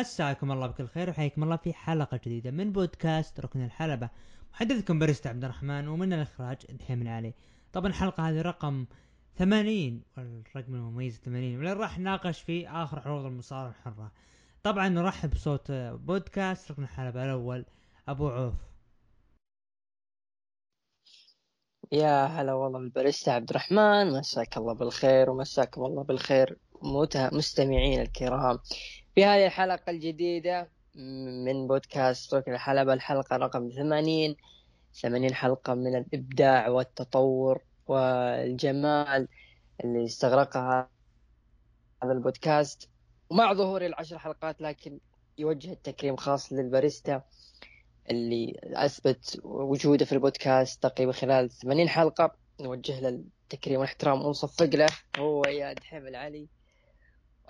مساكم الله بكل خير وحياكم الله في حلقة جديدة من بودكاست ركن الحلبة. محدثكم باريستا عبد الرحمن ومن الإخراج دحيم علي طبعا الحلقة هذه رقم 80 والرقم المميز 80 واللي راح نناقش فيه آخر عروض المصارعة الحرة. طبعا نرحب بصوت بودكاست ركن الحلبة الأول أبو عوف. يا هلا والله بالباريستا عبد الرحمن. مساك الله بالخير ومساكم الله بالخير مستمعين الكرام. في هذه الحلقة الجديدة من بودكاست ركن الحلبة الحلقة رقم ثمانين. ثمانين حلقة من الإبداع والتطور والجمال اللي استغرقها هذا البودكاست. ومع ظهور العشر حلقات لكن يوجه التكريم خاص للباريستا اللي أثبت وجوده في البودكاست تقريبا خلال 80 حلقة. نوجه له التكريم والإحترام ونصفق له هو يا دحيم العلي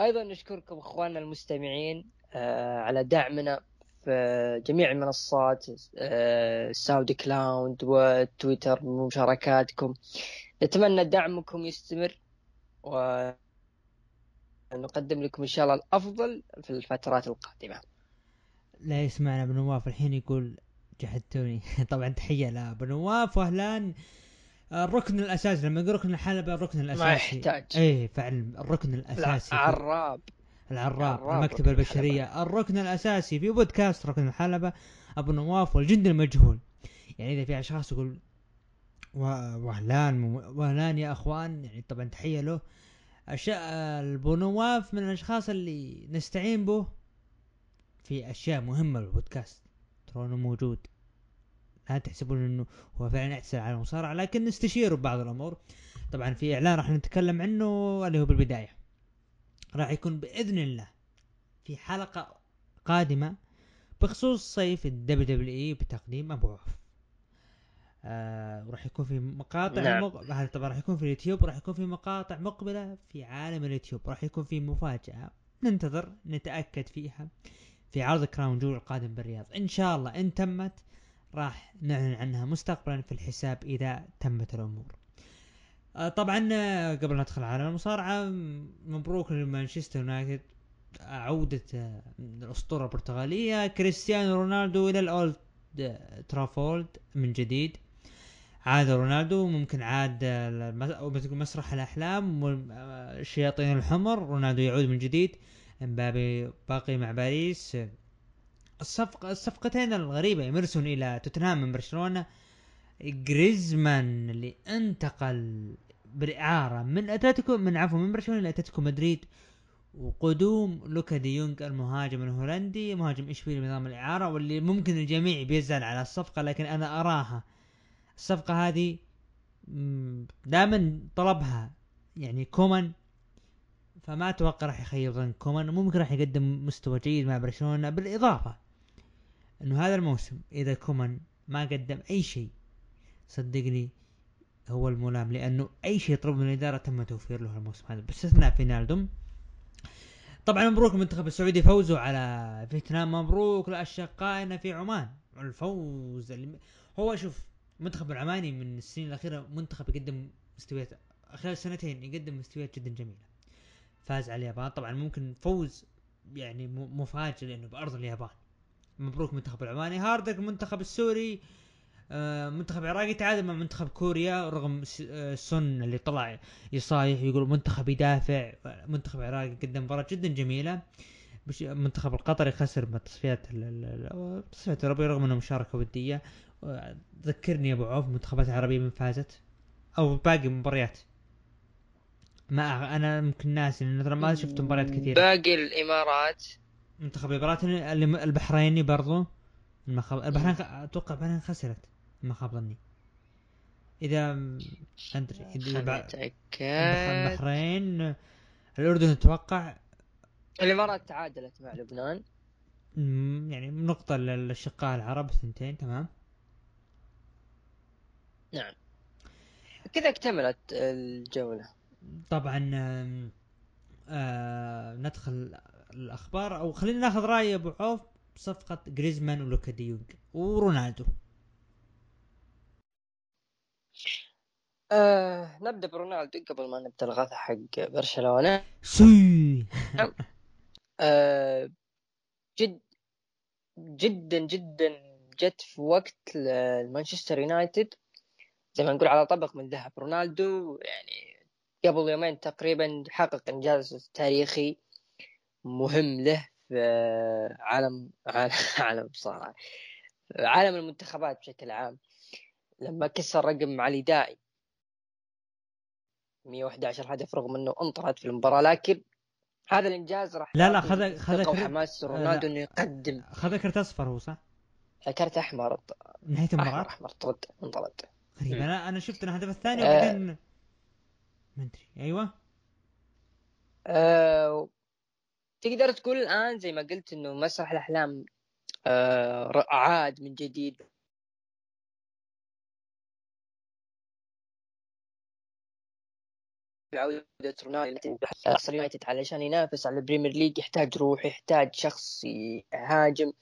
أيضا نشكركم إخواننا المستمعين آه، على دعمنا في جميع المنصات آه، ساودي كلاود وتويتر ومشاركاتكم نتمنى دعمكم يستمر ونقدم لكم إن شاء الله الأفضل في الفترات القادمة. لا يسمعنا ابو نواف الحين يقول جحدتوني. طبعا تحية لأبو نواف واهلا. الركن الأساسي لما يقول ركن الحلبه الركن الأساسي. ما يحتاج. إيه فعلا الركن الأساسي العراب. العراب المكتبة البشرية الحلبة. الركن الأساسي في بودكاست ركن الحلبة أبو نواف والجند المجهول. يعني إذا في أشخاص يقول وهلان وهلان يا أخوان. يعني طبعا تحية له. أشياء أبو نواف من الأشخاص اللي نستعين به في أشياء مهمة بالبودكاست. ترونه موجود. لا تحسبون إنه هو فعلا اعتزل على المصارعة لكن نستشيره ببعض الأمور. طبعا في إعلان راح نتكلم عنه اللي هو بالبداية. راح يكون بإذن الله في حلقة قادمة بخصوص صيف ال WWE بتقديم أبو عوف. آه وراح يكون في مقاطع نعم. مق... هذا طبعا راح يكون في اليوتيوب راح يكون في مقاطع مقبلة في عالم اليوتيوب. راح يكون في مفاجأة ننتظر نتأكد فيها في عرض كراون جول القادم بالرياض. إن شاء الله إن تمت راح نعلن عنها مستقبلا في الحساب إذا تمت الأمور. آه، طبعا آه، قبل ما ندخل على المصارعة مبروك لمانشستر يونايتد. عودة آه، الأسطورة البرتغالية كريستيانو رونالدو إلى الأولد ترافورد من جديد. عاد رونالدو ممكن عاد مسرح الأحلام والشياطين الحمر. رونالدو يعود من جديد. إمبابي باقي مع باريس. الصفقة الصفقتين الغريبة يمرسون إلى توتنهام من برشلونة. جريزمان اللي انتقل بالإعارة من أتلتيكو من عفوا من برشلونة لأتلتيكو مدريد. وقدوم لوكا دي يونغ المهاجم الهولندي مهاجم إشبيلي بنظام الإعارة واللي ممكن الجميع بيزعل على الصفقة لكن أنا أراها. الصفقة هذه دائما طلبها يعني كومان. فما أتوقع راح يخيب ظن كومان ممكن راح يقدم مستوى جيد مع برشلونة. بالإضافة إنه هذا الموسم إذا كومان ما قدم أي شيء صدقني هو الملام لأنه أي شيء يطلب من الإدارة تم توفير له الموسم هذا باستثناء فينالدوم طبعا مبروك المنتخب السعودي فوزوا على فيتنام. مبروك لأشقائنا في عمان. الفوز اللي هو شوف المنتخب العماني من السنين الأخيرة منتخب يقدم مستويات خلال سنتين يقدم مستويات جدا جميلة. فاز على اليابان. طبعا ممكن فوز يعني مفاجئ لأنه بأرض اليابان. مبروك منتخب العماني هاردك المنتخب السوري آه، منتخب عراقي تعادل مع منتخب كوريا رغم آه، سون اللي طلع يصايح يقول منتخب يدافع. منتخب عراقي قدم مباراة جدا جميلة. المنتخب القطري خسر بتصفيات تصفيات الاوروبيه رغم إنه مشاركة ودية. ذكرني يا أبو عوف المنتخبات العربيه من فازت. أو باقي مباريات. ما أنا ممكن ناسي ترى ما شفت مباريات كثيرة. باقي الإمارات منتخب الإمارات البحريني برضو. المخاب البحرين أتوقع البحرين خسرت ما خاب ظني. إذا أدري إذا البحرين الأردن أتوقع الإمارات تعادلت مع لبنان. يعني نقطة للأشقاء العرب ثنتين تمام؟ نعم. كذا اكتملت الجولة. طبعا آه ندخل الأخبار أو خلينا ناخذ رأي أبو عوف بصفقة جريزمان ولوكا ديونج ورونالدو. آه نبدأ برونالدو قبل ما نبدأ الغث حق برشلونة. سي آه جد جدا جدا جت في وقت مانشستر يونايتد. زي ما نقول على طبق من ذهب. رونالدو يعني قبل يومين تقريبا حقق إنجاز تاريخي. مهم له في عالم عالم بصراحة. عالم المنتخبات بشكل عام. لما كسر رقم علي داعي. 111 هدف رغم إنه أنطرد في المباراة لكن هذا الإنجاز راح لا لا خذ خذ حماس رونالدو إنه يقدم. خذ كرت أصفر هو صح؟ كرت أحمر. نهاية المباراة؟ أحمر طرد انطرد. غريب. أنا أنا شفت الهدف الثاني آه. وبعدين ما أدري. أيوه. أه... تقدر تقول الآن زي ما قلت إنه مسرح الأحلام أه... عاد من جديد. بعودة رونالدو يونايتد علشان ينافس على البريمير ليج يحتاج روح يحتاج شخص يهاجم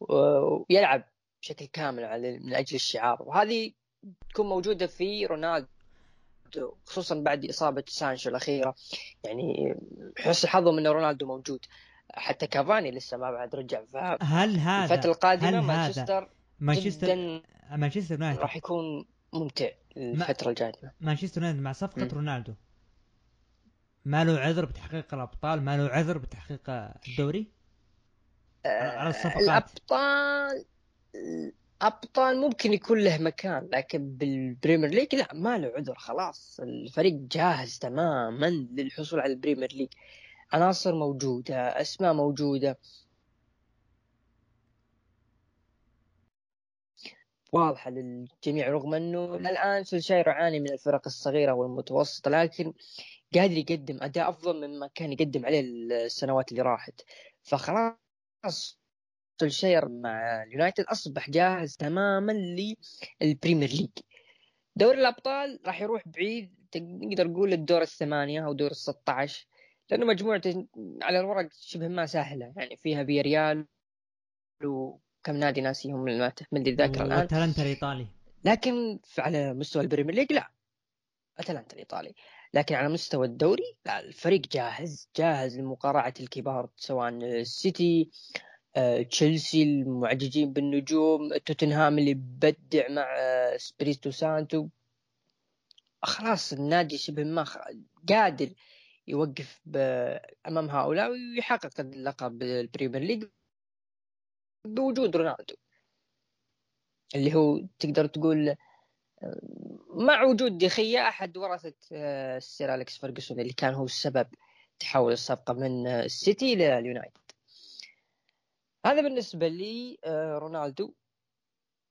ويلعب بشكل كامل من أجل الشعار. وهذه تكون موجودة في رونالدو. خصوصا بعد إصابة سانشو الأخيرة. يعني حسن حظهم إن رونالدو موجود. حتى كافاني لسه ما بعد رجع. هل هذا الفترة القادمة مانشستر مانشستر مانشستر يونايتد. راح يكون ممتع الفترة القادمه مانشستر يونايتد مع صفقة م. رونالدو. ما له عذر بتحقيق الأبطال؟ ما له عذر بتحقيق الدوري؟ على الصفقات. الأبطال أبطال ممكن يكون له مكان لكن بالبريمير ليج لا ما له عذر خلاص. الفريق جاهز تماما للحصول على البريمير ليج. عناصر موجودة أسماء موجودة. واضحة للجميع رغم إنه الآن سولشاير يعاني من الفرق الصغيرة والمتوسطة لكن قادر يقدم أداء أفضل مما كان يقدم عليه السنوات اللي راحت. فخلاص سولشاير مع اليونايتد أصبح جاهز تماما للبريمير ليج دوري الأبطال راح يروح بعيد نقدر نقول الدور الثمانية أو دور ال 16 لأنه مجموعته على الورق شبه ما سهلة يعني فيها فياريال وكم نادي ناسيهم ما تحمل الذاكرة الآن. أتلانتا الإيطالي. لكن على مستوى البريمير ليج لا أتلانتا الإيطالي. لكن على مستوى الدوري لا الفريق جاهز جاهز لمقارعة الكبار سواء السيتي آه، تشيلسي المدججين بالنجوم توتنهام اللي بدع مع آه، إسبيريتو سانتو. خلاص النادي شبه ما قادر يوقف أمام هؤلاء ويحقق اللقب البريمير ليج بوجود رونالدو. اللي هو تقدر تقول آه، مع وجود دي خيا أحد ورثة السير أليكس فرجسون اللي كان هو السبب تحول الصفقة من السيتي لليونايتد هذا بالنسبة لي آه، رونالدو.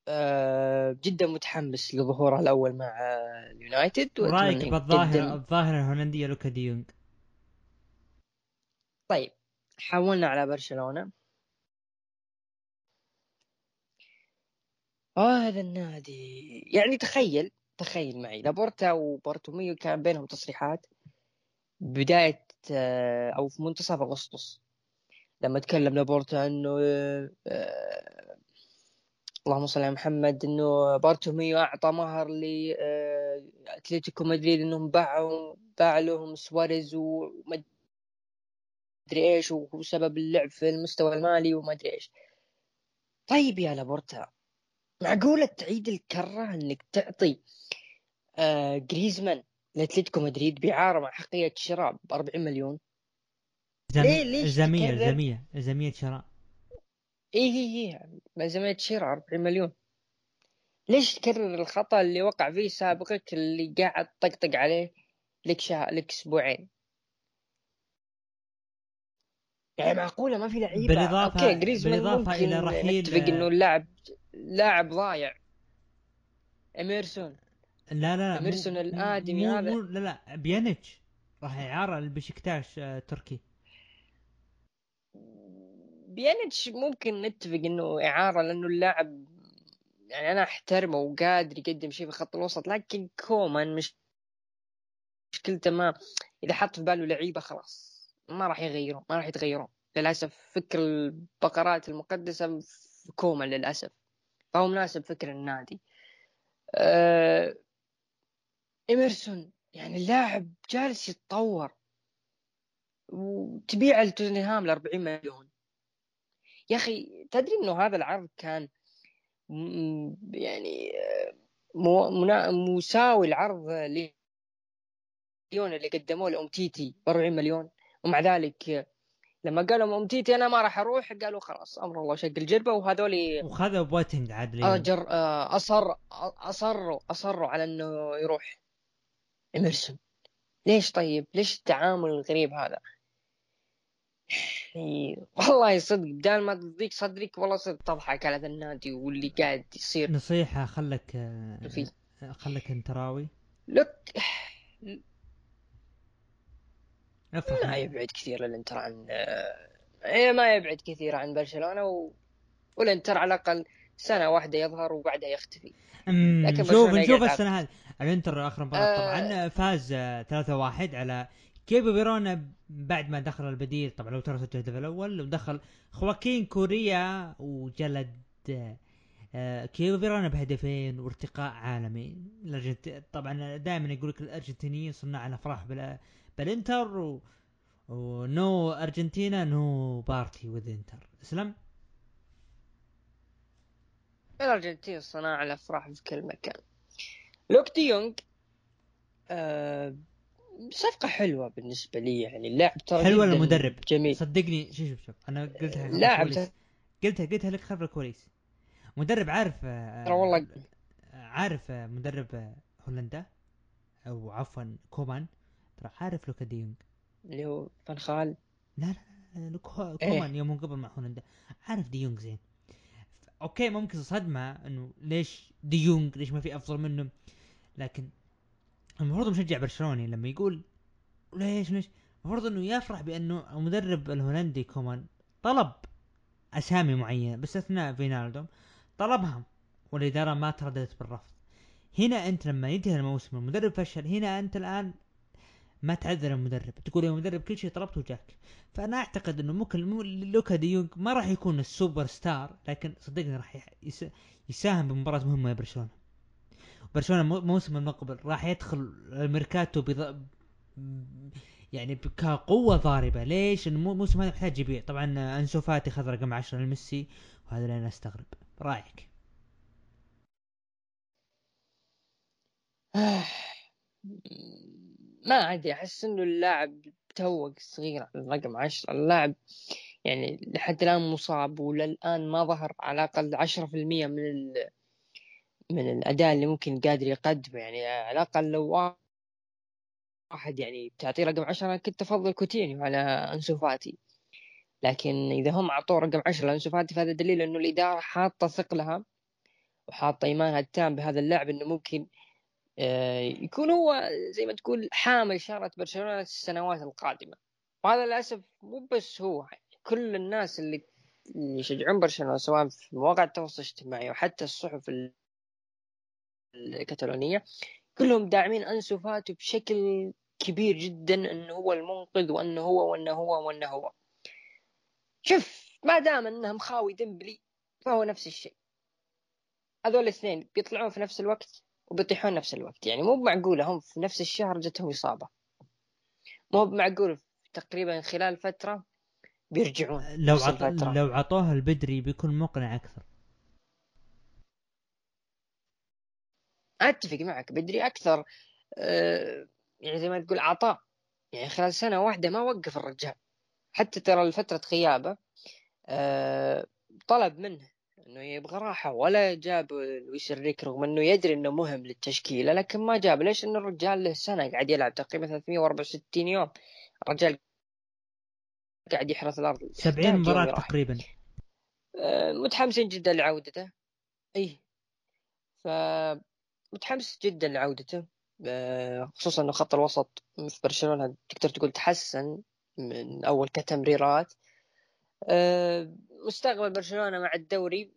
آه، جدا متحمس لظهوره الأول مع اليونايتد رأيك بالظاهره الظاهرة الهولندية لوك دي يونج طيب حولنا على برشلونة. آه هذا النادي. يعني تخيل تخيل معي. لابورتا وبارتوميو كان بينهم تصريحات بداية آه، أو في منتصف أغسطس. لما تكلم لابورتا إنه آه اللهم صل على محمد إنه بارتوميو أعطى مهر لاتلتيكو آه مدريد إنهم باعوا باع لهم سواريز وما ادري إيش وهو سبب اللعب في المستوى المالي وما ادري إيش. طيب يا لابورتا معقولة تعيد الكرة إنك تعطي آه جريزمان لأتلتيكو مدريد بإعارة مع أحقية شراء ب 40 مليون؟ ليه ليش الزامية الزامية الزامية شراء. اي اي اي الزامية شراء 40 مليون. ليش تكرر الخطأ اللي وقع فيه سابقك اللي قاعد طقطق عليه لك شا... لك أسبوعين؟ يعني معقولة ما في لعيبة. بالإضافة okay جريزمان بالإضافة إلى رحيل نتفق إنه اللاعب لاعب ضايع. إميرسون. لا لا إميرسون الآدمي هذا. لا لا بيانيتش راح اعاره لبشكتاش آه، تركي. بيانيتش ممكن نتفق إنه إعارة لأنه اللاعب يعني أنا أحترمه وقادر يقدم شيء في خط الوسط لكن كومان مش مشكلته ما إذا حط في باله لعيبة خلاص ما راح يغيرون ما راح يتغيرون. للأسف فكر البقرات المقدسة في كومان للأسف فهو مناسب فكر النادي. أه... إميرسون يعني اللاعب جالس يتطور وتبيع لتوتنهام ل 40 مليون. يا أخي تدري إنه هذا العرض كان يعني آه، مساوي العرض ليون اللي قدموه لأومتيتي 40 مليون ومع ذلك آه، لما قالوا أومتيتي أنا ما راح أروح قالوا خلاص أمر الله شق الجربة وهذول وخذوا بوتنج عاد. أجر آه، اصر أصروا أصروا على إنه يروح اميرسون ليش طيب؟ ليش التعامل الغريب هذا؟ والله صدق بدال ما تضيق صدرك والله صدق تضحك على ذا النادي واللي قاعد يصير. نصيحة خلك فيه خلك انتراوي لك افرح ما يبعد كثير الإنتر عن ما يبعد كثير عن برشلونة و... والإنتر على الأقل سنة واحدة يظهر وبعدها يختفي. لكن نشوف نشوف السنة هذه. الإنتر آخر مباراة آه. طبعا فاز آه، 3-1 على كيبو فيرونا بعد ما دخل البديل طبعا لو ترى سجل الهدف الأول ودخل خواكين كوريا وجلد آه، كيبو فيرونا بهدفين وارتقاء عالمي. طبعا دائما يقول لك الأرجنتينيين صناع الأفراح بال... بالإنتر و... و no Argentina no party with Inter. اسلم الأرجنتين صناع الأفراح في كل مكان. لوك دي يونغ آه صفقة حلوة بالنسبة لي يعني اللاعب ترى حلوة جداً المدرب جميل. صدقني شوف شوف شوف. أنا قلتها لاعب. قلتها قلتها لك خلف الكواليس مدرب عارف آه، ترى والله عارف آه، مدرب آه، هولندا؟ أو عفوا كومان. ترى عارف لوكا ديونج اللي هو فان خال. لا لا لا, إيه. كومان يوم قبل مع هولندا. عارف ديونج زين. okay ممكن صدمة إنه ليش ديونج ليش ما في أفضل منه لكن المفروض مشجع برشلوني لما يقول ليش ليش؟ المفروض إنه يفرح بأنه المدرب الهولندي كومان طلب أسامي معينة باستثناء فينالدوم طلبها والإدارة ما ترددت بالرفض. هنا أنت لما ينتهي الموسم المدرب فشل هنا أنت الآن ما تعذر المدرب. تقول يا مدرب كل شيء طلبته وجاك. فأنا أعتقد إنه ممكن لوكا ديونج ما راح يكون السوبر ستار لكن صدقني راح يساهم بمباراة مهمة لبرشلونه برشلونة. مو- موسم المقبل راح يدخل الميركاتو بض... يعني كقوة ضاربة. ليش؟ الموسم هذا محتاج يبيع طبعا أنسو فاتي خذ رقم 10 لميسي وهذا اللي أنا أستغرب. رأيك؟ ما أدري. أحس إنه اللاعب توق صغير على الرقم 10 اللاعب يعني لحد الآن مصاب وللآن ما ظهر على الأقل 10% من ال... من الاداء اللي ممكن قادر يقدمه. يعني على الأقل لو واحد يعني بتعطيه رقم 10 كنت أفضل كوتينيو على أنسو فاتي. لكن إذا هم أعطوه رقم 10 لأنسو فاتي فهذا دليل إنه الإدارة حاطة ثقلها وحاطة إيمانها التام بهذا اللاعب إنه ممكن آه، يكون هو زي ما تقول حامل شارة برشلونة السنوات القادمة. وهذا للأسف مو بس هو كل الناس اللي اللي يشجعون برشلونة سواء في مواقع التواصل الاجتماعي وحتى الصحف ال- الكتالونية كلهم داعمين أنسو فاتي بشكل كبير جدا إنه هو المنقذ وإنه هو وإنه هو وإنه هو. شوف ما دام انه مخاوي ديمبلي فهو نفس الشيء. هذول الاثنين بيطلعون في نفس الوقت وبيطيحون نفس الوقت. يعني مو معقولة هم في نفس الشهر جتهم إصابة. مو معقول تقريبا خلال فترة بيرجعون لو عط... لو عطوها البدري بيكون مقنع أكثر. أتفق معك بدري أكثر. آه، يعني زي ما تقول عطاء يعني خلال سنة واحدة ما وقف الرجال. حتى ترى لفترة غيابه آه، طلب منه إنه يبغى راحة ولا جاب لويس انريكي رغم إنه يدري إنه مهم للتشكيلة لكن ما جاب. ليش؟ انه الرجال له سنة قاعد يلعب؟ تقريبا 364 يوم. الرجال قاعد يحرث الأرض. 70 يحتاج مباراة يوم راحة. تقريبا. آه، متحمسين جدا لعودته. اي ف متحمس جدا لعودته آه، خصوصا إنه خط الوسط في برشلونة تقدر تقول تحسن من أول كتمريرات. آه، مستقبل برشلونة مع الدوري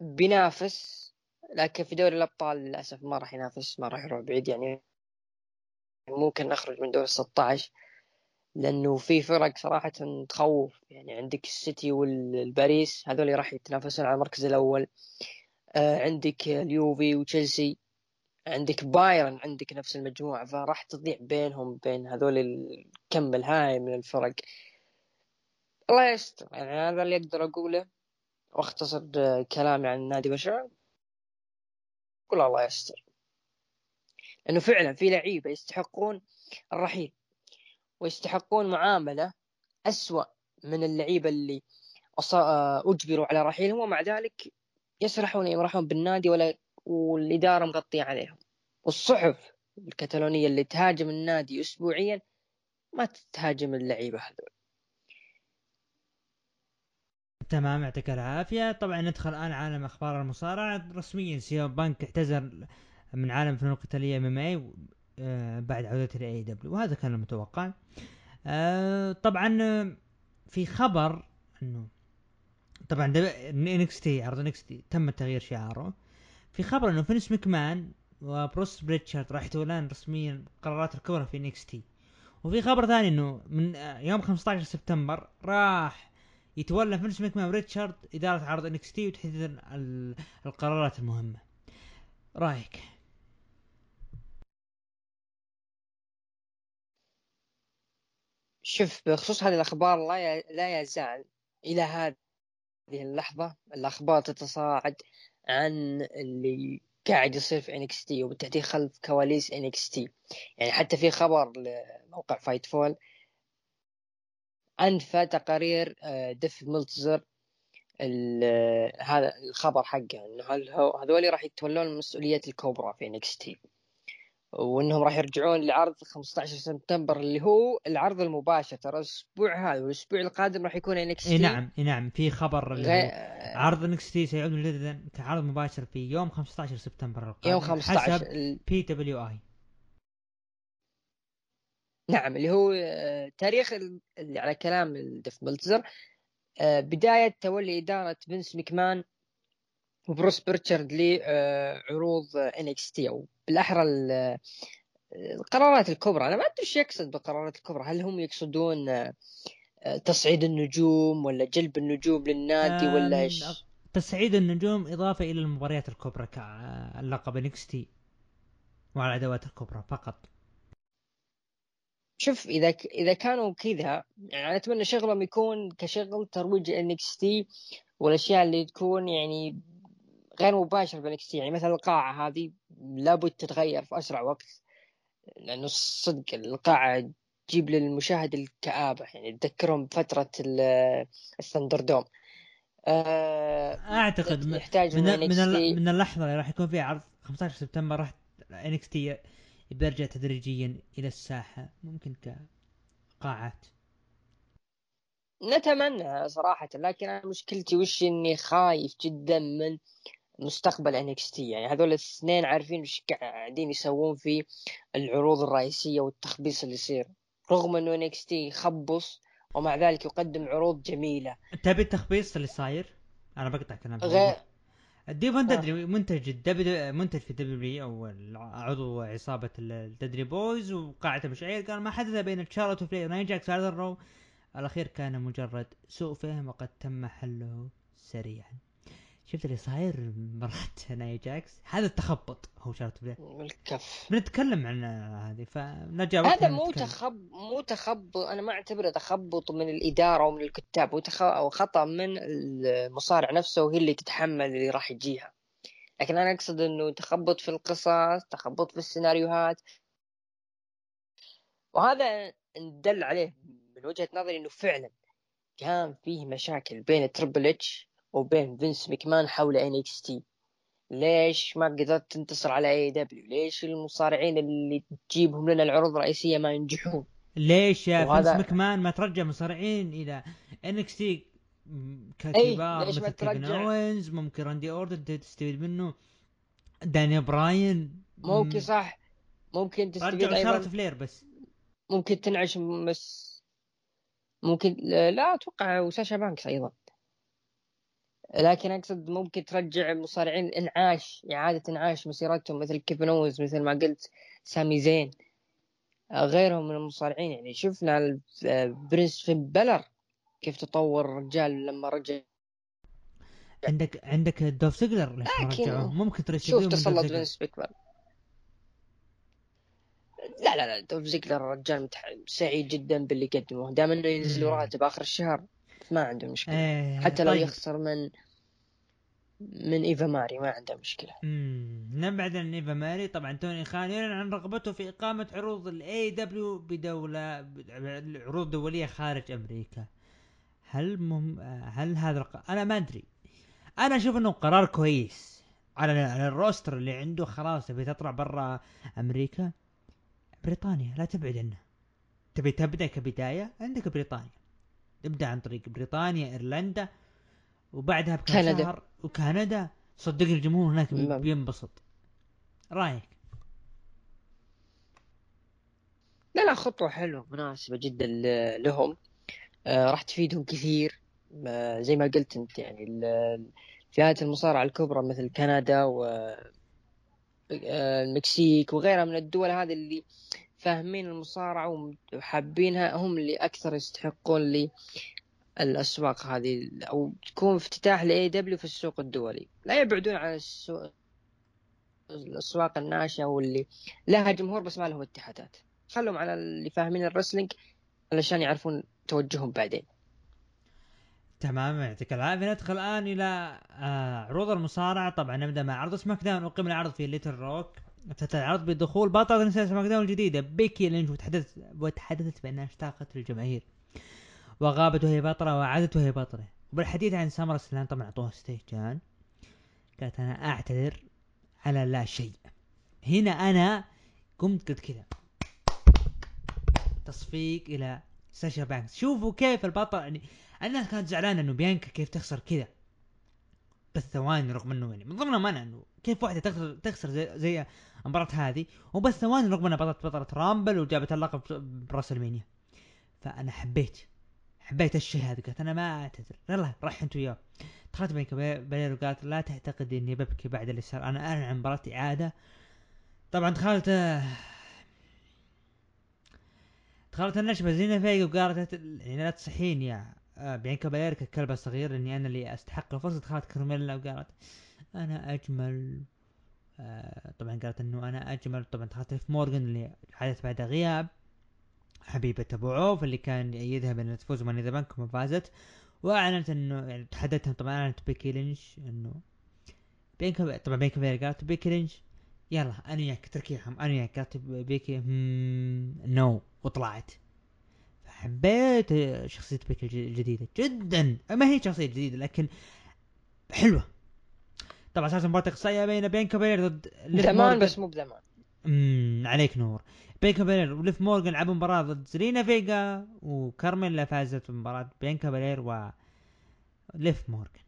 بينافس لكن في دوري الأبطال للأسف ما راح ينافس ما راح يروح بعيد يعني. ممكن نخرج من دور 16 لأنه في فرق صراحة تخوف. يعني عندك السيتي والباريس هذول راح يتنافسون على المركز الأول. عندك اليوفي وتشيلسي عندك بايرن عندك نفس المجموعة فراح تضيع بينهم بين هذول الكم الهائل من الفرق. الله يستر يعني هذا اللي أقدر أقوله وأختصر كلامي عن نادي بشر قول الله يستر لأنه فعلا في لعيبة يستحقون الرحيل ويستحقون معاملة أسوأ من اللعيبة اللي أجبروا على رحيلهم ومع ذلك يسرحون يمرحون بالنادي ولا والإدارة مغطية عليهم. والصحف الكتالونية اللي تهاجم النادي اسبوعيا ما تهاجم اللعيبة هذول. تمام يعطيك العافية. طبعا ندخل الآن عالم أخبار المصارعة. رسميا سيو بانك اعتذر من عالم الفنون القتالية MMA، بعد عودته ل AEW وهذا كان المتوقع. آه، طبعا آه، في خبر إنه طبعا NXT عرض NXT تم تغيير شعاره. في خبر إنه فينس مكمان وبروس بريتشارد راح يتولان رسميا القرارات الكبرى في NXT وفي خبر ثاني إنه من يوم 15 سبتمبر راح يتولى فينس مكمان وريتشارد إدارة عرض NXT وتحديد القرارات المهمة. رأيك؟ شوف بخصوص هذه الأخبار لا لا يزال إلى هذه اللحظة الأخبار تتصاعد عن اللي قاعد يصير في NXT وبالتحديد خلف كواليس NXT يعني حتى في خبر لموقع Fightful أن في تقارير آه، ديف ملتزر هذا الخبر حقه إنه هذول راح يتولون المسؤوليات الكبرى في NXT وإنهم راح يرجعون لعرض 15 سبتمبر اللي هو العرض المباشر ترى الأسبوع هذا والأسبوع القادم راح يكون NXT نعم إي نعم في خبر غي... عرض NXT سيعود مجددا كعرض مباشر في يوم 15 سبتمبر القادم يوم 15 حسب PWI نعم اللي هو آه، تاريخ اللي على كلام الديف ملتزر آه، بداية تولي إدارة فينس مكمان وبروس بريتشارد لعروض NXT أو بالأحرى القرارات الكبرى. أنا ما أدري إيش يقصد بالقرارات الكبرى. هل هم يقصدون آه، تصعيد النجوم ولا جلب النجوم للنادي ولا إيش؟ تصعيد النجوم إضافة إلى المباريات الكبرى كاللقب NXT وعلى الأدوات الكبرى فقط. شوف إذا ك... إذا كانوا كذا يعني أتمنى شغلهم يكون كشغل ترويج NXT والأشياء اللي تكون يعني غير مباشر ب NXT يعني مثلا القاعه هذه لابد تتغير في اسرع وقت لأنه الصدق القاعه تجيب للمشاهد الكآبة يعني تذكرهم بفترة ال ThunderDome آه، اعتقد يحتاج من من, من, من اللحظة اللي راح يكون فيها عرض 15 سبتمبر راح NXT بيرجع تدريجيا إلى الساحة ممكن كقاعات نتمنى صراحة لكن أنا مشكلتي وش إني خايف جدا من مستقبل NXT يعني هذول الاثنين عارفين إيش قاعدين يسوون في العروض الرئيسية والتخبيص اللي يصير. رغم إنه NXT يخبص ومع ذلك يقدم عروض جميلة. تبي التخبيص اللي صاير؟ أنا بقطع كلام غير ديفون تدري آه. منتج الدبليو منتج في دبليو أو عضو عصابة الددري بويز وقاعدة مشاعر قال ما حدث بين تشارلوت وفلير وناي جاكس هذا الرو الأخير كان مجرد سوء فهم وقد تم حله سريعا. شفت اللي صاير مرات ناي جاكس؟ هذا التخبط. هو شارت بلاي الكف بنتكلم عن هذه فنرجع هذا مو تخب مو تخبط أنا ما أعتبره تخبط من الإدارة ومن الكتاب. هو. أو خطأ من المصارع نفسه وهي اللي تتحمل اللي راح يجيها. لكن أنا أقصد إنه تخبط في القصص تخبط في السيناريوهات. وهذا ندل عليه من وجهة نظري إنه فعلا كان فيه مشاكل بين Triple H وبين فينس مكمان حول NXT ليش ما قدرت تنتصر على AEW ليش المصارعين اللي تجيبهم لنا العروض الرئيسية ما ينجحون؟ ليش يا وهذا... فينس مكمان ما ترجع مصارعين إلى NXT ككبار؟ مثل كيفن أوينز ممكن راندي أوردن تستفيد منه داني براين ممكن صح. ممكن تستفيد أيضا. فلير بس. ممكن تنعش بس. ممكن لا أتوقع وساشا بانكس أيضا. لكن أقصد ممكن ترجع مصارعين إنعاش اعاده إنعاش مسيرتهم مثل كيفن أوينز مثل ما قلت سامي زين. غيرهم من المصارعين يعني شفنا برنس فين بالور كيف تطور الرجال لما رجع. عندك عندك دولف زيجلر لكن ممكن ترى شوف تسلط برنس بيكبر. لا لا لا دولف زيجلر رجال سعيد جدا باللي قدمه. دام إنه ينزل راتب آخر الشهر. ما عنده مشكلة. إيه حتى لو طيب. يخسر من من إيفا ماري ما عنده مشكلة. امم نبعد عن إيفا ماري. طبعا توني خان يعلن عن رغبته في إقامة عروض ال AEW بدولة عروض دولية خارج أمريكا. هل مم... هل هذا الق... أنا ما أدري. أنا أشوف إنه قرار كويس. على على الروستر اللي عنده خلاص تبي تطلع برا أمريكا؟ بريطانيا. لا تبعد عنها تبي تبدأ كبداية؟ عندك بريطانيا. تبدأ عن طريق بريطانيا إيرلندا وبعدها بكم كندا. شهر وكندا. صدقني الجمهور هناك بي-. بينبسط. رأيك؟ لا لا خطوة حلوة مناسبة جدا لهم. آه راح تفيدهم كثير. آه زي ما قلت أنت يعني فئات المصارعة الكبرى مثل كندا و آه، المكسيك وغيرها من الدول هذه اللي فاهمين المصارعة وحابينها هم اللي أكثر يستحقون لي الأسواق هذه أو تكون افتتاح ل دبليو في السوق الدولي. لا يبعدون عن السوق الأسواق الناشئة واللي لها جمهور بس ما لهم اتحادات. خلهم على اللي فاهمين ال wrestling علشان يعرفون توجههم بعدين. تمام يعطيك العافية. ندخل الآن إلى آه عروض المصارعة. طبعا نبدأ مع عرض سماك داون اقيم العرض في ليتل روك افتتح العرض بدخول بطلة نساء سماك داون الجديدة. بيكي لينش وتحدثت وتحدثت بأنها اشتاقت للجماهير. وغابت وهي بطلة وعادت وهي بطلة. وبالحديث عن سمر سلام طبعا اعطوها استهجان قالت أنا أعتذر على لا شيء. هنا أنا قمت قلت كذا. تصفيق إلى ساشا بانكس. شوفوا كيف البطل يعني الناس كانت زعلانة إنه بيانكا كيف تخسر كذا. بالثواني رغم إنه يعني من ضمنهم أنا إنه كيف واحدة تخسر تخسر زي, زي المباراة هذه. وبالثواني رغم انها بطلت بطلة رامبل وجابت اللقب براسلمانيا فأنا حبيت حبيت الشيء هذا. قالت أنا ما اعتذر يلا راح أنت وياه. دخلت بينك بيني وقالت لا تعتقد إني ببكي بعد اللي صار. أنا اعلن عن مباراة إعادة. طبعا دخلت دخلت النشبة. زينة فيجا وقالت يعني لا تصحين يا آه، بيانكا باليرك الكلب الصغير إني أنا اللي أستحق الفرصة دخلت كارميلا وقالت أنا أجمل طبعا قالت إنه أنا أجمل طبعا دخلت في مورجان اللي حدث بعد غياب حبيبة أبو عوف اللي كان يأيدها بانها تفوز من ذا بنك وما فازت وأعلنت إنه يعني تحدثتهم طبعا أعلنت بيكي لينش إنه بينكا طبعا بينكا بيلير قالت بيكي لينش يلا أنا وياك تركيهم أنا وياك. قالت بيكي no وطلعت. فحبيت شخصية بيكي الج- الجديدة جدا. ما هي شخصية جديدة لكن حلوة. طبعا أساسا مباراة اقصائية بين بينكا بيلير ضد ليف زمان. بس مو بزمان. امم عليك نور. بينكا بيلير وليف مورغان لعبوا مباراة ضد زيلينا فيجا وكارميلا فازت بمباراة بينكا بيلير و ليف مورغان.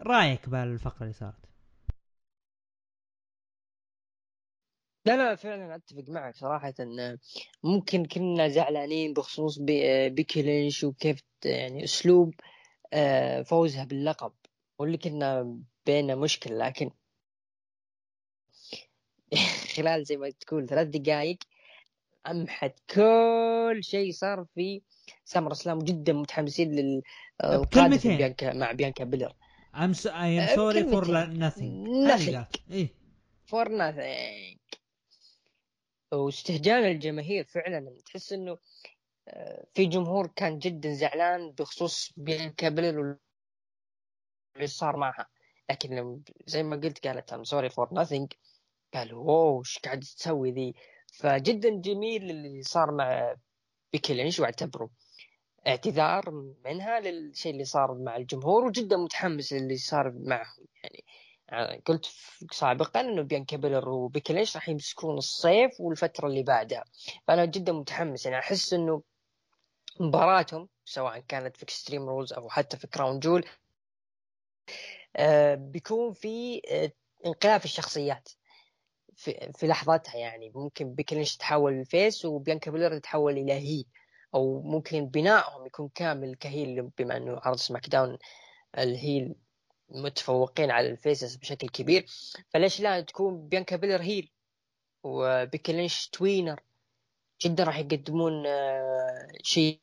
رأيك بالفقرة اللي صارت؟ لا لا فعلا أتفق معك صراحة. ان ممكن كنا زعلانين بخصوص بي- بيكي لينش وكيف يعني أسلوب آه، فوزها باللقب واللي كنا بيننا مشكلة لكن خلال زي ما تقول ثلاث دقائق أمحت كل شيء صار في سمر سلام جدا متحمسين للقادة بكلمتين. بيانكا مع بيانكا بيلر. I'm so, I am أه، sorry for nothing. Nothing. إيه. for nothing واستهجان الجماهير فعلا. تحس إنه آه، في جمهور كان جدا زعلان بخصوص بيانكا بيلر واللي صار معها. لكن لما- زي ما قلت قالت I'm sorry for nothing قالوا wow إيش قاعد تسوي ذي؟ فجدا جميل اللي صار مع بيكي لينش واعتبره اعتذار منها للشيء اللي صار مع الجمهور وجدا متحمس للي صار معهم. يعني آه، قلت سابقا إنه بيانكا بيلر وبيكي لينش راح يمسكون الصيف والفترة اللي بعدها. فأنا جدا متحمس يعني أحس إنه مباراتهم سواء كانت في اكستريم رولز أو حتى في كراون جول بيكون في آه، انقلاب في الشخصيات في, في لحظتها يعني. ممكن بيكي لينش تتحول ل face وبيانكا بيلر تتحول إلى heel أو ممكن بنائهم يكون كامل ك heel بما إنه عرض سماك داون ال heel متفوقين على ال faces بشكل كبير. فليش لا تكون بيانكا بيلر heel وبيكي لينش tweener؟ جدا راح يقدمون آه، شيء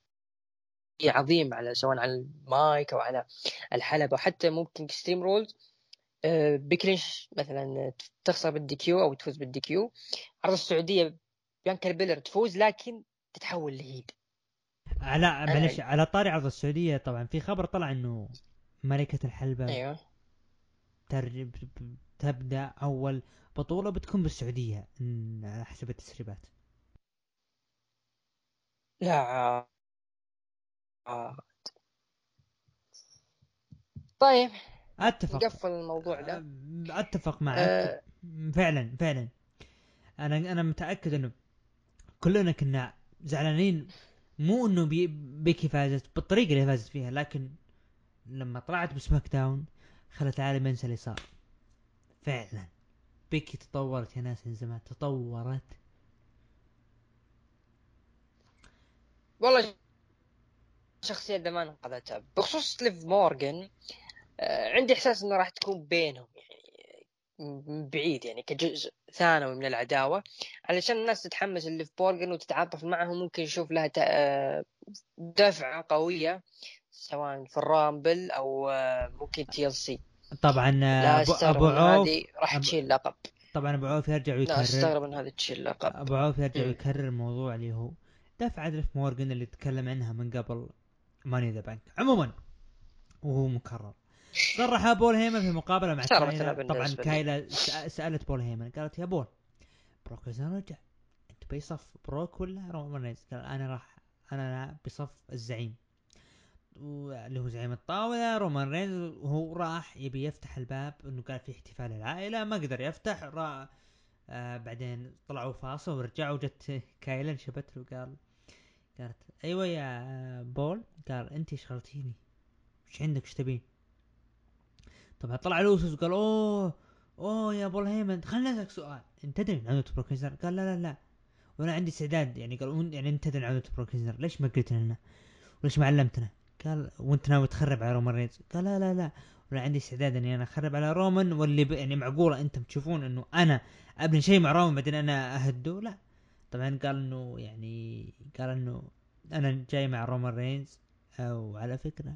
عظيم على سواء على المايك أو على الحلبة. وحتى ممكن اكستريم رولز بيكي لينش مثلا تخسر بال DQ أو تفوز بال DQ عرض السعودية بيانكا بيلر تفوز لكن تتحول ل heel على معلش على طاري عرض السعودية طبعا. في خبر طلع إنه ملكة الحلبة أيوه. تبدأ أول بطولة بتكون بالسعودية على حسب التسريبات. لا. طيب أتفق. نقفل الموضوع ده. أتفق معك. آه، فعلا فعلا. أنا أنا متأكد إنه كلنا كنا زعلانين مو إنه بي بيكي فازت بالطريقة اللي فازت فيها لكن لما طلعت بسماك داون خلت العالم ينسى اللي صار. فعلا. بيكي تطورت يا ناس من زمان تطورت. والله شخصية ده ما انقذتها بخصوص ليف مورجان آه، عندي إحساس إنه راح تكون بينهم يعني من بعيد يعني كجزء ثانوي من العداوة علشان الناس تتحمس لليف مورجان وتتعاطف معه. ممكن نشوف لها آه، دفعة قوية سواء في الرامبل أو آه، ممكن TLC. طبعا لا ابو, أبو عوف هذه راح تشيل لقب. طبعا أبو عوف يرجع لا ويكرر. أستغرب ان هذه تشيل لقب. أبو عوف يرجع. ويكرر الموضوع اللي هو دفع ليف مورجان اللي تكلم عنها من قبل. ماني ذا بانك. عموما وهو مكرر. صرح بول هيمن في مقابلة مع كايلا طبعا. كايلا سألت بول هيمن قالت يا بول بروك رجع أنت بيصف بروك ولا رومان رينز؟ قال أنا راح أنا بصف الزعيم. اللي هو زعيم الطاولة رومان رينز وهو راح يبي يفتح الباب إنه قال في احتفال العائلة ما قدر يفتح را آه بعدين طلعوا فاصل ورجعوا جت كايلا شبت له قال قالت أيوه يا بول قال أنت شغلتيني إيش عندك إيش تبين طبعا طلع لوسوس قال أوه أوه يا بول هيمن خليني أسألك سؤال أنت تدري عن عودة بروك ليسنر؟ قال لا لا لا وأنا عندي استعداد يعني قال يعني أنت تدري عن عودة بروك ليسنر ليش ما قلت لنا؟ وليش ما علمتنا؟ قال وأنت ناوي تخرب على رومان رينز؟ قال لا لا لا وأنا عندي استعداد إني أنا أخرب على رومان واللي ب... يعني معقولة أنتم تشوفون إنه أنا أبني شيء مع رومان بعدين أنا اهده؟ لا طبعا قال إنه يعني قال إنه أنا جاي مع رومان رينز وعلى فكرة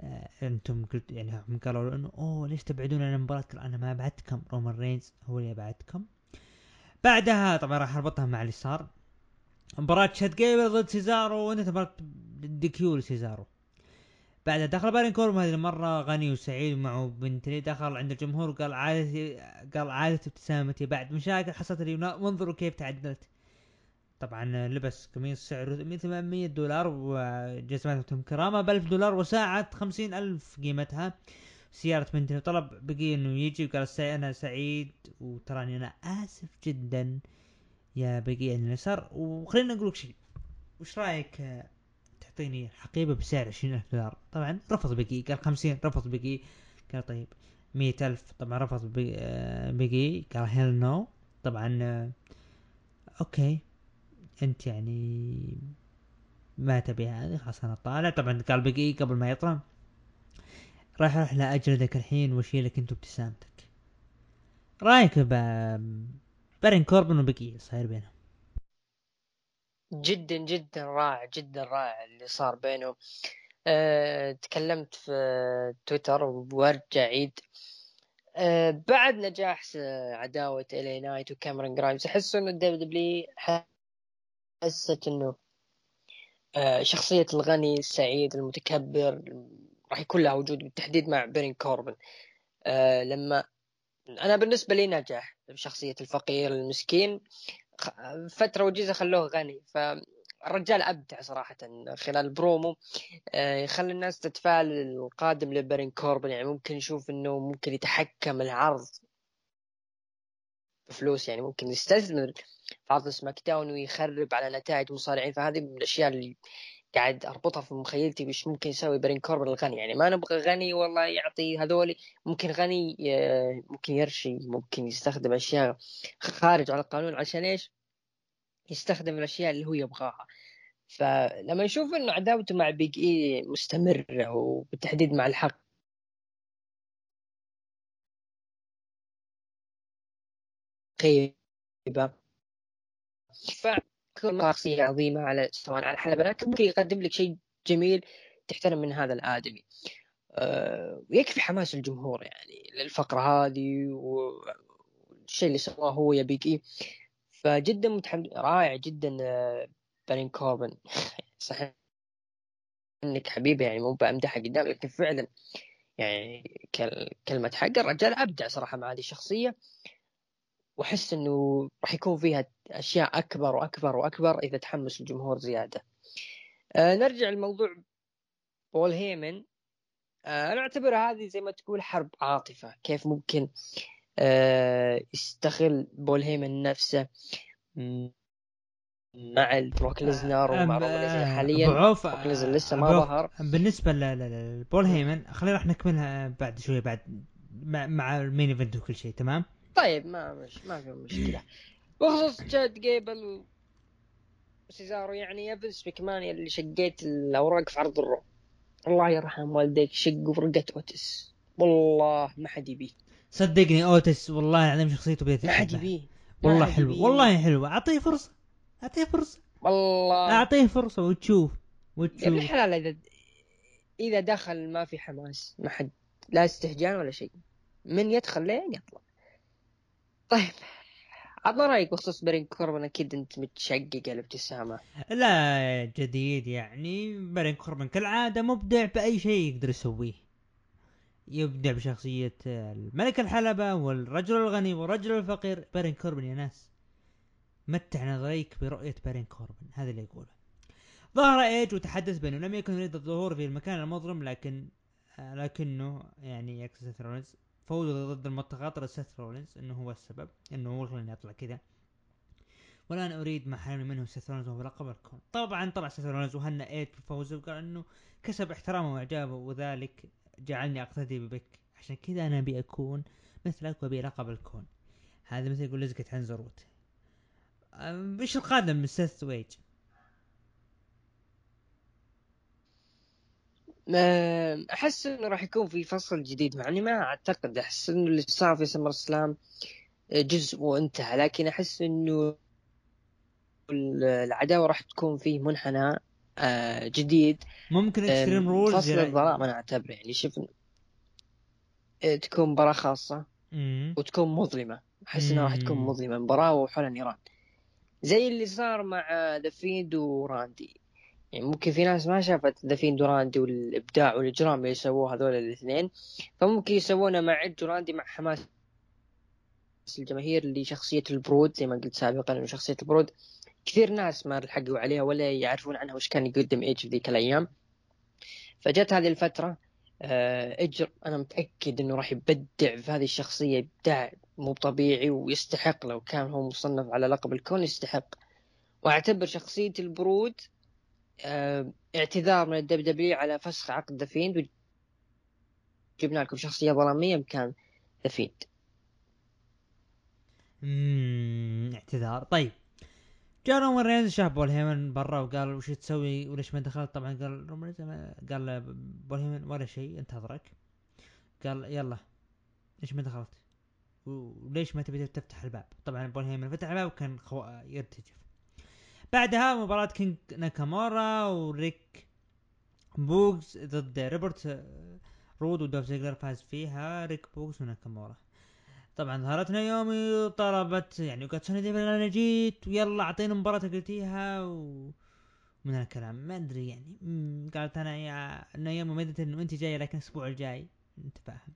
آه، أنتم قلت يعني هم قالوا إنه أوه ليش تبعدون عن المباراة؟ قال أنا ما بعدكم رومان رينز هو اللي بعدكم. بعدها طبعا راح أربطها مع اللي صار. مباراة تشاد جيبل ضد سيزارو وانت مباراة DQ لسيزارو. بعدها دخل بارين كوربن هذه المرة غني وسعيد ومعه بنتلي دخل عند الجمهور وقال عادتي قال عادت ابتسامتي بعد مشاكل حصلت لي وانظروا كيف تعدلت. طبعا لبس قميص سعره 800 دولار وجزمتهم كرامة ب 1000 دولار وساعة 50 ألف قيمتها. سيارة بنتلي طلب بيق إي إنه يجي وقال أنا سعيد. وتراني أنا آسف جدا يا بيق إي اللي صار. وخلينا نقول لك شيء. وش رأيك تعطيني حقيبة بسعر 20 ألف دولار؟ طبعا رفض بيق إي. قال 50 رفض بيق إي. قال طيب 100 ألف طبعا رفض بيق إي, آه، قال hell no طبعا آه، okay. أنت يعني ما تبي هذه خلاص أنا طالع طبعا قال بيق إي قبل ما يطلع راح أروح لاجلدك الحين وأشيلك أنت ابتسامتك رأيك ب بارين كوربن وبيق إي صاير بينهم؟ جدا جدا رائع جدا رائع اللي صار بينهم. أه تكلمت في تويتر وارجع عيد أه بعد نجاح عداوة إل إي نايت وكاميرون جرايمز أحس إنه WWE حست إنه أه شخصية الغني السعيد المتكبر راح يكون لها وجود بالتحديد مع بيرين كوربن. أه لما أنا بالنسبة لي نجح بشخصية الفقير المسكين. فترة وجيزة خلوه غني. فالرجال أبدع صراحة خلال برومو. آه، يخلي الناس تتفاعل القادم لبرين كوربن. يعني ممكن نشوف إنه ممكن يتحكم العرض بفلوس يعني ممكن يستثمر في عرض سماك داون ويخرب على نتائج مصارعين. فهذه من الأشياء اللي قاعد أربطها في مخيلتي وش ممكن يسوي برين كوربن الغني. يعني ما نبغى غني والله يعطي هذولي ممكن غني آه، ممكن يرشي ممكن يستخدم أشياء خارج على القانون عشان إيش؟ يستخدم الأشياء اللي هو يبغاها. فلما نشوف إنه عداوته مع بيج اي مستمرة وبالتحديد مع الحق خيبه فكل شخصية عظيمة على سواء على الحلبة لكن ممكن يقدم لك شيء جميل تحترم من هذا الآدمي. أه ويكفي حماس الجمهور يعني للفقرة هذه والشيء اللي سواه هو يا بيج إي فجدا متحمس رائع جدا آه، بارين كوربن. صحيح إنك حبيبي يعني مو بامدحه قدام لكن فعلا يعني كلمة حق. الرجال أبدع صراحة مع هذه الشخصية. وأحس إنه راح يكون فيها أشياء أكبر وأكبر وأكبر إذا تحمس الجمهور زيادة. أه نرجع لموضوع بول هيمن. أه أنا اعتبر هذه زي ما تقول حرب عاطفة كيف ممكن أه يستغل بول هيمن نفسه مع بروك ليزنر ومع رومان حاليا. بروك ليزنر لسه ما ظهر. بالنسبة لبول هيمن خلينا راح نكملها بعد شوي بعد مع ال main event وكل شيء تمام؟ طيب ما مش ما في مشكلة. بخصوص تشاد جيبل وسيزارو يعني يا فينس مكمان اللي شقيت الأوراق في عرض الرو الله يرحم والديك شقوا فرقة أوتيس والله ما حد يبيه. صدقني أوتيس والله العظيم شخصيته بديت ما حد يبيه. والله حلو والله حلو. أعطيه فرصة أعطيه فرصة. والله. أعطيه فرصة وتشوف وتشوف. يا ابن الحلال اذا إذا دخل ما في حماس ما حد لا استهجان ولا شيء. من يدخل لين يطلع طيب عطنا رأيك بخصوص بارين كوربن أكيد أنت متشقق الابتسامه لا جديد يعني. بارين كوربن كالعادة مبدع باي شيء يقدر يسويه. يبدع بشخصية الملك الحلبة والرجل الغني والرجل الفقير. بارين كوربن يا ناس متع نظريك برؤية بارين كوربن هذا اللي يقوله. ظهر إيج وتحدث بأنه لم يكن يريد الظهور في المكان المظلم لكن لكنه يعني يكسس رولينز فوزه ضد المتخاطر سيث رولينز إنه هو السبب إنه هو خلاني اطلع كذا. والآن أريد ما حرمني منه سيث رولينز وهو لقب الكون طبعا طلع سيث رولينز وهنا ايج بفوزه وقال إنه كسب احترامه وإعجابه وذلك جعلني أقتدي بك عشان كذا أنا أبي أكون مثلك وأبي لقب الكون هذا مثل يقول لزقة عنزروت إيش القادم من سيث وإيج؟ أحس إنه راح يكون في فصل جديد مع إني ما أعتقد أحس إنه اللي صار في سمر سلام جزء وانتهى لكن أحس إنه العداوة راح تكون فيه منحنى آه، جديد. ممكن اكستريم رولز فصل الضراء أنا أعتبره يعني شوف آه، تكون مباراه خاصة وتكون مظلمة. أحس إنها راح تكون مظلمة مباراه وحول النيران زي اللي صار مع ذا فيند وراندي. يعني ممكن في ناس ما شافت ذا فيند وراندي والإبداع والإجرام اللي سووه هذول الاثنين فممكن يسوونه مع إيج وراندي مع حماس الجماهير لشخصية البرود زي ما قلت سابقا إنه شخصية البرود. كثير ناس ما لحقوا عليها ولا يعرفون عنها وش كان يقدم ايج في ذيك الأيام. فجت هذه الفترة آه، إيج أنا متأكد إنه راح يبدع في هذه الشخصية إبداع مو طبيعي ويستحق لو كان هو مصنف على لقب الكون يستحق. وأعتبر شخصية البرود اعتذار من ال WWE على فسخ عقد ذا فيند وجبنا لكم شخصية ظلامية مكان ذا فيند اعتذار. طيب. جاء رومان رينز شاف بول هيمن برا وقال وش تسوي وليش ما دخلت؟ طبعا قال رومان قال بول هيمن ولا شيء انتظرك. قال يلا ليش ما دخلت؟ وليش ما تبي تفتح الباب؟ طبعا بول هيمن فتح الباب وكان خو... يرتجف. بعدها مباراة كينج ناكامورا وريك بوغز ضد روبرت رود ودولف زيجلر فاز فيها ريك بوغز وناكامورا. طبعا ظهرت نايومي وطلبت يعني وقالت سونيا ديفيل أنا جيت ويلا أعطينا مباراة قلتيها و من الكلام. ما أدري يعني. قالت أنا يا نايومي مدت إنه أنت جاية لكن الأسبوع الجاي. انت فاهم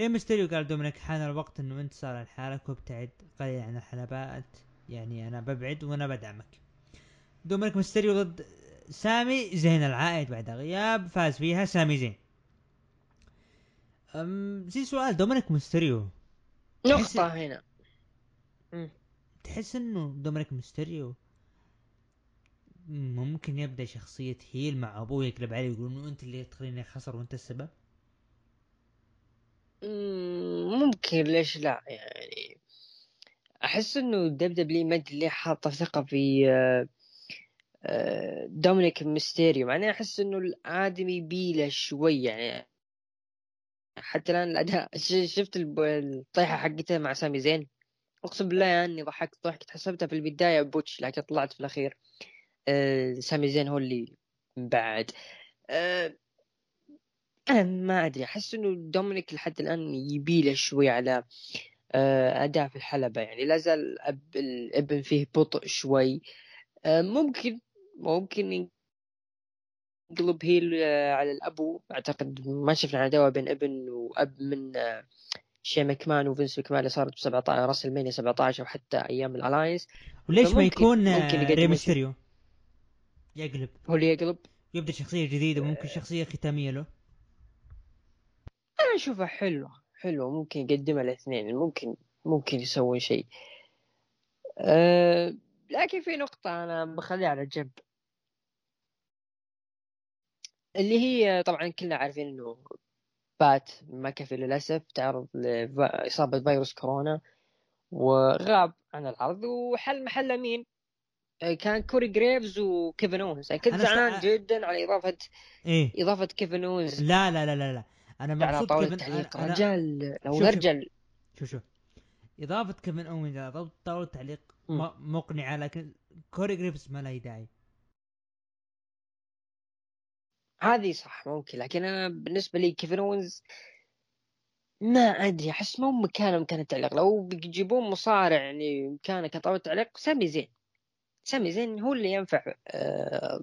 ري ميستيريو قال دومينيك حان الوقت إنه أنت صار لحالك وابتعد قليل عن الحلبات. يعني أنا ببعد وأنا بدعمك. دومينيك ميستيريو ضد سامي. زين العائد بعد غياب فاز فيها سامي. زين. أم زي سؤال دومينيك ميستيريو. نقطة هنا. تحس إنه دومينيك ميستيريو ممكن يبدأ شخصية heel مع أبوه يقلب عليه ويقول إنه أنت اللي تخليني خسر وأنت السبب؟ ممكن. ليش لا؟ يعني أحس إنه WWE ما اللي حاطة ثقة في آه، دومينيك ميستيريو مع إني أحس إنه الآدمي يبيله شوي يعني. حتى الآن الأداء شفت الطيحة حقته مع سامي زين؟ أقسم بالله يعني إني ضحكت ضحكت. حسبتها في البداية botch لكن طلعت في الأخير. أه سامي زين هو اللي بعد. أه أنا ما أدري. أحس إنه دومينيك لحد الآن يبيله شوي على أه أداء في الحلبة يعني. لا زال الابن فيه بطء شوي. ممكن ممكن ينقلب heel آه، على الأبو. أعتقد ما شفنا عداوة بين ابن وأب من آه، شين مكمان وفينس مكمان اللي صارت ب 17 راسلمانيا 17 وحتى أيام الالاينس وليش ما يكون ممكن آه، يقدم ري شيء. ميستيريو؟ يقلب. هو اللي يقلب؟ يبدأ شخصية جديدة ممكن شخصية ختامية له. أنا أشوفها حلوة حلوة. ممكن يقدمها الاثنين ممكن ممكن يسوون شيء. أه لكن في نقطة أنا بخليها على جنب. اللي هي طبعا كلنا عارفين إنه بات مكفي للأسف تعرض لإصابة فيروس كورونا وغاب عن العرض وحل محله مين؟ آه، كان كوري جريفز وكيفن اونز أنا كنت زعلان جدا على إضافة إيه. إضافة كيفن اونز لا لا لا لا لا. أنا على مبسوط طاوله كيفن التعليق أنا- رجال لو نرجع شوف. شوف إضافة كيفن اونز على طاوله التعليق مقنعة لكن كوري جريفز ما لها داعي. هذه صح ممكن. لكن أنا بالنسبة لي كيفن اونز ما أدري أحس مو مكانه مكان التعليق. لو بيجيبون مصارع يعني مكانه كطاوله تعليق سامي زين. سامي زين هو اللي ينفع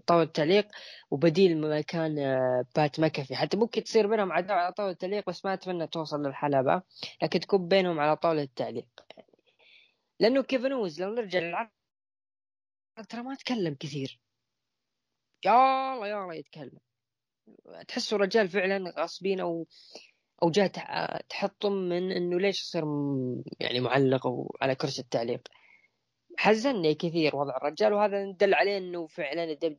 طاوله تعليق وبديل مكان آه، بات مكفي حتى ممكن تصير بينهم عداوة على طاوله التعليق بس ما أتمنى توصل للحلبة. لكن تكون بينهم على طاوله التعليق. لأنه كيفن اونز لو نرجع للعرض ترى ما تكلم كثير. يا الله يا الله يتكلم. تحسه رجال فعلا غاصبين أو أو جاء تح- تحطم من إنه ليش يصير يعني معلق أو على كرسي التعليق. حزنني كثير وضع الرجال وهذا دل عليه إنه فعلا ال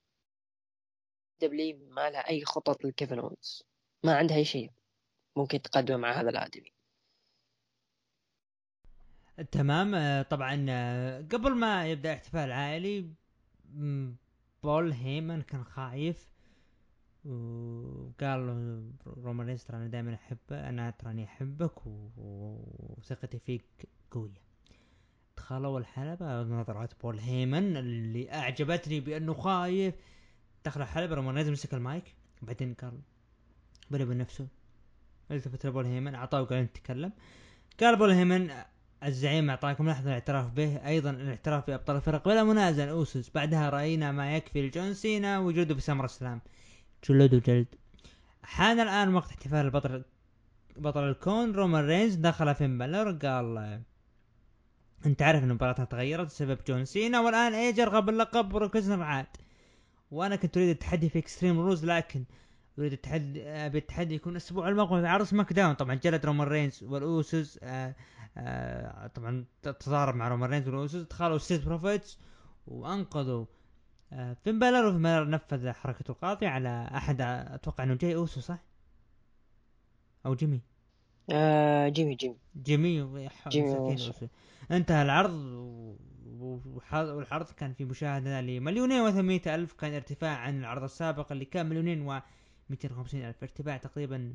WWE ما لها أي خطط لكيفن اونز ما عندها أي شيء ممكن تقدمه مع هذا الآدمي. تمام. طبعا قبل ما يبدأ احتفال عائلي بول هيمن كان خايف وقال رومان رينز ترى أنا دائما احبه أنا تراني أحبك وثقتي فيك قوية. دخلوا الحلبة نظرات بول هيمن اللي أعجبتني بأنه خايف. دخل الحلبة رومان رينز مسك المايك بعدين قال بني بنفسه التفت لبول هيمن أعطاه وقال أنت تتكلم قال بول هيمن الزعيم أعطاكم لحظة الاعتراف به. أيضا الاعتراف بأبطال الفرق بلا منازع أوسوس. بعدها رأينا ما يكفي لجون سينا وجوده بسمر سلام جلد وجلد؟ حان الآن وقت احتفال البطل بطل الكون رومان رينز دخل فين بلر قال أنت عارف إن مباراتها تغيرت بسبب جون سينا والآن ايج ارغب باللقب بروك عاد وأنا كنت أريد التحدي في اكستريم رولز لكن أريد التحدي أبي التحدي يكون أسبوع المقبل في عرض سماك داون طبعا جلد رومان رينز والأوسوس آه آه طبعا تضارب مع رومان رينز والأوسوس دخلوا ستريت بروفيتس وأنقذوا فين بالر نفذ حركته القاطعة على أحد أتوقع إنه جاي أوسو صح؟ أو جيمي؟ آه جيمي جيمي. جيمي جيمي. انتهى العرض و- و- والعرض كان في مشاهدة لمليونين وثمانية ألف كان ارتفاع عن العرض السابق اللي كان مليونين و 250 ألف ارتفاع تقريبا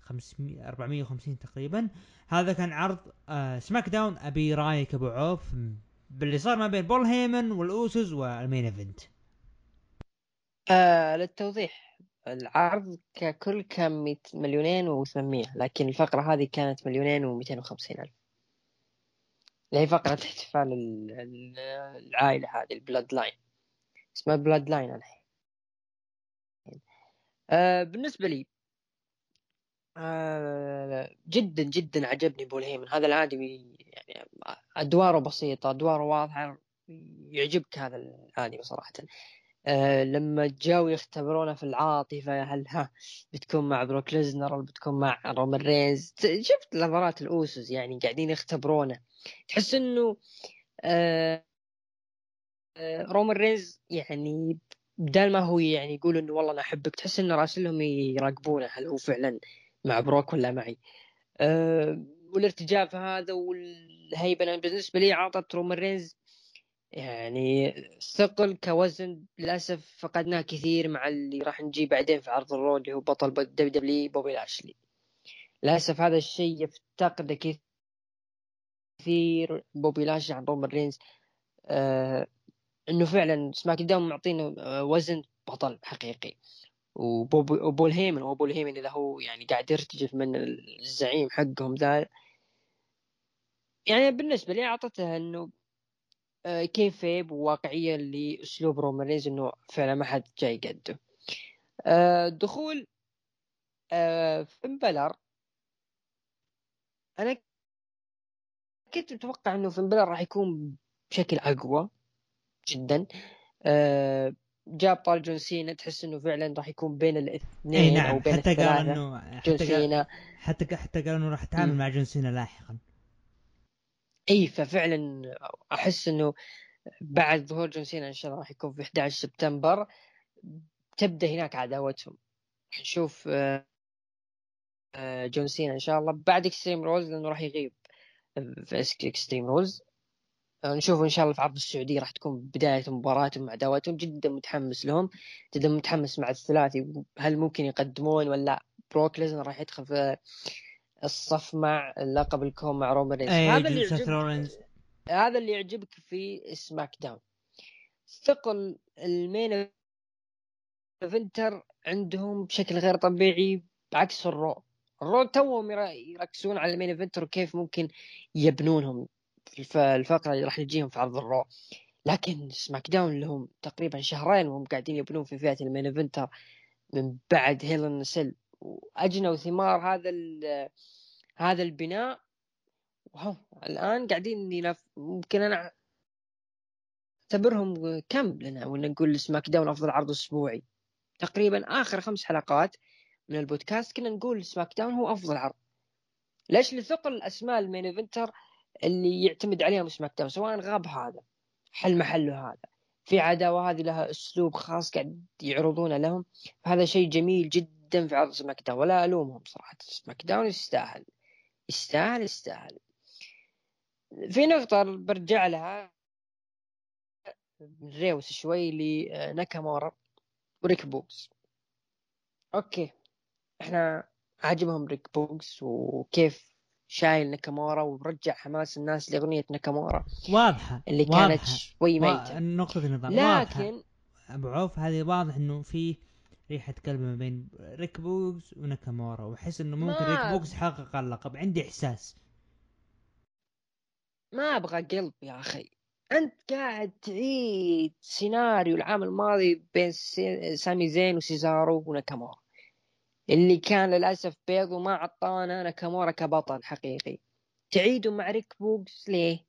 500 450 تقريبا. هذا كان عرض آه سماك داون أبي رايك أبو عوف. باللي صار ما بين بول هيمن والأوسوس وال main event. آه للتوضيح العرض ككل كان مليونين وثمانمية لكن الفقرة هذه كانت مليونين ومئتين وخمسين ألف. اللي هي فقرة احتفال ال- ال- العائلة هذه البلود لاين اسمها بلود لاين الحين. آه بالنسبة لي آه جدا جدا عجبني بول هيمن. هذا الآدمي أدواره بسيطة أدواره واضحة يعجبك هذا الآدمي صراحة. آه لما جاوا يختبرونه في العاطفة هل ها بتكون مع بروك ليزنر ولا بتكون مع رومان رينز؟ شفت نظرات الأوسوس يعني قاعدين يختبرونه. تحس إنه آه آه رومان رينز يعني بدال ما هو يعني يقول إنه والله أنا أحبك تحس إنه راسلهم يراقبونه هل هو فعلا مع بروك ولا معي. آه والارتجاف هذا والهيبة أنا بالنسبة لي عطت رومان رينز يعني ثقل كوزن للأسف فقدناه كثير مع اللي راح نجي بعدين في عرض الرو اللي هو بطل دبليو دبليو إي بوبي لاشلي. للأسف هذا الشيء يفتقده كثير بوبي لاشلي عن رومان رينز آه إنه فعلا سماك داون معطينه آه، وزن بطل حقيقي. وبول هيمن هو بول هيمن إذا هو يعني قاعد يرتجف من الزعيم حقهم ذا يعني بالنسبة لي أعطته إنه آه، كي فيب وواقعيه لأسلوب رومان رينز إنه فعلا ما حد جاي قده. آه، دخول آه، فين بلر. أنا كنت متوقع إنه فين بلر راح يكون بشكل أقوى جدا. جاب طال جون سينا تحس إنه فعلا راح يكون بين الاثنين اي نعم أو بين حتى قال إنه جون سينا. حتى حتى قال إنه راح يتعامل. مع جون سينا لاحقا. إي ففعلا أحس إنه بعد ظهور جون سينا إن شاء الله راح يكون في 11 سبتمبر تبدأ هناك عداوتهم. نشوف آه، جون سينا إن شاء الله. بعد اكستريم رولز لأنه راح يغيب. في اكستريم رولز نشوف إن شاء الله في عرض السعوديه راح تكون بدايه مباراتهم مع عداوتهم جدا متحمس لهم جدا متحمس مع الثلاثي. هل ممكن يقدمون ولا بروك ليزنر راح يدخل في الصف مع لقب الكون مع رومان رينز؟ اي هذا اللي يعجبك هذا اللي يعجبك في سماك داون. ثقل ال main eventer عندهم بشكل غير طبيعي بعكس الرو. الرو توهم ير- يركزون على ال main eventer وكيف ممكن يبنونهم. الفقرة اللي راح تجيهم في عرض الرو. لكن سماك داون لهم تقريبا شهرين وهم قاعدين يبنون في فئة ال main eventer من بعد هيل إن سيل. وجنوا ثمار هذا هذا البناء. وهم الآن قاعدين ينف... ممكن أنا أعتبرهم كم لنا ولا نقول سماك داون أفضل عرض أسبوعي. تقريبا آخر خمس حلقات من البودكاست كنا نقول سماك داون هو أفضل عرض. ليش لثقل الاسماء ال main eventer؟ اللي يعتمد عليهم سماك داون سواء غاب هذا حل محله هذا. في عداوة هذه لها أسلوب خاص قاعد يعرضونه لهم. هذا شيء جميل جدا في عرض سماك داون ولا ألومهم صراحة. سماك داون يستاهل. يستاهل يستاهل. في نقطة برجع لها. ريورس شوي لناكامورا وريك بوغز. أوكي. إحنا عاجبهم ريك بوغز وكيف شايل ناكامورا ورجع حماس الناس لأغنية ناكامورا واضحة اللي واضحة. كانت شوي ميتة. وا... نقطة النظام واضحة. لكن أبو عوف هذه واضح إنه في ريحة قلب ما بين ريك بوغز وناكامورا وأحس إنه ممكن ما- ريك بوغز حقق اللقب. عندي إحساس. ما أبغى قلب يا أخي. أنت قاعد تعيد سيناريو العام الماضي بين سامي زين وسيزارو وناكامورا. اللي كان للأسف بيض وما عطانا ناكامورا كبطل حقيقي تعيدوا مع ريك بوغز ليه؟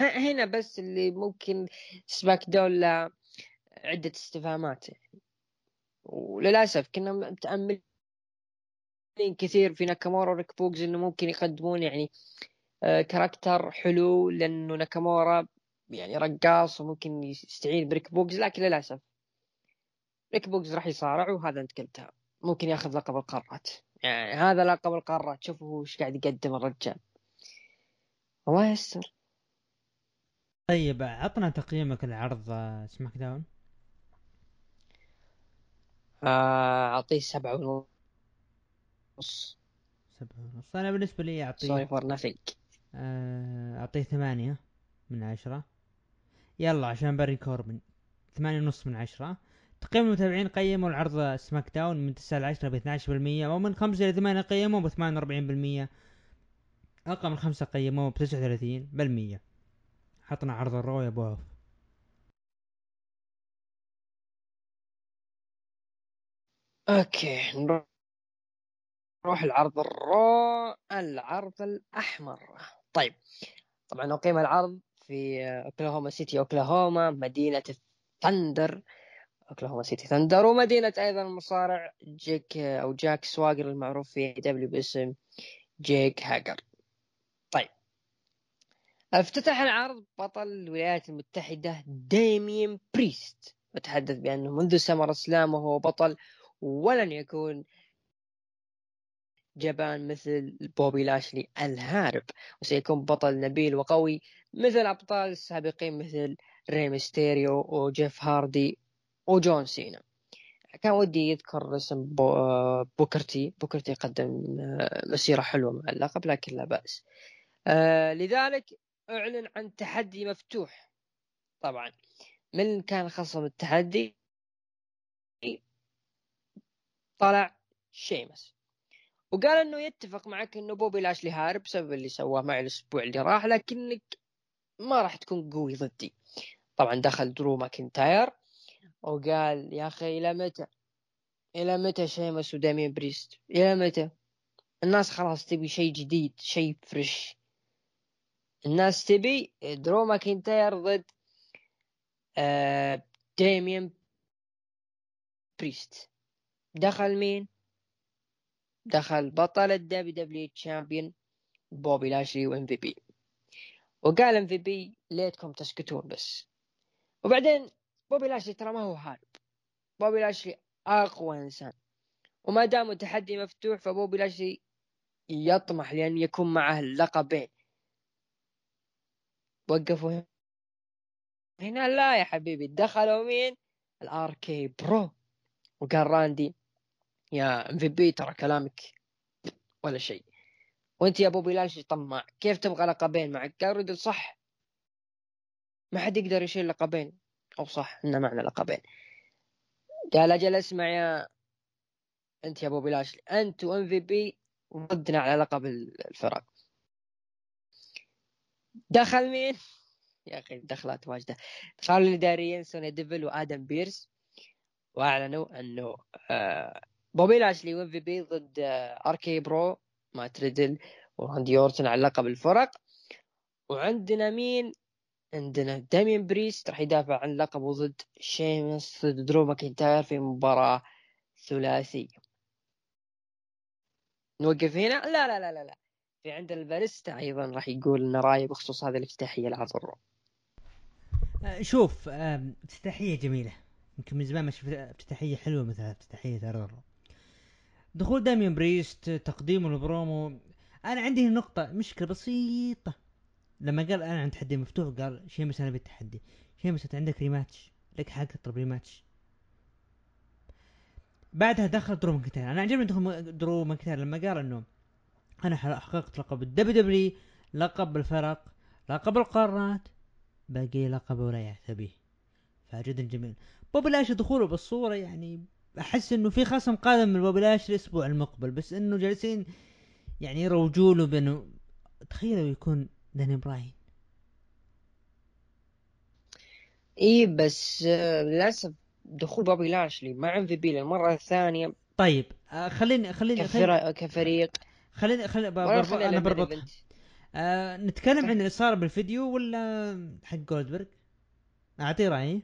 هنا بس اللي ممكن سماك داون عدة استفهامات يعني. وللأسف كنا متأملين كثير في ناكامورا وريك بوغز إنه ممكن يقدمون يعني آه، character حلو لأنه ناكامورا يعني رقاص وممكن يستعين بريك بوغز لكن للأسف ريك بوغز راح يصارع وهذا أنت قلتها ممكن ياخذ لقب القارات. يعني هذا لقب القارات شوفوا وش قاعد يقدم الرجال. الله يستر طيب عطنا تقييمك لعرض سماك داون. آه، أعطيه سبعة ونص. سبعة ونص. أنا بالنسبة لي sorry اعطيه for nothing آه، أعطيه ثمانية من عشرة. يلا عشان بارون كوربن ثمانية ونص من عشرة. تقييم المتابعين قيموا العرض سماك داون من تسعة لعشرة ب 12% ومن خمسة إلى ثمانية قيموه ب 48% أقل من خمسة قيموه ب 39% عطنا عرض الرو يا أبو عوف. أوكي نروح العرض الرو العرض الأحمر. طيب طبعا أقيم العرض في أوكلاهوما سيتي أوكلاهوما مدينة الثندر أوكلاهوما سيتي. ثندر ومدينه أيضا المصارع جيك أو جاك سواجر المعروف في دبليو باسم جيك هاجر. طيب. افتتح العرض بطل الولايات المتحدة ديميان بريست. وتحدث بأنه منذ سمر سلام وهو بطل ولن يكون جبان مثل بوبي لاشلي الهارب. وسيكون بطل نبيل وقوي مثل أبطال السابقين مثل ري ميستيريو وجيف هاردي وجون سينا كان ودي يذكر اسم بو بوكرتي. بوكرتي قدم آه، مسيرة حلوة مع اللقب لكن لا بأس. آه، لذلك أعلن عن تحدي مفتوح. طبعا من كان خصم التحدي؟ طلع شيمس. وقال إنه يتفق معك إنه بوبي لاشلي هارب بسبب اللي سواه معي الأسبوع اللي راح لكنك ما راح تكون قوي ضدي. طبعا دخل درو ماكنتاير. وقال يا أخي إلى متى إلى متى شيمس ودامين بريست إلى متى الناس خلاص تبي شيء جديد شيء fresh الناس تبي درو ماكنتاير ضد آه ديميان بريست دخل مين دخل بطل ال WW champion بوبي لاشلي وام في بي وقال ام في بي ليتكم تسكتون بس وبعدين بوبي لاشلي ترى ما هو هارب بوبي لاشلي أقوى إنسان. وما دام التحدي مفتوح فبوبي لاشلي يطمح لأن يكون معه اللقبين وقفوا هنا. لا يا حبيبي دخلوا مين؟ الآر كي برو. وقال راندي يا إم في بي ترى كلامك ولا شيء. وأنت يا بوبي لاشلي طماع. كيف تبغى لقبين معك؟ قال صح ما حد يقدر يشيل لقبين. أو صح إنه معنا لقبين. قال أجل أسمع يا أنت يا بوبي لاشلي أنت وام في بي ضدنا على لقب الفرق. دخل مين؟ يا أخي دخلات واجدة. دخل الاداريين سوني ديفل وآدم بيرس وأعلنوا إنه آه بوبي لاشلي وام في بي ضد آه آر كي برو مات ريدل وراندي أورتن على لقب الفرق. وعندنا مين؟ عندنا. دامين بريست راح يدافع عن لقبه ضد شيمس ضد درو ماكنتاير في مباراة ثلاثية. نوقف هنا؟ لا لا لا لا لا. في عندنا الباريستا أيضا راح يقول لنا رأيه بخصوص هذه الافتتاحية لعرض الرو آه، شوف آم، افتتاحية جميلة. يمكن من زمان ما شفت افتتاحية حلوة مثل افتتاحية عرض الرو دخول داميان بريست تقديمه البرومو أنا عندي هنا نقطة مشكلة بسيطة. لما قال أنا عندي تحدي مفتوح قال شيمس أنا بالتحدي شيمس أنت عندك rematch لك حق تطلب rematch بعدها دخل درو ماكنتاير. أنا عجبني دخول درو ماكنتاير لما قال إنه أنا حققت لقب ال WW لقب الفرق لقب القارات باقي لقب الولايات أبيه فجدا جميل. بوبي لاشلي دخوله بالصورة يعني أحس إنه في خصم قادم من بوبي لاشلي الأسبوع المقبل بس إنه جالسين يعني يروجوا له بأنه تخيلوا يكون داني براين اي بس آه، للأسف دخول بوبي لاشلي مع ام في بي للمره الثانية طيب آه خليني خليني خليني كفرق كفريق. خليني, خليني بربط أنا بربطها إيفنت. آه نتكلم عن اللي صار بالفيديو ولا حق جولدبرغ؟ اعطيه رأيي.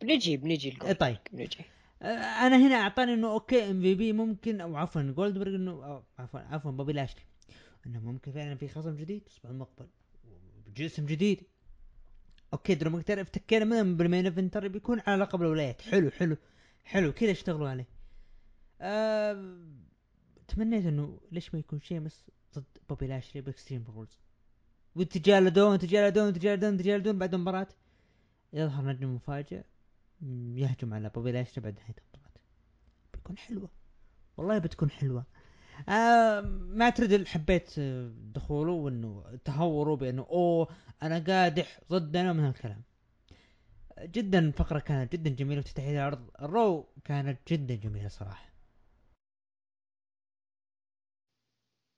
بنجي بنجي لجولد. طيب. بنجي. آه، أنا هنا أعطاني إنه أوكي إم في بي ممكن أو عفوا جولدبرغ إنه عفوا عفوا بوبي لاشلي إنه ممكن فعلا في خصم جديد الأسبوع المقبل. بجسم جديد. أوكي درو ماكنتاير افتكينا منهم بالمين إيفنت ترى بيكون على لقب الولايات. حلو حلو حلو. كذا اشتغلوا عليه. أه... تمنيت إنه ليش ما يكون شيمس ضد بوبي لاشلي بإكستريم رولز؟ وتجالدون تجالدون تجالدون تجالدون بعد المباراة يظهر نجم مفاجئ. يهجم على بوبي لاشلي بعد نهاية المباراة. بتكون حلوة. والله بتكون حلوة. آه ما تريد حبيت آه، دخوله وإنه تهوروا بإنه أوه أنا قادح ضدنا من هالكلام. جدا الفقرة كانت جدا جميلة وافتتاحية العرض الرو كانت جدا جميلة صراحة.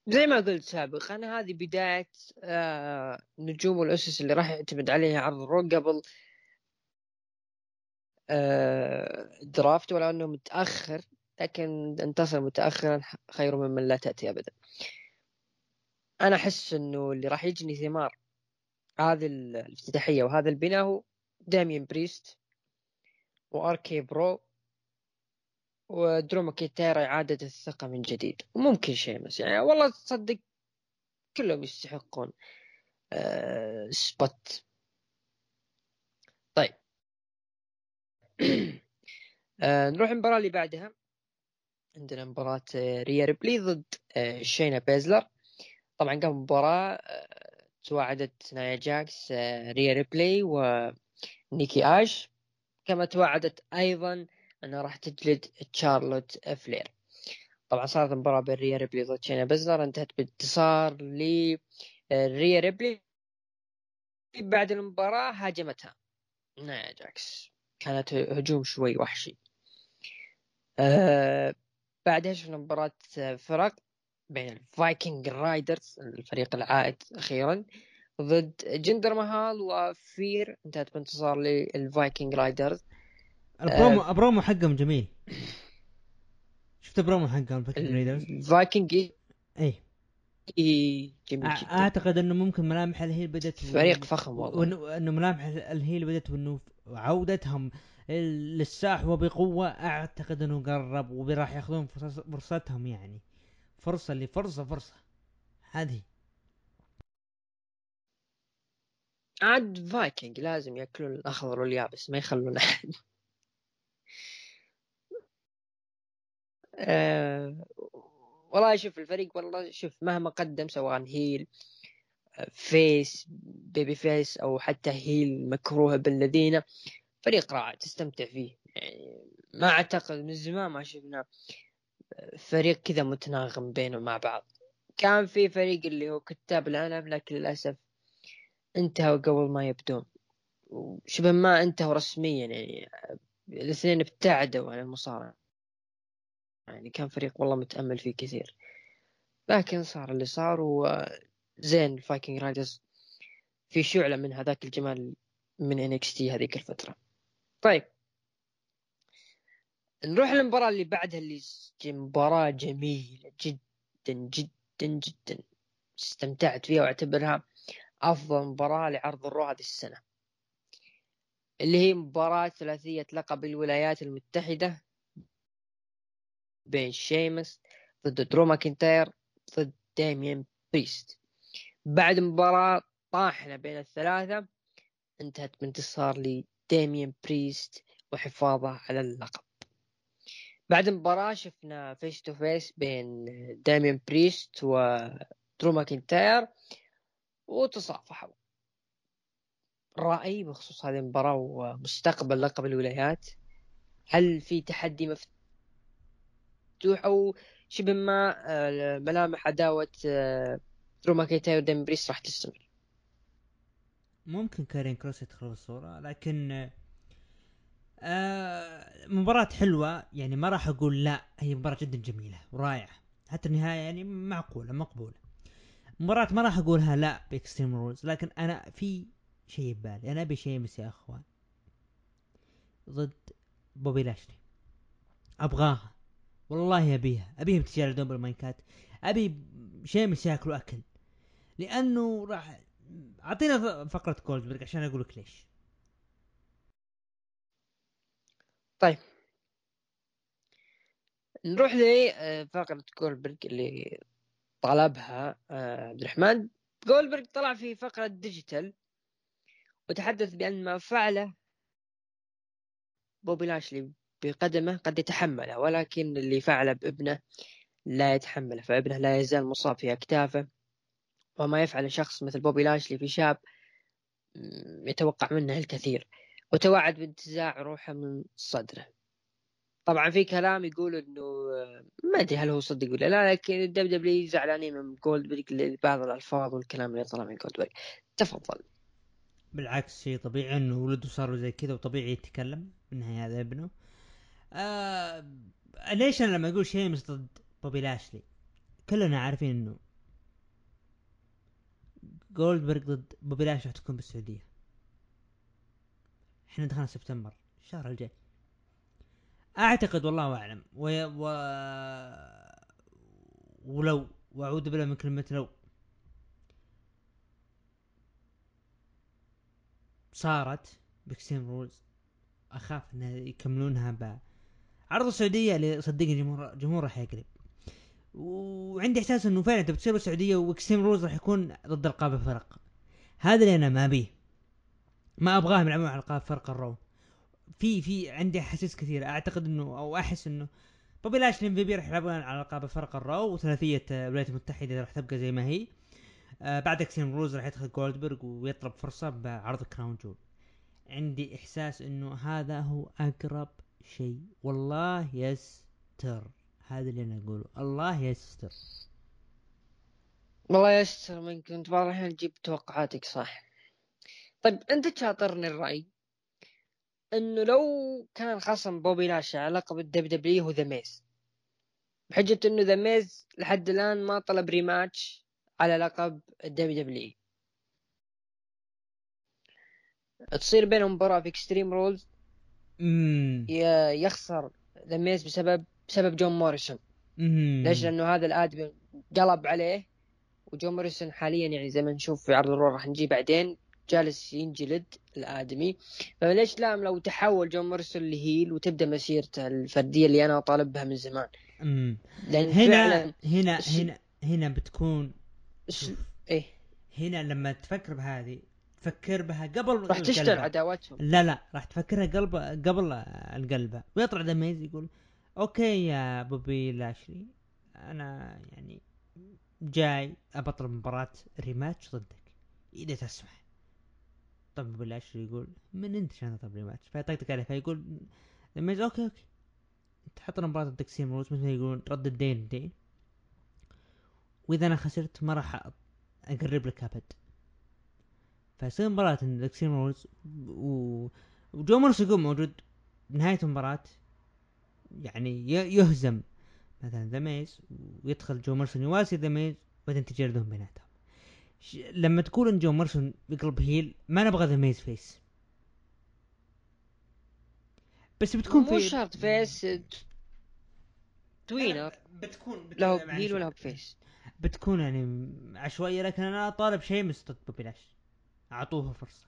زي ما قلت سابقا هذه بداية آه نجوم الأسس اللي راح يعتمد عليها عرض الرو قبل آه draft ولو أنه متأخر. لكن أن تصل متأخرا خير ممن لا تأتي أبدا. أنا أحس أنه اللي راح يجني ثمار هذه الافتتاحية وهذا البناء هو داميان بريست وآر كي برو ودرو ماكينتاير إعادة الثقة من جديد. وممكن شيمس يعني والله تصدق كلهم يستحقون آه spot طيب. آه نروح المباراة اللي بعدها. عندنا مباراة آه، ريا ريبلي ضد آه، شينا بيزلر. طبعا قبل المباراة آه، تواعدت نايا جاكس ريا ريبلي ونيكي آش. كما تواعدت أيضا انها راح تجلد تشارلوت فلير. طبعا صارت المباراة بين ريا ريبلي ضد شينا بيزلر. انتهت بانتصار لريا ريبلي بعد المباراة هاجمتها نايا جاكس. كانت هجوم شوي وحشي. آه بعدها شفنا مباراة فرق بين ال Viking Raiders الفريق العائد أخيرا ضد جندر مهال وفير انتهت بانتصار لل Viking Raiders ال promo آه البرومو حقهم جميل. شفت البرومو حقهم ال Viking Raiders الفايكنج اي إي. جميل جدا. أعتقد إنه ممكن ملامح ال heel بدت فريق فخم والله. وانه ملامح ال heel بدت وانه عودتهم للساح وبقوة أعتقد إنه قرب وراح يأخذون فرصتهم يعني. فرصة اللي فرصة فرصة. هذه. عاد فايكنج لازم يأكلون الأخضر واليابس ما يخلون أحد. أه والله شوف الفريق والله شوف مهما قدم سواء هيل فيس بيبي فيس أو حتى هيل مكروه بالذين فريق رائع تستمتع فيه. يعني ما أعتقد من زمان ما شفنا فريق كذا متناغم بينه مع بعض. كان في فريق اللي هو كتاب العالم لكن للأسف انتهوا قبل ما يبدون. وشبه ما انتهوا رسميا يعني الاثنين ابتعدوا عن المصارعة. يعني كان فريق والله متأمل فيه كثير. لكن صار اللي صار وزين ال Viking Raiders. في شعلة من هذاك الجمال من NXT هذيك الفترة. طيب. نروح للمباراة اللي بعدها اللي مباراة جميلة جدا جدا جدا. استمتعت فيها وأعتبرها أفضل مباراة لعرض ال Raw هذه السنة. اللي هي مباراة ثلاثية لقب الولايات المتحدة بين شيمس ضد درو ماكنتاير ضد ديميان بريست. بعد مباراة طاحنة بين الثلاثة انتهت بانتصار لديميان بريست وحفاظه على اللقب. بعد المباراة شفنا face to face بين ديميان بريست ودرو ماكنتاير وتصافحوا. رأيي بخصوص هذه المباراة ومستقبل لقب الولايات هل في تحدي مفتوح أو شبه ما آه، ملامح عداوة درو ماكنتاير وديميان بريست راح تستمر. ممكن كارين كروس يدخل الصورة لكن آه مباراة حلوة يعني ما راح أقول لا هي مباراة جدا جميلة ورائعة. حتى النهاية يعني معقولة مقبولة. مباراة ما راح أقولها لا ب Extreme Rules لكن أنا في شيء ببالي أنا أبي شيء يا إخوان. ضد بوبي لاشلي. أبغاها. والله أبيها. أبيها بتجي دوبل مايكات أبي شيمس ياكلوا أكل. لأنه راح أعطينا فقرة كولدبرغ عشان أقول لك ليش. طيب. نروح لفقرة آه، كولبرغ اللي طلبها آه، عبد الرحمن. جولبرغ طلع في فقرة digital وتحدث بأن ما فعله بوبي لاشلي بقدمه قد يتحمله ولكن اللي فعله بابنه لا يتحمله فابنه لا يزال مصاب في أكتافه. وما يفعل شخص مثل بوبي لاشلي في شاب يتوقع منه الكثير. وتوعد بانتزاع روحه من صدره. طبعا في كلام يقول إنه ما أدري هل هو صدق ولا لا لكن ال WWE زعلانين من جولدبرغ لبعض الألفاظ والكلام اللي طلع من جولدبرغ تفضل. بالعكس شيء طبيعي إنه ولده صار زي كذا وطبيعي يتكلم بالنهايه هذا ابنه. آه ليش أنا لما أقول شيمس ضد بوبي لاشلي؟ كلنا عارفين إنه جولدبرغ ضد بوبي لاشلي راح تكون بالسعودية. إحنا دخلنا سبتمبر الشهر الجاي. أعتقد والله أعلم. و... و... ولو وأعوذ بالله من كلمة لو. صارت ب Extreme Rules أخاف ان يكملونها ب عرض السعودية اللي صدقني جمهور جمهور راح يقلب وعندي إحساس إنه فعلا تبي تصير السعوديه و Extreme Rules راح يكون ضد ألقاب الفرق. هذا اللي أنا ما أبيه. ما ابغاهم يلعبون على ألقاب فرق ال Raw في في عندي احاسيس كثيره أعتقد إنه أو أحس إنه بوبي لاشلي MVP راح يلعبون على ألقاب فرق ال Raw وثلاثية الولايات المتحدة راح تبقى زي ما هي. آه بعد Extreme Rules راح يدخل جولدبرغ ويطلب فرصة بعرض Crown Jewel. عندي إحساس إنه هذا هو أقرب شيء. والله يستر. هذا اللي أنا أقوله. الله يستر. والله يستر من كنت بعض الاحيان تجيب توقعاتك صح. طيب أنت شاطرني الرأي إنه لو كان خصم بوبي لاشلي على لقب ال WWE هو The Miz. بحجة إنه The Miz لحد الآن ما طلب rematch على لقب ال WWE تصير بينهم مباراه في Extreme Rules يخسر The Miz بسبب بسبب جون موريسون. ليش؟ لأنه هذا الادمي قلب عليه وجون موريسون حاليا يعني زي ما نشوف في عرض ال Raw راح نجي بعدين جالس ينجلد الآدمي فليش لا لو تحول جون موريسون ل heel وتبدأ مسيرته الفردية اللي أنا اطالب بها من زمان أمم. لأن هنا فعلا هنا الش- هنا هنا بتكون شوف إيه هنا لما تفكر بهذه تفكر بها قبل راح تشتغل. عداوتهم لا لا راح تفكرها قلب قبل القلبة ويطلع The Miz يقول okay يا بوبي لاشلي أنا يعني جاي أبطل مباراة rematch ضدك إذا تسمح. طب بوبي لاشلي يقول من أنت عشان اطلب rematch فيطقطق عليه فيقول The Miz okay. okay تحط مباراة ضدك Extreme Rules مثل ما يقولون رد الدين دين. وإذا أنا خسرت ما راح أقرب لك أبد. فيصير مباراة ضد سيم روز و... وجو مورس يكون موجود بنهاية المباراة يعني يهزم. مثلا ذا ميز ويدخل جو مورسون يواسي ذا ميز وبعدين تجي ردهم بيناتهم. لما تقول ان جو مورسون بيقلب هيل ما نبغى ذا ميز فيس بس بتكون مو في شرط فيس tweener بتكون, بتكون معلش. ب heel ولا هو ب face بتكون يعني عشوائية لكن أنا طالب شيء ضد بوبي لاشلي أعطوها فرصة.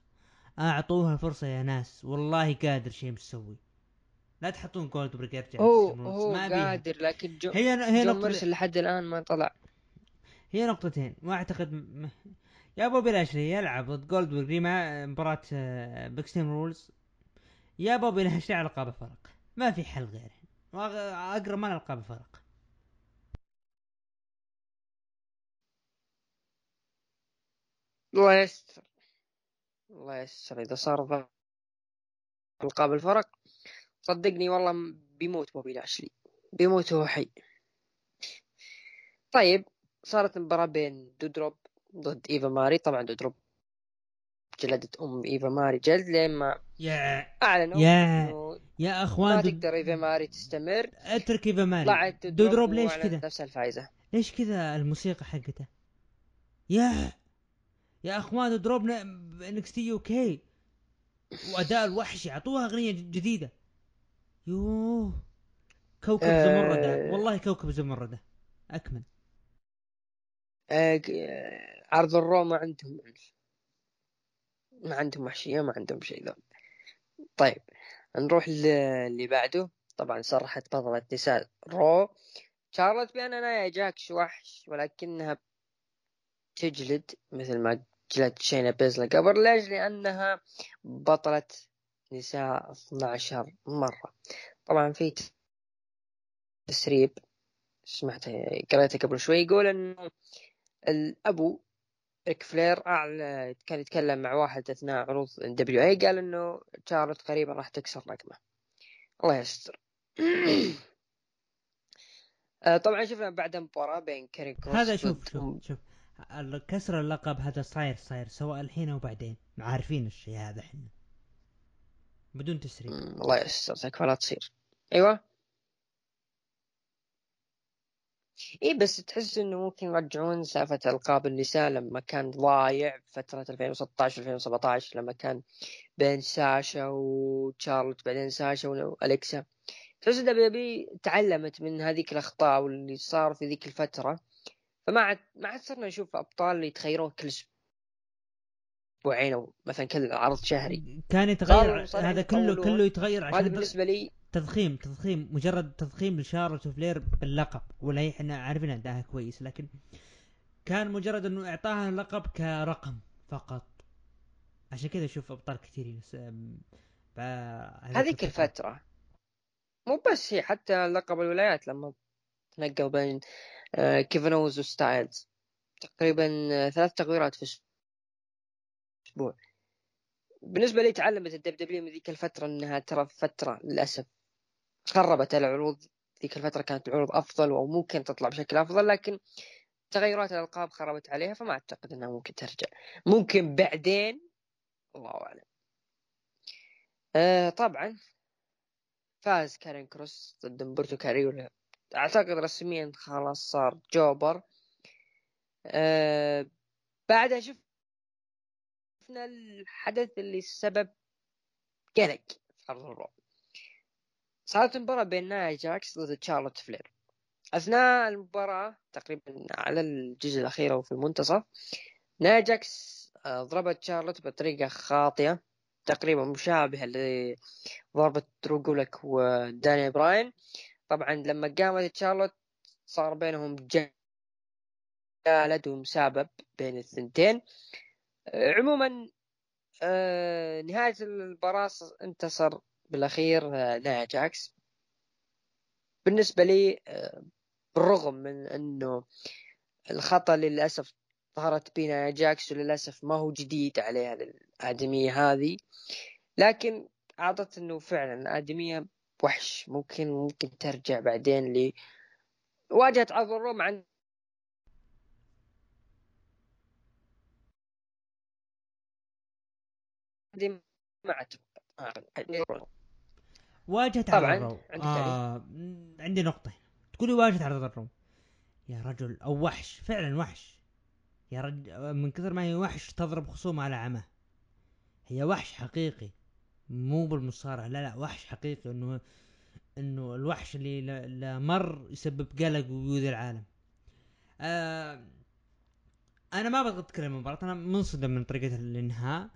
أعطوها فرصة يا ناس. والله قادر شيء مسوي. لا تحطون جولدبيرغ يرجع هو. هو. قادر لكن جو هي هي جون نقطة لحد الآن ما طلع. هي نقطتين ما أعتقد م... يا بوبي لاشلي يلعب ضد جولدبيرغ مع مباراة آه، ب Extreme Rules يا بوبي لاشلي على ألقاب فرق. ما في حل غيره. أقرب ما ألقاب فرق. الله يستر. الله يستر إذا صار ألقاب الفرق. صدقني والله بيموت بوبي لاشلي بيموت وهو حي. طيب صارت مباراة بين دودروب ضد إيفا ماري. طبعا دودروب جلدت أم إيفا ماري جلد لين ما يا أعلنوا يا يا ما اخوان دود- تقدر إيفا ماري تستمر. اترك إيفا ماري. طلعت دودروب ليش كذا؟ نفسها الفائزة. ليش كذا الموسيقى حقته؟ يا يا أخوان دروب انكس تي يو كي وأداء الوحشي اعطوها أغنية جديدة. يوه كوكب آه. زمردة والله كوكب زمردة. أكمل. آه، ك- آه، عرض ال Raw ما عندهم عنف ما عندهم وحشية ما عندهم شيء ذا. طيب نروح للي بعده. طبعا صرحت بطلة نساء Raw شارلوت بأن نايا جاكس وحش ولكنها تجلد مثل ما جلد شاينا بيزلر قبل. ليش؟ لأنها بطلة نساء 12 مرة. طبعا في تسريب سمعت قريته قبل شوي يقول إنه الأبو ريك فلير أعلى كان يتكلم مع واحد أثناء عروض WWE قال إنه شارلوت قريبا راح تكسر رقمه الله يستر. طبعا شفنا بعد مباراة بين كاريون كروس هذا شوف شوف شوف كسر اللقب هذا صاير صاير سواء الحين أو بعدين. عارفين الشيء هذا إحنا. بدون تسريب. الله يستر تكفى لا تصير. أيوه. إي بس تحس إنه ممكن يرجعون سالفة ألقاب النساء لما كان ضايع فترة 2016 2017 لما كان بين ساشا وتشارلوت بعدين ساشا والكسا تحس دبليو تعلمت من هذيك الأخطاء واللي صار في ذيك الفترة. فما عاد ما عاد صرنا نشوف أبطال يتغيرون كل أسبوعين أو مثلا كل عرض شهري. كان يتغير هذا كله. كله يتغير عشان بالنسبة لي تضخيم تضخيم مجرد تضخيم لشارلوت فلير باللقب ولا إحنا عارفين أداها كويس لكن كان مجرد إنه إعطاها اللقب كرقم فقط. عشان كذا أشوف أبطال كثيرين. هذيك الفترة. مو بس هي حتى لقب الولايات لما تنقل بين آه، كيفن أوينز وستايلز. تقريبا آه، ثلاث تغييرات في أسبوع بالنسبة لي تعلمت ال WWE من ذيك الفترة إنها ترى فترة للأسف خربت العروض. ذيك الفترة كانت العروض أفضل أو ممكن تطلع بشكل أفضل لكن تغيرات الألقاب خربت عليها فما أعتقد أنها ممكن ترجع. ممكن بعدين؟ الله أعلم. آه طبعا فاز كاريون كروس ضد هومبرتو كاريو. أعتقد رسميا خلاص صار jobber. آه بعدها شفنا شفنا الحدث اللي سبب قلق في عرض ال Raw صارت مباراة بين نايا جاكس ضد شارلوت فلير أثناء المباراة تقريبا على الجزء الأخير أو في المنتصف نايا جاكس آه، ضربت شارلوت بطريقة خاطئة تقريبا مشابهة لضربة روجولك وداني براين. طبعا لما قامت شارلوت صار بينهم جالد ومسابب بين الثنتين. عموما آه، نهاية المباراة انتصر بالأخير نايا جاكس. بالنسبة لي بالرغم من أنه الخطأ للأسف ظهرت بينا جاكس وللأسف ما هو جديد عليها الآدمية هذه لكن أعطت أنه فعلا الآدمية وحش. ممكن ممكن ترجع بعدين ل واجهت عرض الروم عن ما أتوقع. واجهت عرض الروم آه عندي نقطة. تقولي واجهت عرض الروم يا رجل أو وحش فعلا وحش. يا رجل من كثر ما هي وحش تضرب خصوم على عمى هي وحش حقيقي مو بالمصارعة. لا لا وحش حقيقي. إنه إنه الوحش اللي لا مر يسبب قلق ويؤذي العالم. آه أنا ما بغيت أتكلم عن المباراة. أنا منصدم من طريقة الإنهاء.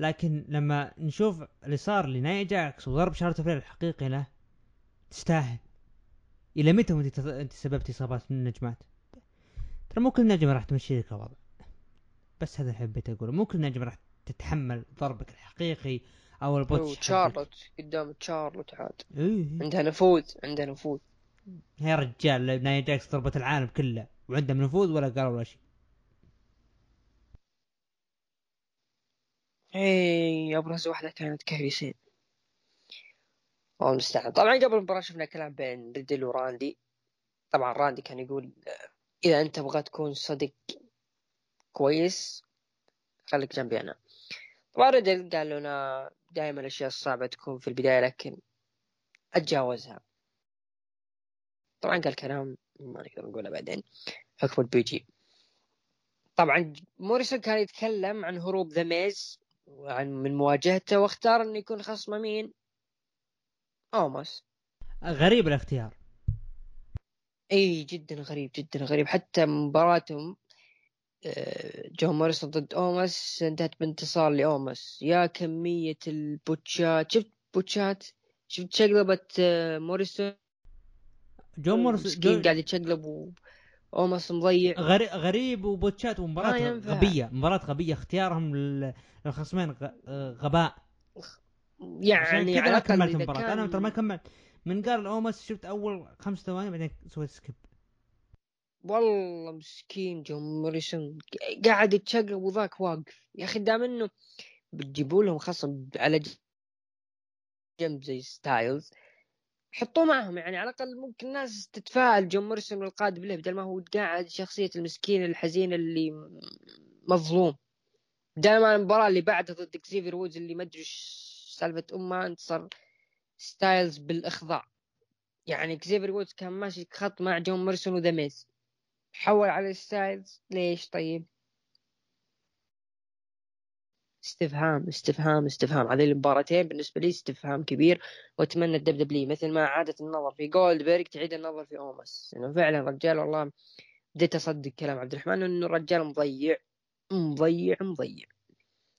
لكن لما نشوف اللي صار لناي جاكس وضرب شارلوت فلير الحقيقي له تستاهل. إلى متى وأنت أنت سببت إصابات من النجمات؟ ترى مو كل نجمة راح تمشي لك الوضع. بس هذا حبيت أقوله. مو كل نجمة راح تتحمل ضربك الحقيقي أو ال botch شارلوت. قدام شارلوت عاد. إيه. عندها نفوذ عندها نفوذ. يا رجال نايا جاكس ضربت العالم كله وعندهم نفوذ ولا قالوا ولا شيء. اي ابرز واحدة كانت كايري الله المستعان طبعا قبل المباراة شفنا كلام بين ريدل وراندي. طبعا راندي كان يقول إذا أنت تبغى تكون صديق كويس خليك جنبي أنا. طبعا ريدل قال لنا دائما الأشياء الصعبة تكون في البداية لكن أتجاوزها. طبعا قال كلام ما نقدر نقوله بعدين. حكم ال PG طبعا موريسون كان يتكلم عن هروب ذا ميز. وعن من مواجهته واختار إنه يكون خصمه مين؟ أوماس. غريب الاختيار. إي جدا غريب جدا غريب. حتى مباراتهم آه، جون موريسون ضد أوماس انتهت بانتصار لأوماس. يا كمية البوتشات. شفت بوتشات؟ شفت شقلبة آه، موريسون؟ جون موريسون قاعد يتشقلب اوماس مضيع غريب, غريب وبوتشات ومباراة غبية مباراة غبية اختيارهم للخصمين غباء. يعني على ما كملت المباراة. كان... أنا ترى ما كملت. من قال أوماس شفت أول خمس ثواني بعدين سويت skip. والله مسكين جون موريسون. قاعد يتشقلب وذاك واقف. يا أخي دام إنه بتجيبوا لهم خصم على جنب زي ستايلز حطوه معهم يعني على الأقل ممكن الناس تتفائل جون موريسون القادم له بدل ما هو قاعد شخصية المسكين الحزين اللي مظلوم. دائما المباراة اللي بعدها ضد إكزيفير وودز اللي ما أدري سالفة امها انتصر ستايلز بالإخضاع. يعني إكزيفير وودز كان ماشي خط مع جون موريسون وذا ميز. حول على ستايلز ليش طيب؟ استفهام استفهام استفهام. هذه المباراتين بالنسبة لي استفهام كبير وأتمنى ال WWE مثل ما عادت النظر في جولدبرغ تعيد النظر في أوماس إنه فعلا رجال والله بديت اصدق كلام عبد الرحمن إنه الرجال مضيع مضيع مضيع.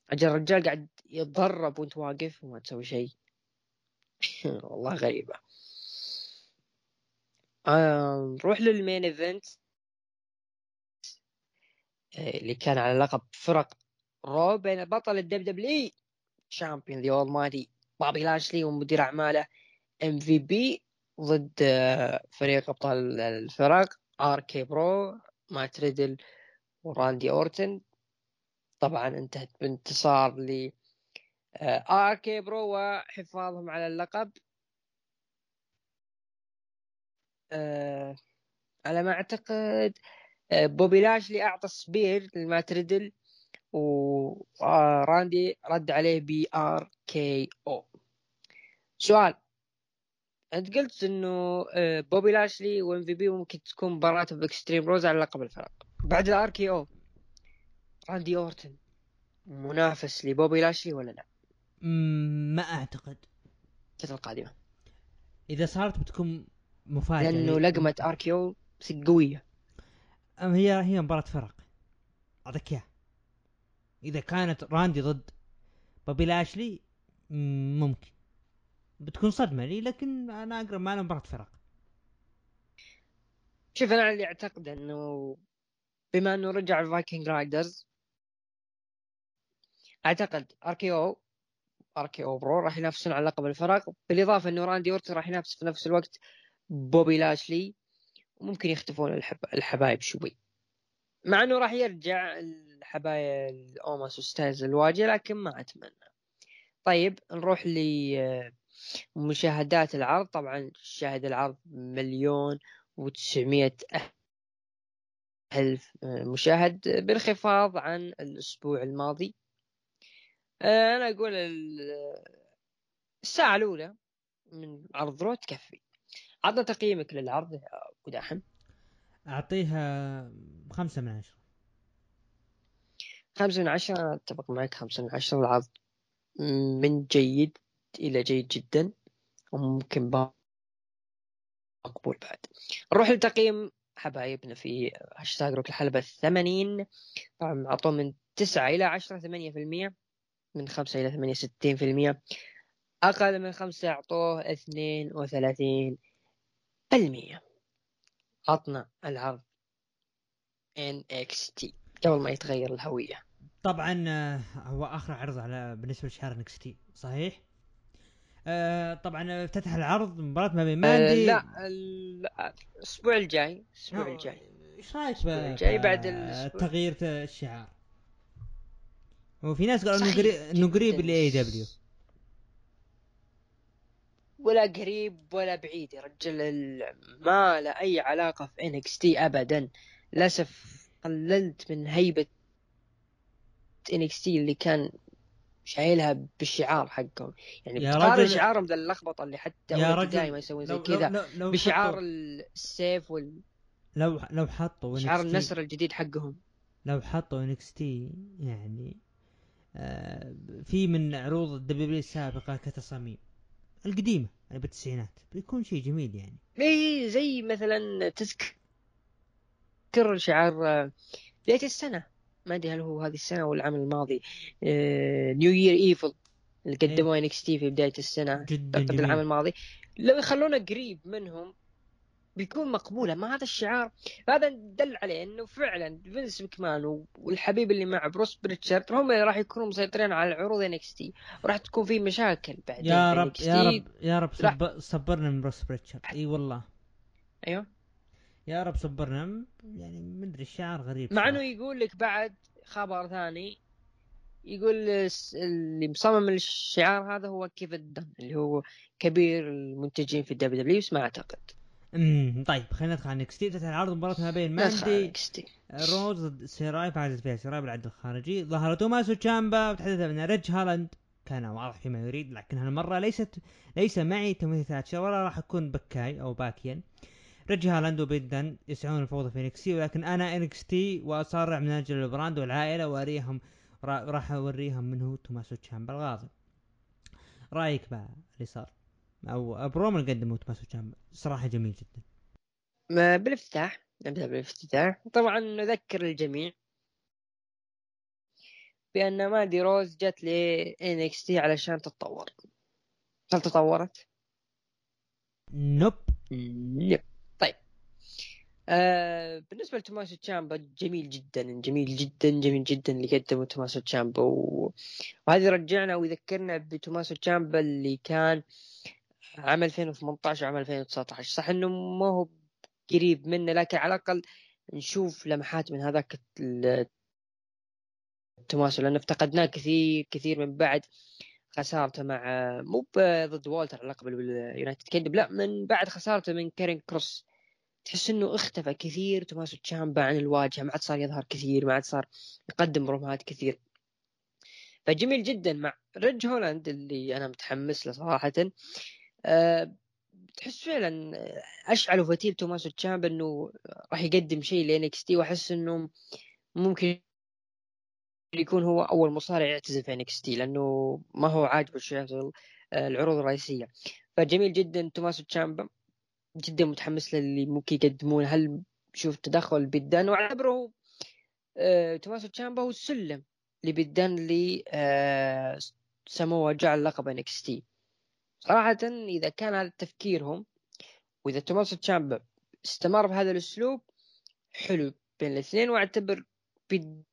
أجل الرجال قاعد يتضرب وأنت واقف وما تسوي شيء. والله غريبة. آه نروح لل main event آه، اللي كان على لقب فرق Raw بين بطل ال WWE Champion The All Mighty بابي لاشلي ومدير أعماله MVP ضد آه، فريق أبطال الفرق. RK-Bro مات ريدل وراندي أورتن. طبعا انتهت بانتصار ل RK-Bro وحفاظهم على اللقب. أه على ما أعتقد آه، بوبي لاشلي أعطى spear لمات ريدل. وراندي رد عليه ب RKO. سؤال. أنت قلت إنه آه، بوبي لاشلي و MVP ممكن تكون مباراة ب Extreme Rules على لقب الفرق بعد ال RKO. راندي أورتن. منافس لبوبي لاشلي ولا لا؟ ما أعتقد. الفترة القادمة. إذا صارت بتكون مفاجأة. لأنه لي- لقمه RKO قوية. أم هي هي مباراة فرق. أعطيك إياها. إذا كانت راندي ضد بوبي لاشلي مم، ممكن. بتكون صدمة لي لكن أنا أقرب معنا مباراة فرق. شوف أنا اللي أعتقد إنه بما إنه رجع ال Viking Raiders أعتقد RK RK-Bro راح ينافسون على لقب الفرق. بالإضافة إنه راندي اورتون راح ينافس في نفس الوقت بوبي لاشلي وممكن يختفون الحب... الحبايب شوي. مع إنه راح يرجع الحبايب اوماس وستايلز الواجهة لكن ما أتمنى. طيب نروح لمشاهدات العرض. طبعا شاهد العرض مليون وتسعمية ألف مشاهد بانخفاض عن الأسبوع الماضي. آه، أنا أقول ال- الساعة الأولى من عرض Raw تكفي عطنا تقييمك للعرض أبو داحم. أعطيها خمسة من عشرة. خمسة من عشرة أنا أتفق معك خمسة من عشرة العرض من جيد إلى جيد جدا وممكن با- مقبول بعد. نروح لتقييم حبايبنا في هاشتاج ركن الحلبة الثمانين. طبعا أعطوه من تسعة إلى عشرة ثمانية في المية من خمسة إلى ثمانية ستين في المية. أقل من خمسة أعطوه اثنين وثلاثين بالمية. عطنا العرض NXT قبل ما يتغير الهوية. طبعا آه، هو آخر عرض على بالنسبة لشعار NXT صحيح؟ آه طبعا افتتح العرض مباراة ما بين آه ماندي لا ال- الأسبوع الجاي الأسبوع آه، الجاي إيش رأيك الجاي بعد. تغيير الشعار؟ وفي ناس قالوا إنه قريب إنه قريب. ل AEW ولا قريب ولا بعيد يا رجل ما له أي علاقة في NXT ابدا للأسف قللت من هيبة NXT اللي كان شايلها بالشعار حقهم. يعني يا رجل- شعارهم ذا اللخبطة اللي حتى يا رجل دائما يسوون زي كذا بشعار السيف والشعار لو لو حطوا NXT النسر الجديد حقهم. لو حطوا NXT يعني آه في من عروض ال W السابقة كتصاميم القديمة يعني بالتسعينات بيكون شيء جميل يعني. إي زي مثلا تذكر شعار بداية السنة. ما أدري هل هو هذه السنة ولا العام الماضي. New Year's Evil اللي قدموه NXT في بداية السنة جدا اعتقد العام الماضي. لو يخلونه قريب منهم بيكون مقبولة. ما هذا الشعار؟ هذا دل عليه إنه فعلا فينس مكمان والحبيب اللي مع بروس بريتشارد هم اللي راح يكونوا مسيطرين على العروض NXT وراح تكون في مشاكل بعدين يا رب. يا رب يا رب لا. صب صبرنا من بروس بريتشارد. إي والله. أيوه. يا رب صبرنا يعني مدري الشعار غريب مع. إنه يقول لك بعد خبر ثاني يقول اللي مصمم الشعار هذا هو كيفن دن اللي هو كبير المنتجين في ال WWE ما أعتقد. امم طيب خلينا ندخل على NXT تفتح العرض مباراة ما بين ماندي. روز ضد ساراي فازت فيها ساراي بالعد الخارجي. ظهر توماسو تشامبا وتحدث ان ريج هالاند. كان واضح فيما يريد لكن هالمرة ليست ليس معي. تيموثي ثاتشر ولا راح أكون بكاي أو باكيا. ريج هالاند وبيت دن يسعون الفوضى في NXT ولكن أنا NXT وأصارع من أجل ال brand والعائلة وأريهم را- راح أوريهم من هو توماسو تشامبا الغاضب رأيك بقى اللي صار؟ أو برومو اللي قدمه توماسو تشامبا صراحة جميل جدا. ما بالإفتتاح نبدأ بالإفتتاح. طبعا نذكر الجميع بأن مادي روز جت ل NXT علشان تتطور. هل تطورت؟ نوب. طيب آه بالنسبة لتوماسو تشامبا جميل جدا جميل جدا جميل جدا اللي قدمه توماسو تشامبا. و... وهذا يرجعنا ويذكرنا بتوماسو تشامبا اللي كان عام 2018 وعام 2019 صح إنه ما هو قريب منه لكن على الأقل نشوف لمحات من هذاك ال- توماسو لأن افتقدناه كثير كثير من بعد خسارته مع مو ضد والتر على لقب ال United Kingdom لا من بعد خسارته من كاريون كروس. تحس إنه اختفى كثير توماسو تشامبا عن الواجهة ما عاد صار يظهر كثير ما عاد صار يقدم برومات كثير. فجميل جدا مع ريج هولاند اللي أنا متحمس له صراحة. أه تحس فعلا أشعل وفتيل توماسو تشامبا انه راح يقدم شيء ل NXT وأحس إنه ممكن يكون هو أول مصارع يعتزل في NXT لأنه ما هو عاجبه آه، العروض الرئيسية. فجميل جدا توماسو تشامبا جدا متحمس للي ممكن يقدمونه هل شوف تدخل بيدان واعتبره آه توماسو تشامبا هو السلم لبيدان اللي آه سموه جعل لقب انكس صراحة إذا كان هذا تفكيرهم وإذا توماسو تشامبا استمر بهذا الأسلوب حلو بين الاثنين وأعتبر بيدان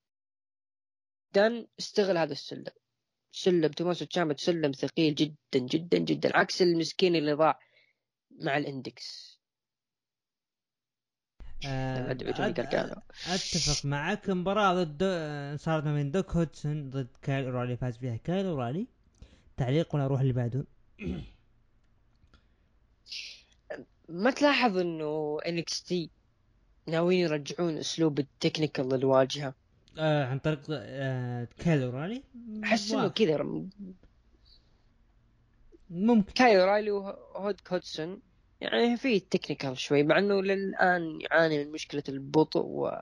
استغل هذا السلم. سلم توماسو تشامبا سلم ثقيل جدا جدا جدا عكس المسكين اللي ضاع مع الإندكس. آه أتفق معك. مباراة ضد صارت ما بين ديوك هودسون ضد كايل أورالي فاز فيها كايل أورالي. تعليق ولا أروح اللي بعده؟ ما تلاحظ إنه NXT ناويين يرجعون أسلوب ال technical للواجهة؟ آه عن طريق آه كايل أورالي؟ أحس إنه كذا. ممكن. كايل أورالي وديوك هودسون يعني في technical شوي مع إنه للآن يعاني من مشكلة البطء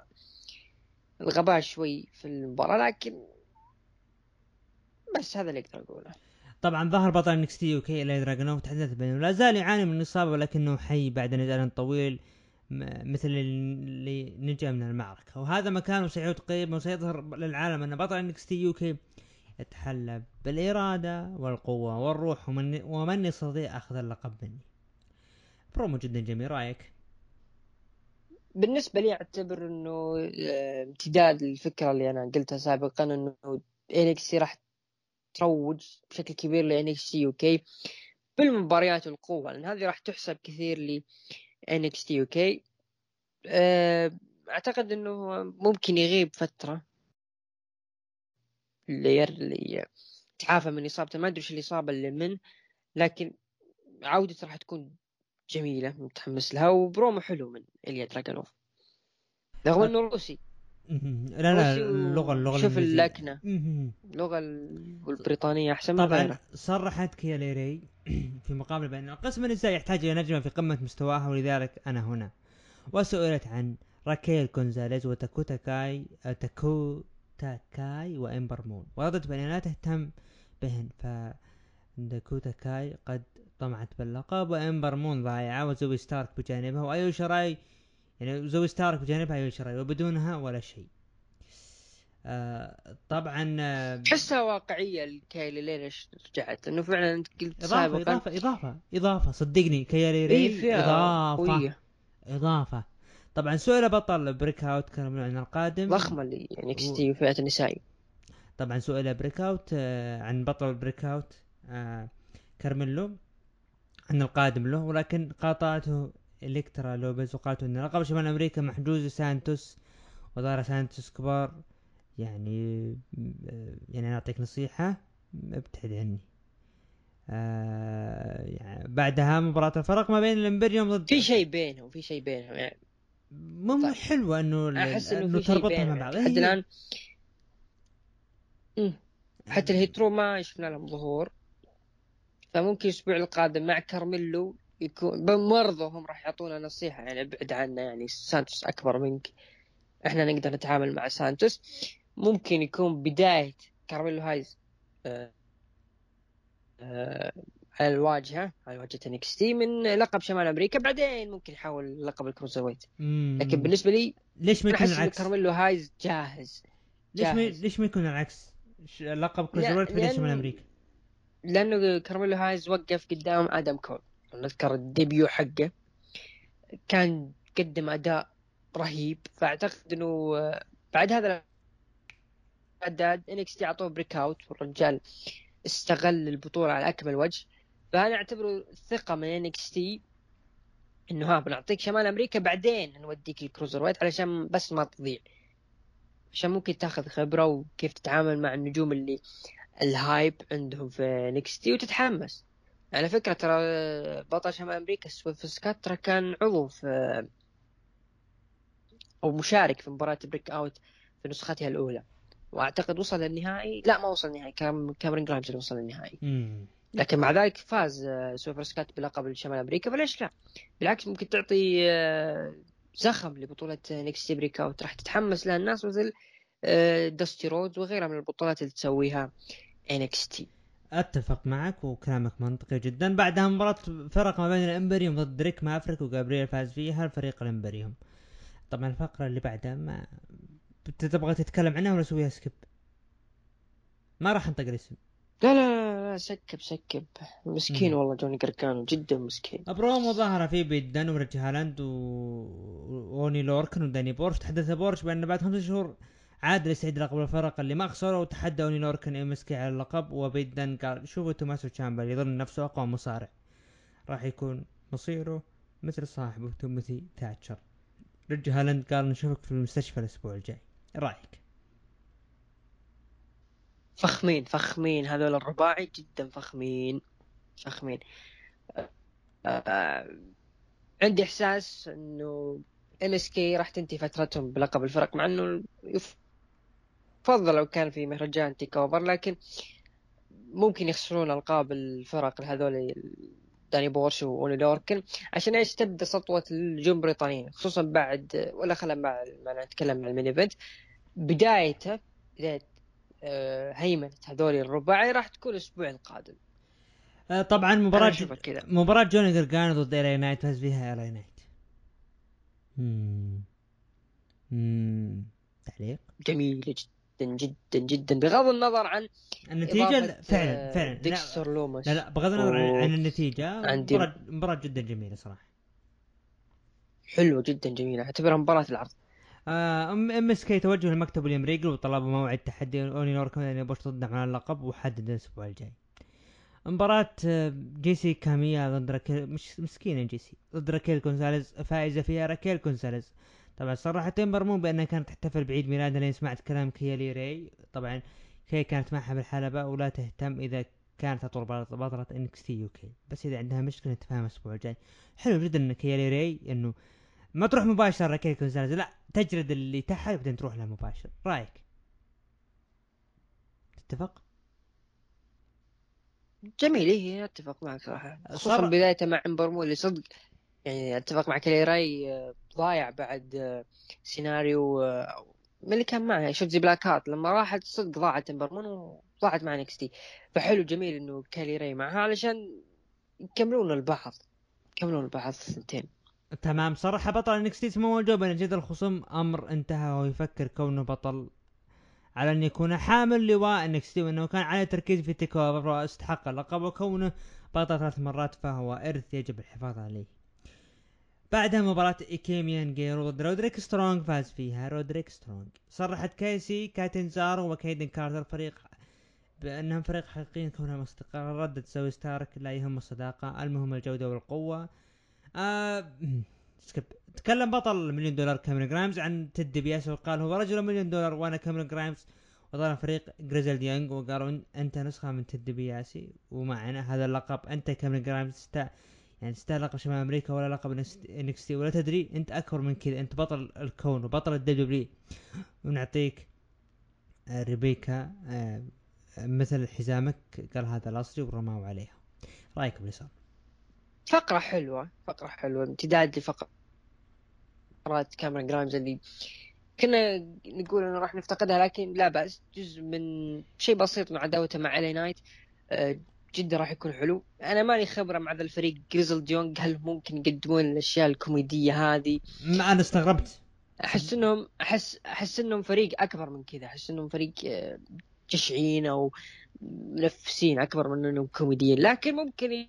والغباء شوي في المباراة لكن بس هذا اللي أقدر أقوله. طبعا ظهر بطل NXT UK إليا دراجونوف تحدث بأنه لا زال يعاني من الإصابة ولكنه حي بعد نزال طويل مثل اللي نجا من المعركة. وهذا مكانه سيعود قريبا وسيظهر للعالم أن بطل NXT UK يتحلى بالإرادة والقوة والروح ومن, ومن يستطيع أخذ اللقب مني برومو جدا جميل رأيك؟ بالنسبة لي أعتبر إنه آه، امتداد الفكرة اللي أنا قلتها سابقا إنه NXT راح تروج بشكل كبير ل NXT UK بالمباريات والقوه لأن هذه راح تحسب كثير ل NXT UK أعتقد إنه ممكن يغيب فترة اللي اللي تعافى من إصابته. ما أدري إيش الإصابة اللي من لكن عودته راح تكون جميلة متحمس لها وبرومو حلو من إليا دراجونوف رغم إنه روسي. لا لا اللغة اللغة شوف اللكنة. اللغة البريطانيه أحسن طبعا غيره. صرحت كايلي ري في مقابله بأن القسم النسائي يحتاج إلى نجمة في قمة مستواها ولذلك أنا هنا. وسئلت عن راكيل كونزاليز وداكوتا كاي داكوتا كاي وامبر مون وردت بانها لا تهتم بهن ف داكوتا كاي قد طمعت باللقب وامبر مون ضايعة وزوي ستارك بجانبها وايو شراي يعني زوي ستارك بجانبها ايو شراي وبدونها ولا شيء. آه طبعا آه تحسها واقعية الكايلي ليش رجعت؟ لأنه فعلا أنت قلت إضافة سابقا. إضافة إضافة إضافة صدقني كايلي ري إضافة قوية. إضافة. طبعا سؤال بطل بريك أوت كان عن القادم. ضخمة اللي يعني اكستي فئه النسائي طبعا سؤال بريك أوت آه عن بطل بريك أوت آه كارميلو. عن القادم له ولكن قاطعته الكترا لوبيز وقالت ان لقب شمال أمريكا محجوز سانتوس ودار سانتوس كبار. يعني يعني اعطيك نصيحة ابتعد عني. آه يعني بعدها مباراة الفرق ما بين الامبريوم ضد في شيء بينهم في شيء بينهم يعني. مو طيب. حلوة إنه أحس إنه, تربطها مع بعض. لحد الآن. حتى الهيت رو ما شفنا لهم ظهور. فممكن الأسبوع القادم مع كارميلو يكون برضه هم راح يعطونا نصيحة يعني ابعد عنا يعني سانتوس أكبر منك. إحنا نقدر نتعامل مع سانتوس. ممكن يكون بداية كارميلو هايز آه آه على الواجهة على واجهة NXT من لقب شمال أمريكا. بعدين ممكن يحاول لقب ال cruiserweight لكن بالنسبة لي ليش ما يكون العكس؟ كارميلو هايز جاهز, جاهز. ليش ما ليش ما يكون العكس؟ لقب cruiserweight بعدين شمال أمريكا. لأنه كارميلو هايز وقف قدام آدم كول. نذكر ال debut حقه. كان قدم أداء رهيب. فأعتقد إنه بعد هذا الأداء NXT اعطوه Breakout والرجال استغل البطولة على أكمل وجه. فأنا أعتبره ثقة من NXT. إنه ها بنعطيك شمال أمريكا بعدين نوديك ال cruiserweight علشان بس ما تضيع. عشان ممكن تاخذ خبرة وكيف تتعامل مع النجوم اللي ال hype عندهم في NXT وتتحمس. على فكرة ترى بطل شمال أمريكا سويرف سكوت ترى كان عضو في أو مشارك في مباراة Breakout في نسختها الأولى. وأعتقد وصل للنهائي. لا ما وصل النهائي كان كاميرون جرايمز اللي وصل للنهائي. لكن مع ذلك فاز سويرف سكوت بلقب شمال أمريكا فليش لا. بالعكس ممكن تعطي آه، زخم لبطولة NXT Breakout راح تتحمس لها الناس مثل داستي رودز وغيرها من البطولات اللي تسويها. NXT أتفق معك وكلامك منطقي جدا. بعدها مباراة فرق ما بين الإمبريوم ضد دريك مافريك وجابرييل فاز فيها الفريق الإمبريوم؟ طبعا الفقرة اللي بعدها ما تبغى تتكلم عنها ولا أسويها skip؟ ما راح أنطق الاسم. لا لا لا, لا skip skip. مسكين مم. والله جوني قرقانو جدا مسكين. برومو ظهر فيه بيت دن وريتش هالاند و... وأوني لوركن وداني بورش تحدث بورش بأن بعد خمس شهور عاد يستعيد لقب الفرق اللي ما خسروا وتحدى اوني لوركن MSK على اللقب وبيت دن قال شوفوا توماسو تشامبا يظن نفسه أقوى مصارع. راح يكون مصيره مثل صاحبه تيموثي تاتشر. ريتش هالاند قال نشوفك في المستشفى الأسبوع الجاي. رأيك؟ فخمين فخمين. هذول الرباعي جدا فخمين. فخمين. آه، عندي إحساس إنه MSK راح تنتهي فترتهم بلقب الفرق مع إنه يفضل لو كان في مهرجان TakeOver لكن ممكن يخسرون ألقاب الفرق هذول داني بورش وأوني لوركن عشان إيش؟ تبدأ سطوة الجون بريطانيين خصوصا بعد ولا خلينا مع ما نتكلم عن ال main event. بدايته بداية آه، هيمنة هذول الرباعي راح تكون الأسبوع القادم. آه، طبعا مباراة مباراة جوني جرجانو ضد LA Knight فاز فيها LA Knight. تعليق. جميله جدا. جدا جدا بغض النظر عن النتيجة فعلا آه، فعلا. لا, ديكستر لوماس لا لا بغض النظر عن, و- عن النتيجة مباراة مباراة جدا جميلة صراحة. حلوة جدا جميلة. أعتبرها مباراة العرض. آه، أم MSK توجه لمكتب ويليام ريجل وطلبوا موعد تحدي أوني لوركن وداني بورش ضدهم على اللقب وحدد الأسبوع الجاي. مباراة آه، جيسي كاميا ضد راكيل مش مسكينة جيسي ضد راكيل كونساليز فائزة فيها راكيل كونساليز. طبعا صرحت تمبر مو بأنها كانت تحتفل بعيد ميلادها لين سمعت كلام كيالي ري. طبعا كي كانت معها بالحلبة ولا تهتم إذا كانت اطول بطلة إنكس تي يو كي. بس إذا عندها مشكلة نتفاهم الأسبوع الجاي. حلو جدا إن كيالي ري إنه ما تروح مباشرة راكيل كونساليز لا تجرد اللي تحت بعدين تروح لها مباشر رأيك؟ تتفق؟ جميل إيه أتفق معك صراحة. خصوصا صراحة- بدايته مع إمبرمو اللي صدق يعني أتفق مع كلي رأي آه، ضايع بعد آه، سيناريو آه، من اللي كان معه. شوتزي بلاك هارت لما راحت صدق ضاعت امبرمون وضاعت مع نكستي فحلو جميل إنه كالي راي معها علشان يكملون البعض يكملون البعض الثنتين. تمام. صرح بطل انكس تي سمو جو بين جد الخصوم أمر انتهى وهو يفكر كونه بطل على أن يكون حامل لواء انكس تي وأنه كان عليه تركيز في تيك واستحق اللقب وكونه بطل ثلاث مرات فهو إرث يجب الحفاظ عليه. بعدها مباراة إيكيمين جيرو ضد رودريك سترونج فاز فيها. رودريك سترونج صرحت كايسي كاتنزارو وكايدن كارتر فريق بأنهم فريق حقيقيين كونهم اصدقاء ردت زوي ستارك لا يهم الصداقة. المهم الجودة والقوة. آه skip. تكلم بطل مليون دولار كاميرون جرايمز عن تيد ديبياسي وقال هو رجل مليون دولار وأنا كاميرون جرايمز وظل فريق جريزلد يونغ وقالوا أنت نسخة من تيد ديبياسي ومعنا هذا اللقب. أنت كاميرون جرايمز. يعني تستاهل شمال أمريكا ولا لقب NXT ولا تدري أنت أكبر من كذا أنت بطل الكون وبطل ال WWE ونعطيك آه، replica آه، مثل حزامك قال هذا الأصلي ورماه عليها. رأيك باللي صار؟ فقرة حلوة فقرة حلوة امتداد لفقرات كاميرون جرايمز اللي كنا نقول إنه راح نفتقدها لكن لا بأس جزء من شيء بسيط من عداوته مع LA Knight. آه، جدا راح يكون حلو. أنا مالي خبرة مع ذا الفريق. جريزلد يونج هل ممكن يقدمون الأشياء الكوميدية هذه؟ ما أنا استغربت. أحس انهم احس أحس إنهم فريق أكبر من كذا. أحس إنهم فريق آه، جشعين أو منفسين أكبر من إنهم كوميديين. لكن ممكن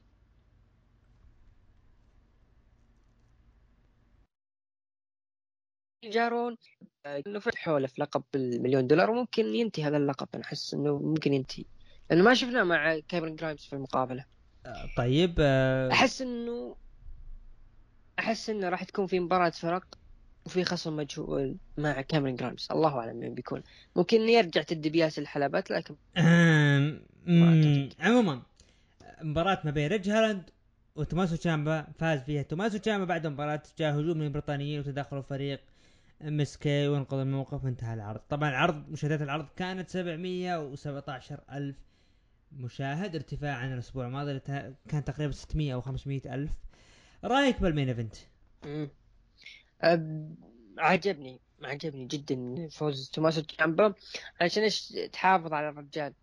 يجارون آه، إنه فتح حوله في لقب المليون دولار وممكن ينتهي هذا اللقب. أنا أحس إنه ممكن ينتهي. لأنه ما شفناه مع كاميرون جرايمز في المقابلة. آه، طيب آه، أحس إنه أحس إنه راح تكون في مباراة فرق وفي خصم مجهول مع كاميرون جرايمز. الله أعلم مين بيكون. ممكن يرجع تيد ديبياسي الحلبات لكن عموما مباراة ما بين ريدج هالاند وتوماسو تشامبا فاز فيها توماسو تشامبا بعد المباراة جاء هجوم من البريطانيين وتدخلوا فريق MSK وانقذ الموقف وانتهى العرض طبعا العرض مشاهدات العرض كانت 717 ألف مشاهد ارتفاع عن الأسبوع الماضي كان تقريبا 600 أو 500 ألف رأيك بال main event. عجبني عجبني جدا فوز توماسو تشامبا عشان إيش تحافظ على الرجال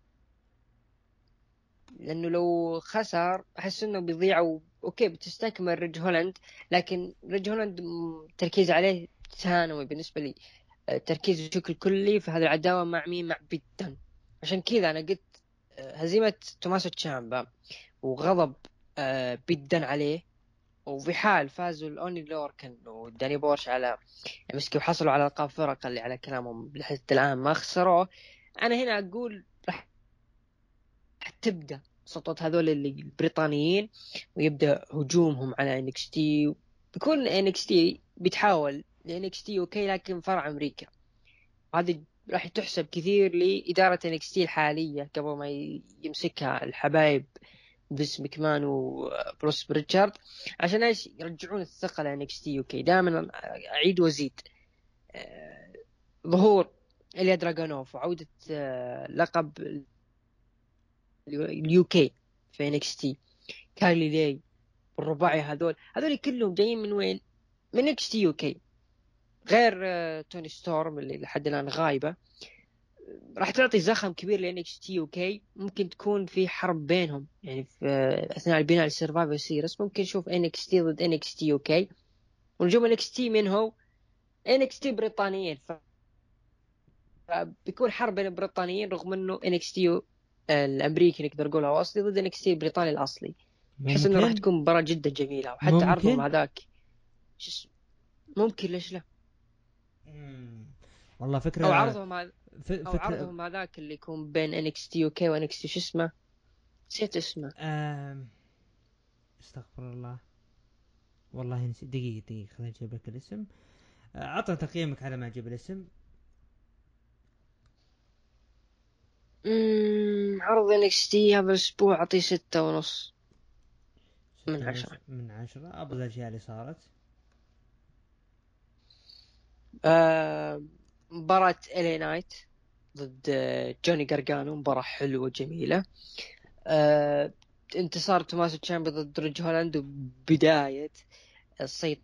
لأنه لو خسر أحس إنه بيضيع. okay بتستكمل ريدج هولاند لكن ريدج هولاند تركيز عليه ثانوي بالنسبة لي تركيز بشكل كلي في هذه العداوة مع مين؟ مع بيت دن. عشان كذا أنا قلت هزيمة توماسو تشامبا وغضب بيت دن عليه وفي حال فازوا الأوني لوركن وداني بورش على MSK وحصلوا على ألقاب فرق اللي على كلامهم لحد الآن ما خسروه. أنا هنا أقول راح تبدأ سطوة هذول البريطانيين ويبدأ هجومهم على NXT. بيكون NXT بتحاول ل NXT okay لكن فرع أمريكا. هذه راح تحسب كثير لإدارة NXT الحالية قبل ما يمسكها الحبايب فينس مكمان وبروس بريتشارد. عشان إيش؟ يرجعون الثقة ل NXT أوكي. دائما أعيد وأزيد. آه، ظهور اليا دراجونوف وعوده آه، لقب ال UK في NXT. كاي لي راي والرباعي هذول. هذول كلهم جايين من وين؟ من NXT UK غير آه، توني ستورم اللي لحد الآن غايبة. راح تعطي زخم كبير ل NXT UK ممكن تكون في حرب بينهم. يعني في أثناء البناء ال Survivor Series ممكن نشوف NXT ضد NXT UK ونجوم NXT من هو؟ NXT بريطانيين. ف... بيكون حرب بين البريطانيين رغم إنه NXT الأمريكي نقدر نقول الأصلي ضد NXT البريطاني الأصلي. احس إنه راح تكون مباراة جدا جميلة. وحتى. عرضهم هذاك. ممكن ليش لا؟ والله فكره أو عرضهم هذا فكرة... أو عرضهم هذاك اللي يكون بين NXT UK و NXT شو اسمه؟ نسيت اسمه. أم... استغفر الله. والله نسيت دقيقة دقيقة خليني أجيب لك الاسم. عطنا تقييمك على ما أجيب الاسم. اممم عرض NXT هذا الأسبوع أعطيه ستة ونص. من عشرة. من عشرة. ابرز الأشياء اللي صارت. آه مباراة LA Knight ضد جوني قرقانو مباراة حلوة جميلة. آه انتصار توماسو تشامبا ضد ريج هولاند وبداية السيطرة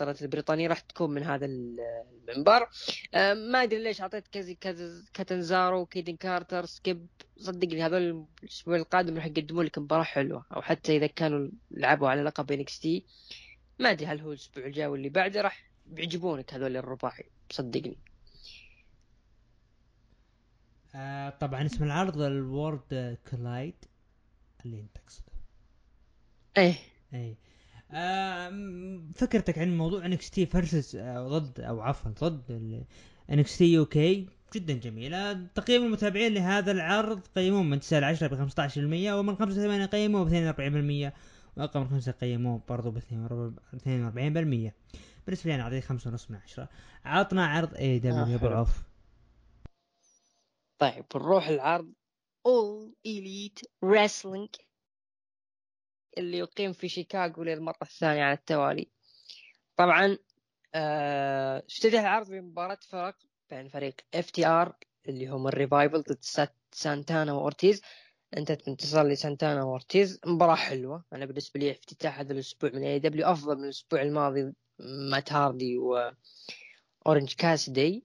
البريطانية راح تكون من هذا المنبر. آه ما أدري ليش أعطيت كيسي كاتنزارو وكيدن كارتر skip. صدقني هذول الأسبوع القادم راح يقدمون لك مباراة حلوة أو حتى إذا كانوا لعبوا على لقب NXT ما أدري هل هو الأسبوع الجاي واللي بعده راح بيعجبونك هذول الرباعي؟ صدقني. آه طبعا اسم العرض ال Worlds Collide اللي أنت تقصده. إيه. إيه. آه فكرتك عن موضوع NXT versus ضد أو عفوا ضد NXT UK جدا جميلة تقييم المتابعين لهذا العرض قيموه من 9 ل 10 ب 15% ومن 5 ل 8 قيموه ب 42% وأقل من 5 قيموه برضو ب 42% بالنسبة لي أنا اعطيه خمسة ونص من عشرة. عطنا عرض AEW آه، يا ابو عوف. طيب نروح العرض All Elite Wrestling اللي يقيم في شيكاغو للمرة الثانية على التوالي. طبعا آه افتتح العرض بمباراة فرق بين فريق FTR اللي هم ال Revival ضد سانتانا وأورتيز. انتهت بانتصار لسانتانا واورتيز مباراة حلوة. أنا بالنسبة لي افتتاح هذا الأسبوع من AEW أفضل من الأسبوع الماضي مات هاردي واورنج كاسيدي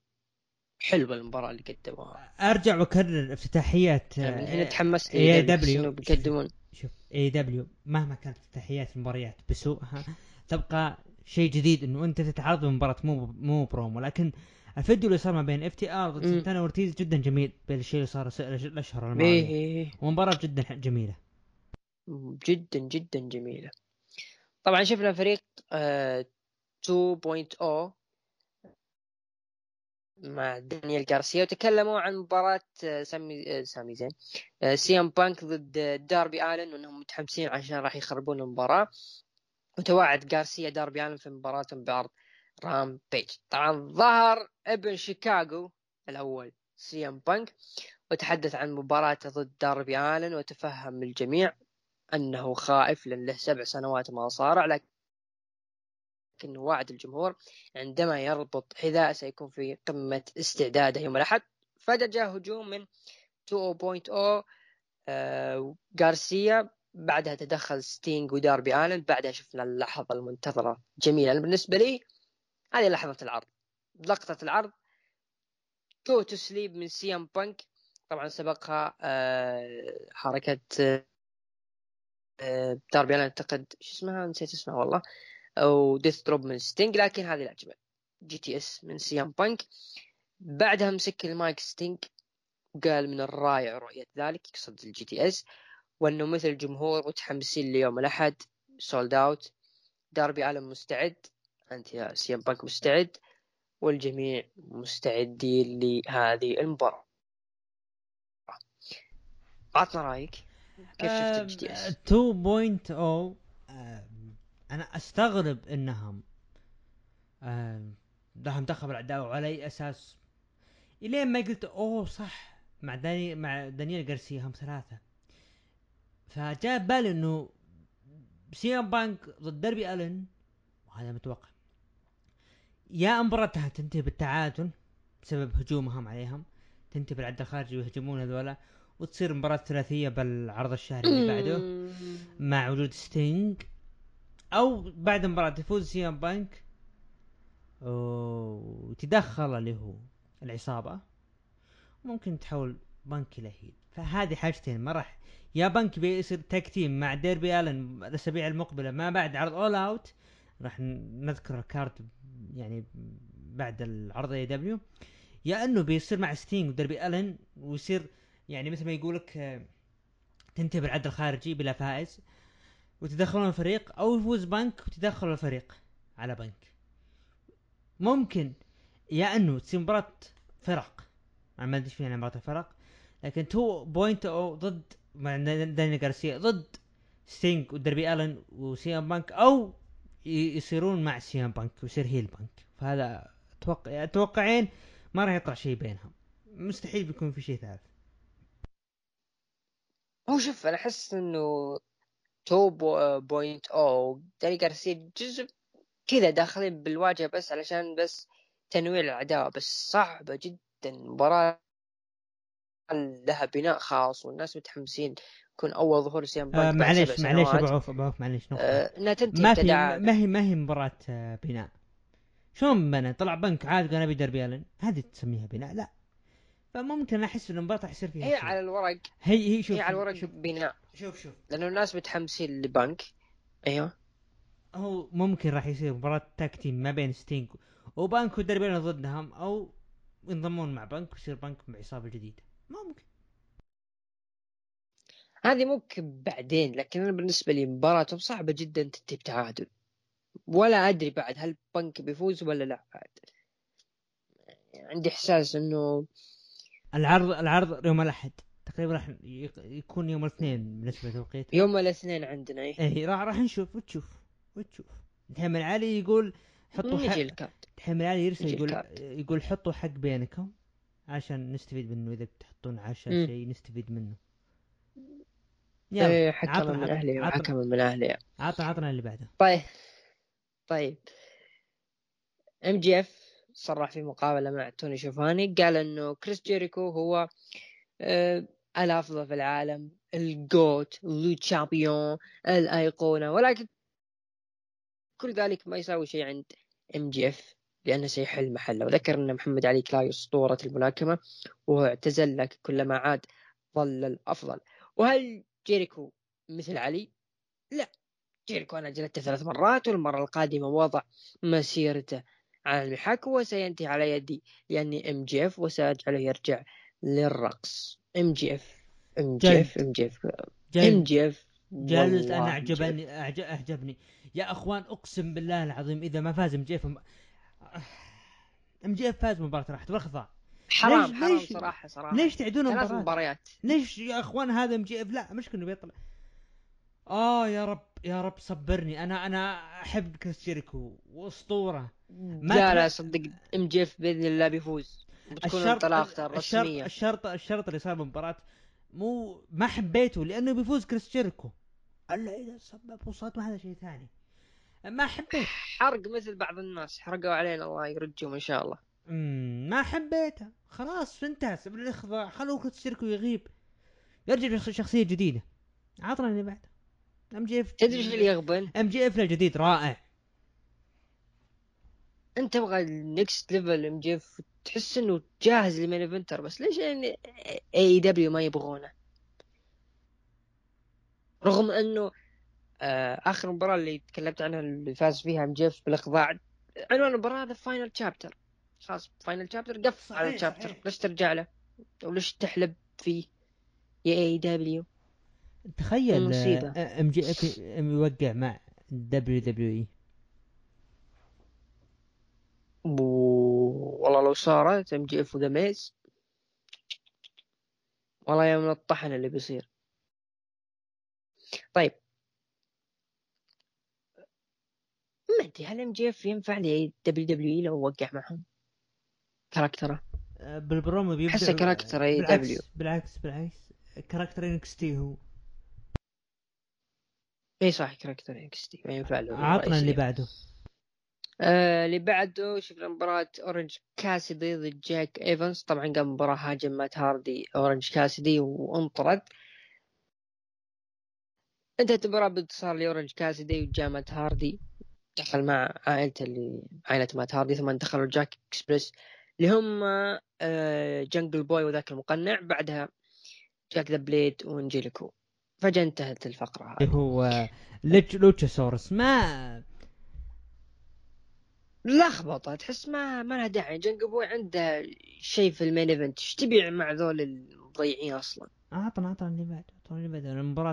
حلوة المباراة اللي قدموها. أرجع وأكرر افتتاحيات يعني من هنا تحمست AEW بيقدمون شوف AEW مهما كانت افتتاحيات المباريات بسوءها تبقى شيء جديد إنه أنت تتعرض بمباراه مو مو برومو. لكن الفيديو اللي صار ما بين FTR ضد سنتانا أورتيز جدا جميل. بالشيء اللي صار الأشهر الماضية. إيه،. ومباراة جدا جميلة. جدا جدا جميلة. طبعا شفنا فريق آه 2.0 مع دانيال جارسيا وتكلموا عن مباراة آه، سامي آه، سامي زين آه، CM Punk ضد داربي آلن وإنهم متحمسين عشان راح يخربون المباراة. وتوعد جارسيا داربي آلن في مباراتهم بعرض Rampage طبعا ظهر ابن شيكاغو الأول CM Punk وتحدث عن مباراته ضد داربي آلن وتفهم الجميع أنه خائف لأن له سبع سنوات ما صارع لكن وعد الجمهور عندما يربط حذاء سيكون في قمة استعداده يوم الأحد. فجأة هجوم من 2.0 آه غارسيا. بعدها تدخل ستينج وداربي آلن. بعدها شفنا اللحظة المنتظرة جميلة بالنسبة لي. هذه لحظة العرض. لقطة العرض. Go To Sleep من CM Punk طبعا سبقها آه حركة آه داربي أعتقد شو اسمها؟ نسيت اسمها والله. أو Death Drop من ستينج لكن هذه العجبة GTS من CM Punk بعدها مسك المايك ستينج قال من الرائع رؤية ذلك يقصد ال GTS وأنه مثل الجمهور متحمسين ليوم الأحد. sold out داربي الن مستعد. أنت يا CM Punk مستعد والجميع مستعدين لهذه المباراة. عطنا رأيك. كيف شفت ال GTS 2.0 آه، أنا أستغرب إنهم آه، راح دخلوا العداوه وعلى أي أساس. إلين ما قلت أوه صح مع داني مع دانيال جارسيا هم ثلاثة. فجاء بالي إنه سي إم بانك ضد دربي ألن وهذا متوقع. يا مباراتها تنتهي بالتعادل بسبب هجومهم عليهم تنتهي بالعد الخارجي ويهجمون هذولا وتصير مباراة ثلاثية بالعرض الشهري اللي بعده مع وجود ستينج أو بعد المباراة يفوز CM Punk وتدخل اللي هو العصابة. ممكن تحول بنك إلى heel. فهذه حاجتين ما راح يا بنك بيصير tag team مع داربي آلن الأسابيع المقبلة ما بعد عرض All Out راح نذكر الكارت يعني بعد العرض AEW يا إنه بيصير مع ستينج وديربي الن ويصير يعني مثل ما يقول لك آه، تنتهي بالعد الخارجي بلا فائز وتدخلون الفريق أو يفوز بنك وتدخلوا الفريق على بنك. ممكن يا إنه تصير مباراة فرق. أنا ما أدري إيش فيها مباراة الفرق لكن 2.0 ضد مع داني جارسيا ضد ستينج ودربي الن و CM Punk أو يصيرون مع CM Punk ويصير heel بانك. فهذا أتوقع أتوقعين ما راح يطلع شيء بينهم. مستحيل بيكون في شيء ثالث. هو شوف أنا أحس إنه Two Point O داني جارسيا جزء كذا داخلين بالواجهة بس علشان بس تنويع العداوه بس صعبة جدا مباراة. لها بناء خاص والناس متحمسين يكون أول ظهور CM آه معليش معليش أبو عوف أبو عوف معليش آه انها تنتهي ما في ما هي ما هي مباراة آه بناء. شلون بنى طلع بنك عاد قال أبي دربي ألن. هذه تسميها بناء لا. فممكن أحس إن المباراة راح يصير فيها هي شيء. على الورق. هي هي شوف هي على الورق شوف. بناء. شوف شوف. لأنه الناس متحمسين لبنك. أيوه. هو ممكن راح يصير مباراة تاك ما بين ستينج وبنك ودربي ضدهم أو ينضمون مع بنك ويصير بنك بعصابة جديدة ممكن. هذه ممكن بعدين لكن أنا بالنسبة لي مباراتهم صعبة جدا تنتهي بتعادل. ولا أدري بعد هل بنك بيفوز ولا لا بعد. عندي إحساس إنه العرض العرض يوم الأحد. تقريبا راح يكون يوم الاثنين بالنسبة لتوقيت. يوم الاثنين عندنا إيه. إيه راح راح نشوف وتشوف وتشوف. دحين علي يقول حطوا حق دحين علي يرسل يقول يقول حطوا حق بينكم. عشان نستفيد منه إذا بتحطون عشاء شيء نستفيد منه. يلا إيه حكم من أهلي وحكم من أهلي. عطنا عطنا اللي بعده. طيب طيب. MJF صرح في مقابلة مع توني شيفاني قال إنه كريس جيريكو هو آه الأفضل في العالم ال GOAT Le Champion الأيقونة ولكن كل ذلك ما يساوي شيء عند MJF. لأنه سيحل محله وذكر أن محمد علي كلاي أسطورة الملاكمة وهو اعتزل لكن كلما عاد ظل الأفضل. وهل جيريكو مثل علي؟ لا. جيريكو أنا جلدته ثلاث مرات والمرة القادمة وضع مسيرته على المحك وسينتهي على يدي لأني MJF وسأجعله يرجع للرقص. ام جي إف ام جي إف ام جي إف. ام جي إف. جالس أنا أعجبني أعجبني. يا أخوان أقسم بالله العظيم إذا ما فاز ام جي إف ام جي اف فاز مباراة راحت بالإخضاع حرام ليش حرام ليش صراحة صراحة. ليش تعيدون ثلاث مباريات. ليش يا أخوان هذا MJF؟ لا مش انه بيطلع. آه يا رب يا رب صبرني. أنا أنا أحب كريس جيريكو واسطوره ما لا لا صدق MJF بإذن الله بيفوز. بتكون انطلاقته الرسميه الشرط الشرط الشرط اللي صار بالمباراة مو ما حبيته لأنه بيفوز كريس جيريكو ألا إذا سبب وصلت هذا شيء ثاني. ما حبيت. حرق مثل بعض الناس حرقوا علينا الله يرجهم إن شاء الله. امم ما حبيته خلاص انتهى بالإخضاع. خلوه كريس يغيب يرجع بشخصيه جديدة. عطنا اللي بعده. MJF تدري إيش اللي يغبن؟ MJF الجديد رائع. أنت تبغى ال next level MJF. تحس إنه جاهز ل main eventer بس ليش يعني AEW ما يبغونه؟ رغم إنه آخر مباراة اللي تكلمت عنها اللي فاز فيها MJF بالاخضاع عنوان المباراة هذا final chapter خلاص final chapter قفل على ال chapter ليش ترجع له؟ وليش تحلب فيه؟ يا AEW تخيل مصيبة. MJF يوقع مع WWE والله لو صارت MJF و The Miz والله يا من الطحن اللي بيصير. طيب ما أدري هل MJF ينفع لي WWE لو وقع معهم؟ character ه. آه، بالبرومو بيبدأ أحسه character إي بالعكس دبليو. بالعكس بالعكس character NXT هو. إي صح character NXT ما ينفع له. عطنا اللي. بعده. آه اللي بعده شفنا مباراة أورنج كاسدي ضد جاك إيفنز. طبعا قام مباراة هاجم مات هاردي أورنج كاسدي وانطرد. انتهت المباراة بانتصار لأورنج كاسدي وجاء مات هاردي. دخل مع عائلته اللي عائلة مات هاردي ثم دخلوا Jurassic Express اللي هم آه جنجل بوي وذاك المقنع. بعدها جاك The Blade وانجيليكو. فجأة انتهت الفقرة اللي هذه هو آه، لوتش لوتشاسورس ما لخبطة. تحس ما ما لها داعي. جنجل بوي عنده شيء في المين إيفنت. إيش تبيع مع ذول المضيعين أصلا؟ عطنا عطنا اللي بعده. عطنا اللي بعده. المباراة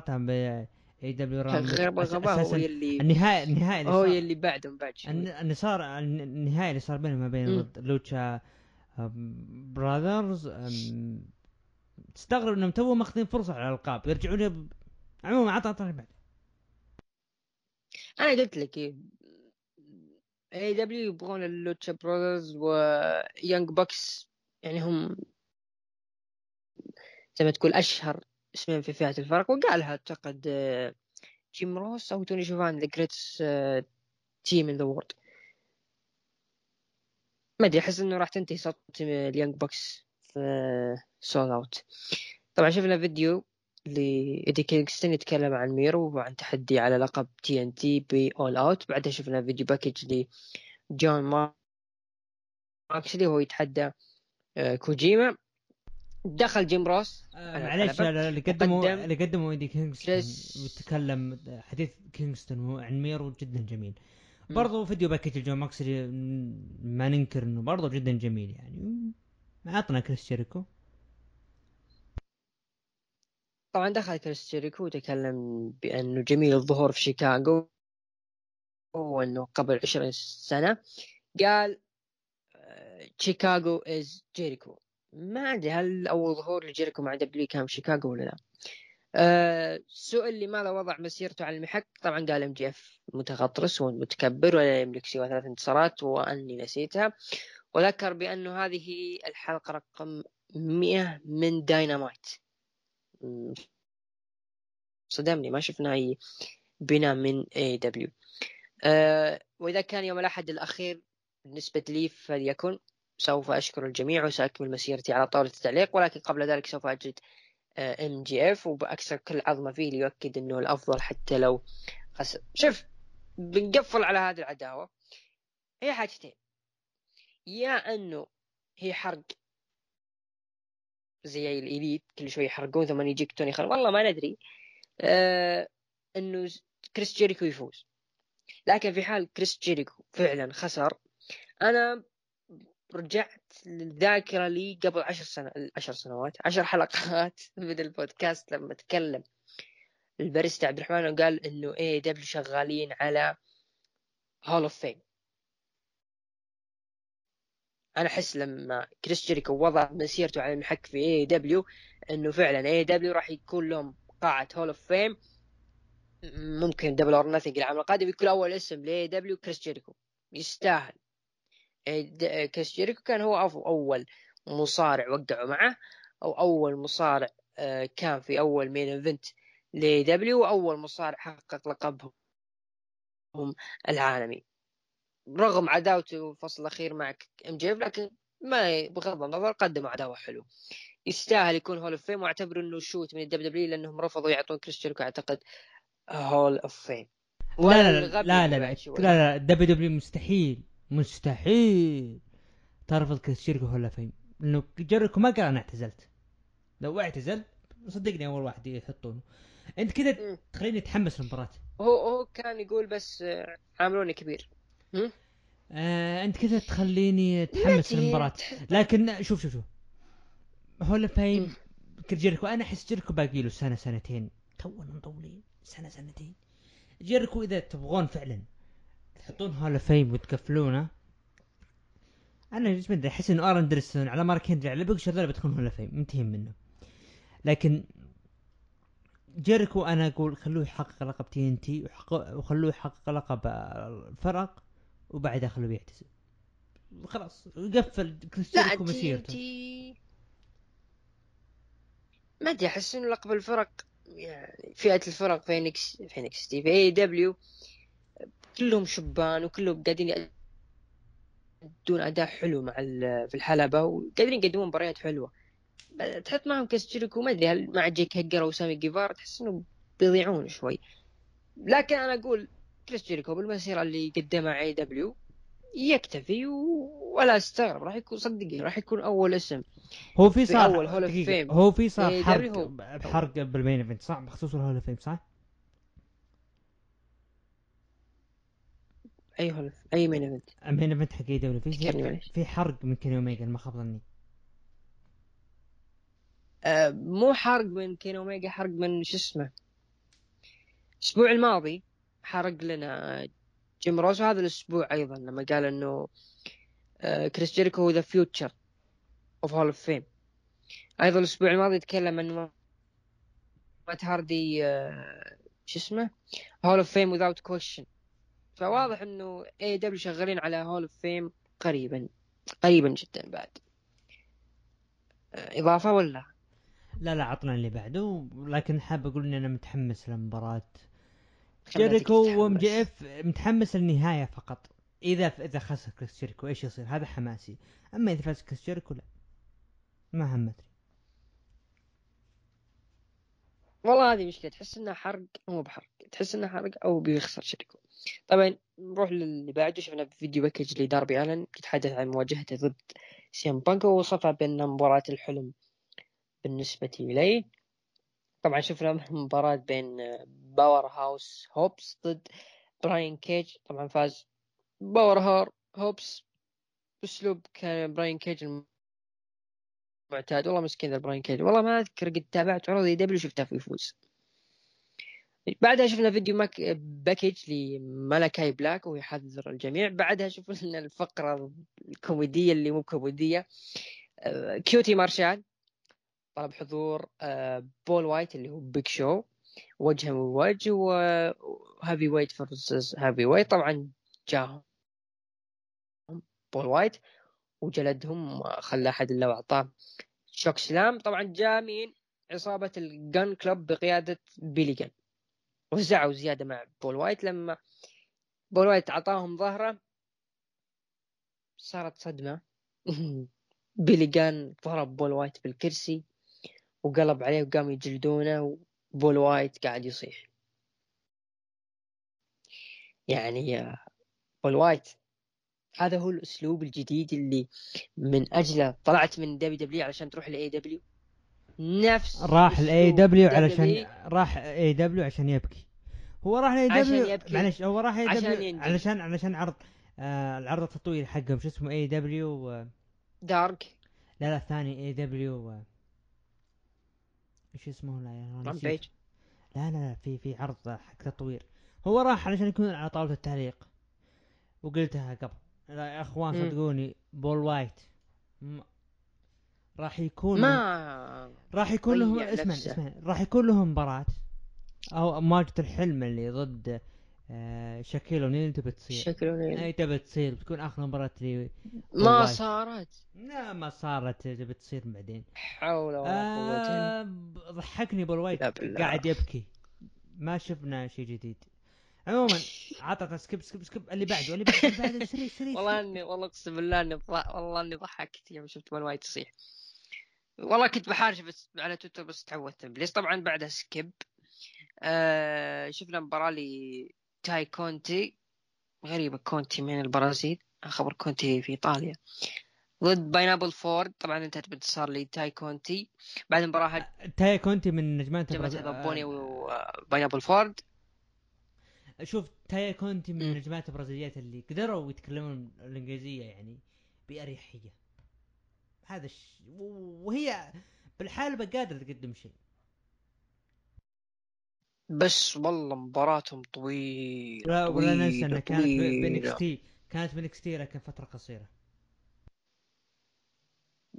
اي دبليو رام غير غباء هو اللي النهائي النهائي اللي هو صار اللي بعده من بعد شوي. اللي صار النهائي اللي صار بينهم ما بين لوتشا براذرز تستغرب إنهم تو ماخذين فرصة على الألقاب يرجعون ب... عموما عطنا اللي بعده أنا قلت لك AEW يبغون ال Lucha Brothers و Young Bucks يعني هم زي ما تقول أشهر اسمين في فئة الفرق وقالها أعتقد آه، جيم روس أو توني شيفاني the greatest team in the world ما أدري أحس إنه راح تنتهي سطوة ال Young Bucks في All Out طبعا شفنا فيديو لإيدي كينغستون يتكلم عن ميرو وعن تحدي على لقب TNT ب All Out بعدها شفنا video package لجون موكسلي وهو يتحدى آه، كوجيما. دخل جيم روس. آه، لا اللي قدموا اللي قدموا إيدي كينغستون وتكلم حديث كينغستون عن ميرو جدا جميل. برضو video package جون موكسلي م- ما ننكر إنه برضو جدا جميل يعني. عطنا كريس جيريكو. طبعا دخل كريس جيريكو وتكلم بأنه جميل الظهور في شيكاغو وأنه قبل عشرين سنة. قال آه، Chicago is Jericho ما أدري هل أول ظهور لجيريكو مع W كان في شيكاغو ولا لا؟ أه سئل لماذا وضع مسيرته على المحك طبعا قال MJF متغطرس ومتكبر ولا يملك سوى ثلاث انتصارات وأني نسيتها. وذكر بانه هذه الحلقة رقم 100 من داينامايت. صدمني ما شفنا أي بناء من AEW أه وإذا كان يوم الأحد الأخير بالنسبة لي فليكن. سوف أشكر الجميع وسأكمل مسيرتي على طاولة التعليق ولكن قبل ذلك سوف أجد MJF وباكسر كل عظمة فيه ليؤكد إنه الأفضل حتى لو خسر شوف بنقفل على هذه العداوة. هي حاجتين. يا أنه هي حرق زي ال Elite كل شوي يحرقون ثم يجيك توني خان والله ما ندري آه إنه كريس جيريكو يفوز. لكن في حال كريس جيريكو فعلا خسر أنا رجعت الذاكرة لي قبل عشر سنة عشر سنوات عشر حلقات من البودكاست لما تكلم الباريستا عبد الرحمن وقال إنه AEW شغالين على hall of fame أنا أحس لما كريس جيريكو وضع مسيرته على المحك في AEW إنه فعلا AEW راح يكون لهم قاعة hall of fame ممكن Double or Nothing العام القادم يكون أول اسم ل AEW كريس جيريكو. يستاهل. كريس جيريكو كان هو اول مصارع وقعوا معه أو اول مصارع آه، كان في اول main event ل AEW واول مصارع حقق لقبهم العالمي رغم عداوته الفصل الاخير مع MJF لكن ما بغض النظر قدموا عداوه حلوة يستاهل يكون hall of fame واعتبر انه شوت من الدبليو دبليو لانهم رفضوا يعطون كريس جيريكو اعتقد hall of fame لا لا لا لا لا لا لا WWE مستحيل مستحيل. ترفض hall of fame لأنه جيريكو ما قال أنا اعتزلت. لو اعتزل صدقني أول واحد يحطونه. أنت كذا. تخليني أتحمس للمباراة. هو هو كان يقول بس آه، عاملوني كبير. آه أنت كذا تخليني أتحمس ما للمباراة. لكن شوف شوف شوف. مم. كريس جيريكو أنا أحس جيريكو باقي له سنة سنتين. تونا مطولين. سنة سنتين. جيريكو إذا تبغون فعلا. تحطون هول فيم وتقفلونه أنا إيش بدي أحس إنه آرن دريسون على مارك هنري على بيج هذول بيدخلون هول فيم منتهين منه. لكن جيريكو أنا أقول خلوه يحقق لقب تي ان تي وخلوه يحقق لقب الفرق وبعدها خلوه يعتزل. خلاص يقفل كريس لا جيريكو تي مسيرته ما أدري أحس إنه لقب الفرق يعني فئة الفرق فينيكس فينيكس تي في اي دبليو كلهم شبان وكلهم قاعدين يأدون أداء حلو مع في الحلبة وقادرين يقدمون مباريات حلوة تحط معهم كريس جيريكو ما أدري هل مع جيك هيجر أو سامي جيفارا تحس انه بيضيعون شوي لكن أنا أقول كريس جيريكو بالمسيرة اللي قدمها AEW يكتفي و... ولا أستغرب راح يكون صدقني راح يكون أول اسم هو في في صار أول hall of دقيقة، fame. هو في صار إيه، حرق. بحرق بال main event صح بخصوص ال hall of fame صح؟ أي hall أي main event ال main event حق AEW في في حرق من كيني أوميجا ما خاب ظني. آه مو حرق من كيني أوميجا حرق من شو اسمه؟ الأسبوع الماضي حرق لنا جيم روس وهذا الأسبوع أيضا لما قال إنه آه كريس جيريكو هو the future of hall of fame أيضا الأسبوع الماضي تكلم إنه مات هاردي آه شو اسمه؟ hall of fame without question. فواضح إنه AEW شغالين على hall of fame قريبا قريبا جدا بعد. آه إضافة ولا؟ لا لا عطنا اللي بعده. لكن حاب أقول إني أنا متحمس لمباراة خليتك جيريكو. و MJF متحمس للنهاية فقط. إذا إذا خسر كريس جيريكو إيش يصير. هذا حماسي. أما إذا فاز كريس جيريكو لا ما همتني والله هذه مشكلة تحس انها حرق مو بحرق تحس انها حرق أو بيخسر شريكه. طبعا نروح للي بعده شفنا video package لداربي آلن يتحدث عن مواجهته ضد سي ام بانك ووصفها بانها مباراة الحلم بالنسبة إليه. طبعا شفنا مباراة بين باور هاوس هوبس ضد براين كيج طبعا فاز باور هاوس هوبس بأسلوب كان براين كيج المعتاد والله مسكين ذا براين كيج والله ما أذكر قد تابعت عروض AEW شفتها في يفوز. بعدها شفنا فيديو ماك package لمالاكاي بلاك وهو يحذر الجميع. بعدها شفنا الفقرة الكوميدية اللي مو كوميدية. آه، كيوتي مارشال طلب حضور آه، بول وايت اللي هو بيج شو وجها ووجه و heavyweight versus heavyweight طبعا جاهم بول وايت. وجلدهم خلى أحد الا واعطاه chokeslam. طبعا جاء مين عصابة ال Gunn Club بقيادة بيلي جن. وزعوا زيادة مع بول وايت. لما بول وايت أعطاهم ظهره صارت صدمة. بيلي جن ضرب بول وايت بالكرسي وقلب عليه وقام يجلدونه وبول وايت قاعد يصيح. يعني بول وايت هذا هو الأسلوب الجديد اللي من أجله طلعت من دبليو دبليو علشان تروح لاي دبليو نفس راح أسلوب دبليو علشان راح اي دبليو عشان يبكي. هو راح عشان دبليو. معلش هو راح اي دبليو. علشان علشان عرض آه العرض التطوير حقهم. شو اسمه؟ اي دبليو آه دارك. لا لا الثاني اي دبليو آه إيش اسمه؟ لا. رامبيج لا لا لا في في عرض حق تطوير. هو راح علشان يكون على طاولة التعليق. وقلتها قبل. لا يا اخوان. صدقوني بول وايت م- راح يكون ما راح يكون لهم اسمع. اسمع راح يكون لهم مباراة أو مواجهة الحلم اللي ضد آه شاكيل اونيل تبي تصير شكله اي تبي تصير بتكون اخر مباراة لي ما. صارت لا ما صارت تبي تصير بعدين حول ولا قوة آه ضحكني بول وايت. قاعد يبكي ما شفنا شيء جديد عموما عطه skip skip skip اللي بعده اللي بعده اللي بعده سريع سريع والله إني والله أقسم بالله إني والله إني ضحكت يوم شفت بول وايت يصيح. والله كنت بحارش بس على تويتر بس تعودت. please طبعا بعدها skip. آه شفنا مباراة لتاي كونتي. غريبة كونتي من البرازيل. خبر كونتي في إيطاليا. ضد باينابل فورد طبعا انتهت بانتصار لتاي كونتي. بعد المباراة تاي كونتي من نجمات البرازيل- بوني وباينابل فورد. شوف تايا كونتي من. النجمات البرازيليات اللي قدروا يتكلمون الإنجليزية يعني بأريحية. هذا الش... وهي بالحالة قادرة تقدم شيء. بس والله مباراتهم طويلة لا ولا ننسى انها كانت تي كانت تي لكن فترة قصيرة.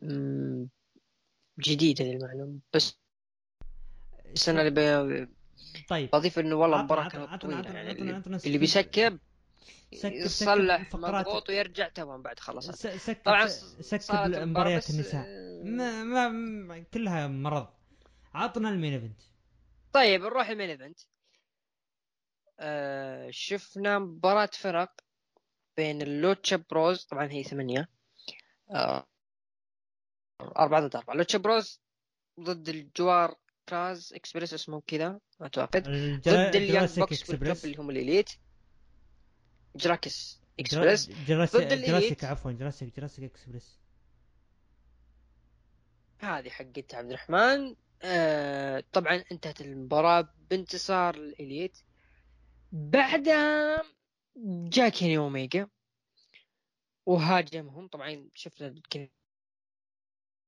مم، جديدة المعلومة بس أنا اللي طيب. بضيف إنه والله عطنا- كانت طويلة عطنا- يعني عطنا- اللي- عطنا اللي سكب- بيسكب سكب- يصلح مضغوط ويرجع تمام بعد خلصت س- سكب طبعا سكب مباريات النساء. ما, ما, ما كلها مرض. عطنا المين إيفنت. طيب نروح المين إيفنت. آه شفنا مباراة فرق بين ال Lucha Bros طبعا هي ثمانية. آه أربعة ضد أربعة. Lucha Bros ضد ال Jurassic Express اسمه كذا أعتقد. ضد ال Young Bucks بال Club اللي هم ال Elite. Jurassic Express ضد. جراسيك عفوا Jurassic Jurassic Express هذه حقت عبد الرحمن. آه طبعا انتهت المباراة بانتصار ال Elite. بعدها جاء كيني أوميجا. وهاجمهم. طبعا شفنا كيني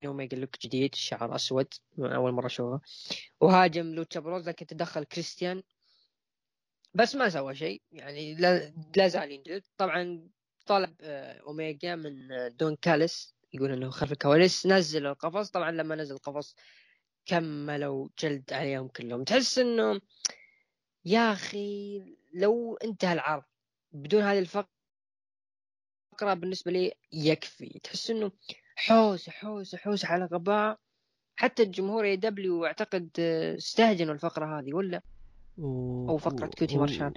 أوميجا look جديد شعر أسود أول مرة أشوفه. وهاجم Lucha Bros لكن تدخل كريستيان. بس ما سوى شيء يعني لا زال ينجلد طبعا طلب آه، أوميجا من آه، دون كاليس يقول إنه خلف الكواليس. نزل القفص. طبعا لما نزل القفص كملوا جلد عليهم كلهم. تحس إنه يا أخي لو انتهى العرض بدون هذه الفقرة بالنسبة لي يكفي. تحس إنه حوسه حوسه حوسه على غباء حتى الجمهور AEW أعتقد آه، استهجنوا الفقرة هذه ولا و... أو فقرة كيو تي مارشال.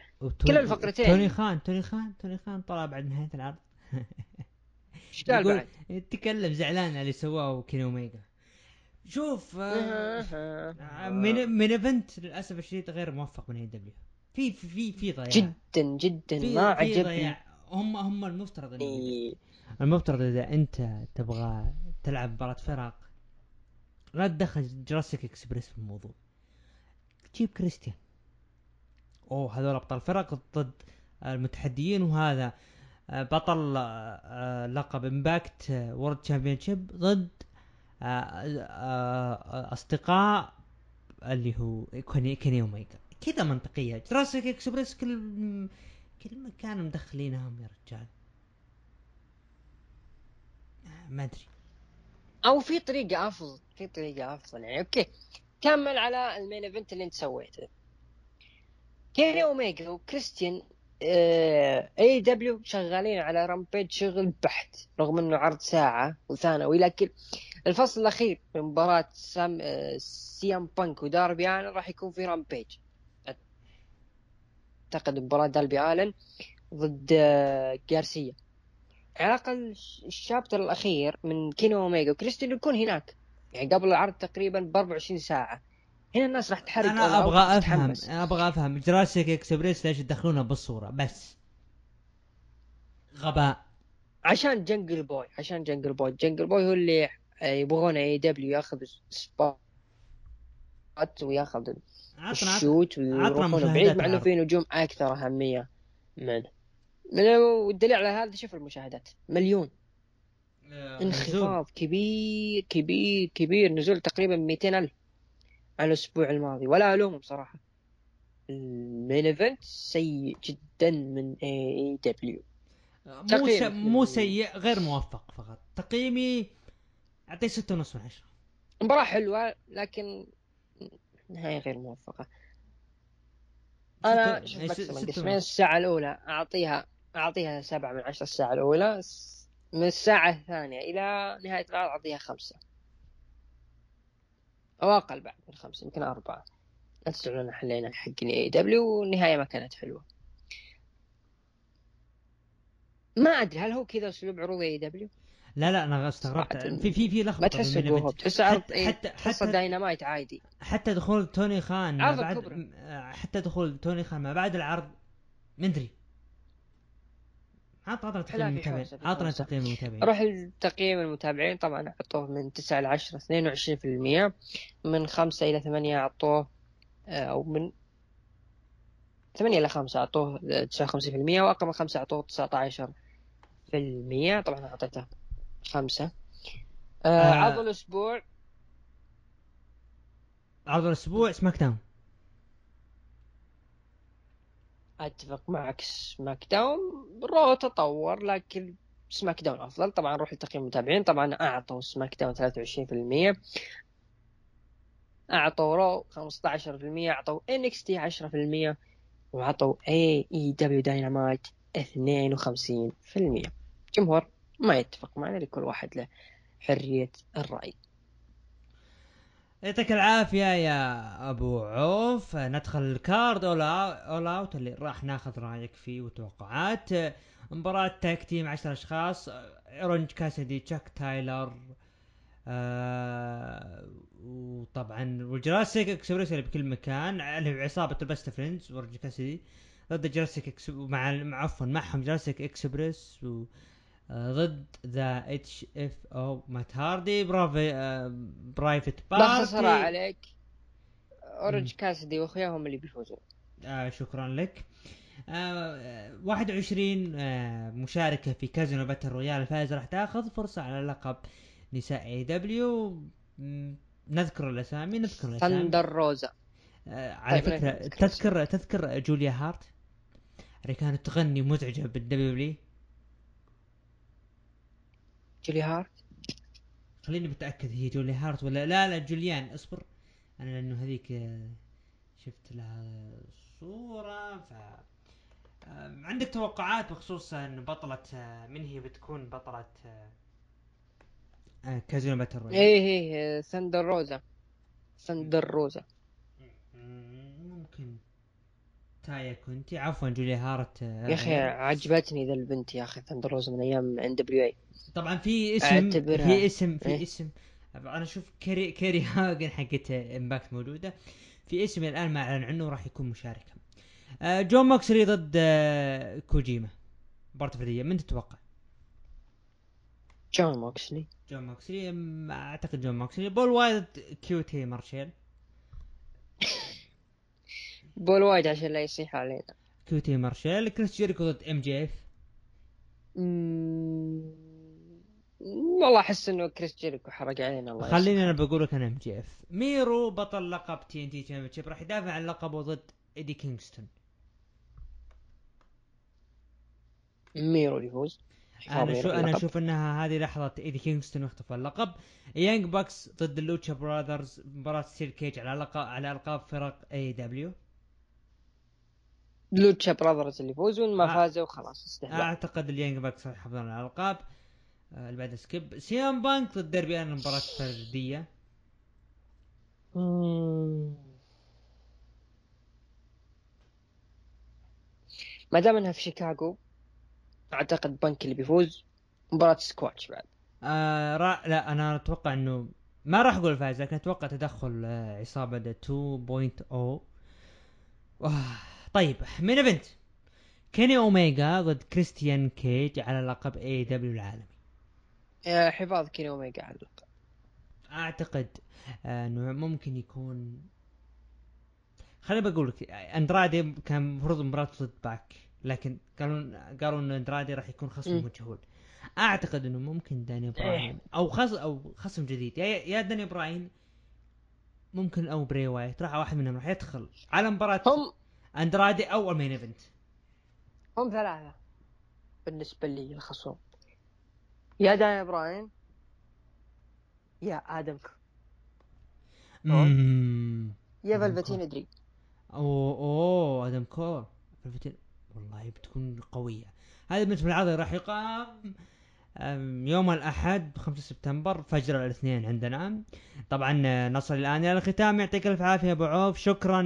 كلا الفقرتين. توني خان توني خان توني خان طلع بعد نهاية العرض إيش قال بعد؟ تكلم زعلان على اللي سواه كيني اوميجا شوف آه،. main main event للأسف الشديد غير موفق من AEW في في في ضياع جدا جدا ما عجبني هم هم المفترض إيه. المفترض إذا أنت تبغى تلعب مباراة فرق لا تدخل Jurassic Express في الموضوع. جيب كريستيان. أوه هذول أبطال فرق ضد المتحديين وهذا آه، بطل آه، آه، لقب Impact World Champion ضد أصدقاء اللي هو كيني اوميجا كذا منطقية. Jurassic Express كل كل مكان مدخلينهم يا رجال. ما أدري. أو في طريقه أفضل في طريقه أفضل. يعني okay كمل على ال main event اللي أنت سويته. كيني أوميجا وكريستيان AEW شغالين على Rampage شغل بحت رغم إنه عرض ساعة وثانوي لكن الفصل الأخير من مباراة سي إم آه، سي إم بانك وداربي آلن راح يكون في Rampage. أعتقد مباراة داربي آلن ضد آه، جارسيا. على الاقل الش- ال chapter الأخير من كيني اوميجا وكريستيان يكون هناك. يعني قبل العرض تقريبا ب 24 ساعة. هنا الناس راح تحرق أنا أبغى أفهم. أنا أبغى أفهم. Jurassic Express ليش تدخلونها بالصورة؟ بس. غباء. عشان Jungle Boy عشان Jungle Boy. Jungle Boy هو اللي يبغون AEW ياخذ spot وياخذ ال shot ويروحون. بعيد مع انه. في نجوم أكثر أهمية منه من والدليل على هذا شوف المشاهدات. مليون. انخفاض كبير كبير كبير. نزول تقريبا 200 ألف على الأسبوع الماضي. ولا ألومهم صراحة. ال main event سيء جدا من AEW مو تقييمك س... مو سيء غير موفق فقط. تقييمي اعطيه ستة ونص من عشرة. مباراة حلوة لكن نهاية غير موفقة. قسمين. ونص. الساعة الأولى أعطيها أعطيها سبعة من عشرة الساعة الأولى من الساعة الثانية إلى نهاية العرض أعطيها خمسة أو أقل بعد من خمسة يمكن أربعة لا تزعلون علينا حق AEW والنهاية ما كانت حلوة ما أدري هل هو كذا أسلوب عروض AEW؟ لا لا أنا استغربت في في في لخبطة main event. تحس عرض حتى إيه حتى داينامايت عادي حتى دخول توني خان عرض بعد الكبرى. م- حتى دخول توني خان ما بعد العرض مدري عطنا عطنا تقييم المتابعين. عطنا. تقييم المتابعين. أروح لتقييم المتابعين. طبعا أعطوه من 9 ل 10 22% من 5 إلى 8 أعطوه آه، أو من 8 إلى 5 أعطوه 59% وأقل من 5 أعطوه 19% طبعا أعطيته 5 آه. عرض الأسبوع. عرض الأسبوع سماك داون أتفق معك سماك داون Raw تطور لكن SmackDown أفضل. طبعا نروح لتقييم المتابعين. طبعا أعطوا SmackDown 23% أعطوا Raw 15% أعطوا NXT 10% وأعطوا AEW Dynamite 52% جمهور ما يتفق معنا لكل واحد له حرية الرأي. يعطيك العافية يا أبو عوف. ندخل ال card All All Out اللي راح ناخذ رأيك فيه وتوقعات. مباراة tag team 10 أشخاص اورنج كاسدي تشاك تايلر آه وطبعا و Jurassic Express اللي بكل مكان اللي عصابة ال Best Friends اورنج كاسدي ضد Jurassic Ex مع- عفوا معهم Jurassic Express و آه، ضد the HFO مات هاردي Priva آه Private بختصر Party. عليك. اورنج كاسدي واخوياهم اللي بيفوزون. آه شكرا لك. آه 21 آه مشاركة في Casino Battle Royal الفائز راح تاخذ فرصة على لقب نساء AEW نذكر الأسامي نذكر الأسامي. ثندر روزا. آه على طيب، نذكر تذكر تذكر جوليا هارت؟ اللي كانت تغني مزعجة بال AEW جولي هارت؟ خليني متأكد هي جولي هارت ولا لا لا جوليان اصبر. أنا لأنه هذيك آه، شفت لها صورة ف آه، عندك توقعات بخصوص إن بطلة آه، من هي بتكون بطلة Casino Battle Royal؟ إيه إيه ثندر روزا. ثندر روزا. تاي كونتي عفوا جولي هارت آه، يا أخي عجبتني ذا البنت يا أخي ثندر روزا من أيام NWA طبعا في اسم في اسم في إيه؟ اسم. أنا أشوف كيرا كيرا هوجان حقت Impact موجوده في اسم الآن ما أعلن عنه راح يكون مشاركا آه، جون موكسلي ضد آه، كوجيما. مباراة فردية من تتوقع؟ جون موكسلي. جون موكسلي أم، أعتقد جون موكسلي. بول وايت QT مارشال. بول وايت عشان لا يصيح علينا QT مارشال كريس جيريكو ضد MJF والله احس انه كريس جيريكو حرق علينا الله خليني أنا بقول لك أنا MJF ميرو بطل لقب TNT Championship راح يدافع عن لقبه ضد ايدي كينغستون. ميرو يفوز أنا شو أنا. أشوف انها هذه لحظه ايدي كينغستون واختفى اللقب Young Bucks ضد ال Lucha Brothers مباراه steel cage على لقب على القاب فرق AEW Lucha Brothers اللي يفوزون ما آه. فازوا خلاص استهبال أعتقد ال Young Bucks راح يحافظون على الألقاب. آه، اللي بعد skip. CM Punk ضد داربي ألن مباراة فردية. ما دام إنها في شيكاغو أعتقد بنك اللي بيفوز. مباراة سكواتش بعد. آه را... لا أنا أتوقع إنه ما راح أقول فايز لكن أتوقع تدخل آه عصابه 2.0 آه، طيب main event كيني اوميجا ضد كريستيان كيج على لقب AEW العالمي. حفاظ كيني اوميجا على اللقب. أعتقد آه، إنه ممكن يكون خليني بقول لك أندرادي كان المفروض مباراة ضد باك لكن قالوا قالوا إن أندرادي راح يكون خصم. مجهول. أعتقد إنه ممكن داني براين أو خص أو خصم جديد. يا يا داني براين ممكن أو بري وايت راح واحد منهم راح يدخل على مباراة هم اندرادي أو ال main event هم ثلاثة. بالنسبة لي الخصوم. يا داني براين يا آدم. يا آدم Velveteen. Dream اوه أوه آدم كول. Velveteen والله بتكون قوية. هذا بالنسبة للعرض راح يقام. يوم الأحد 5 سبتمبر فجر الاثنين عندنا. طبعا آه، نصل الآن إلى الختام. يعطيك ألف عافية أبو عوف. شكرا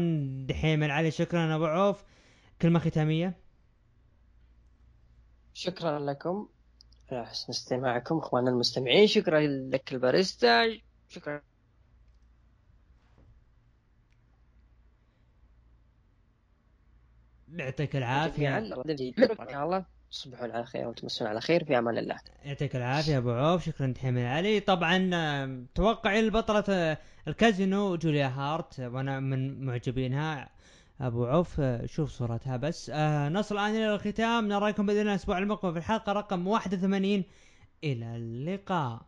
دحيم العلي. شكرا أبو عوف. كلمة ختامية. شكرا لكم. على حسن استماعكم اخواننا المستمعين. شكرا لك الباريستا. شكرا. يعطيك جميعا العافية. الله. تصبحون على خير وتمسون على خير في أمان الله. يعطيك العافية أبو عوف شكرا تحمل علي. طبعا توقعي البطله آه، الكازينو جوليا هارت وأنا من معجبينها. أبو عوف آه، شوف صورتها بس. آه نصل الآن إلى الختام. نراكم بإذن الأسبوع المقبل في الحلقة رقم 81 إلى اللقاء.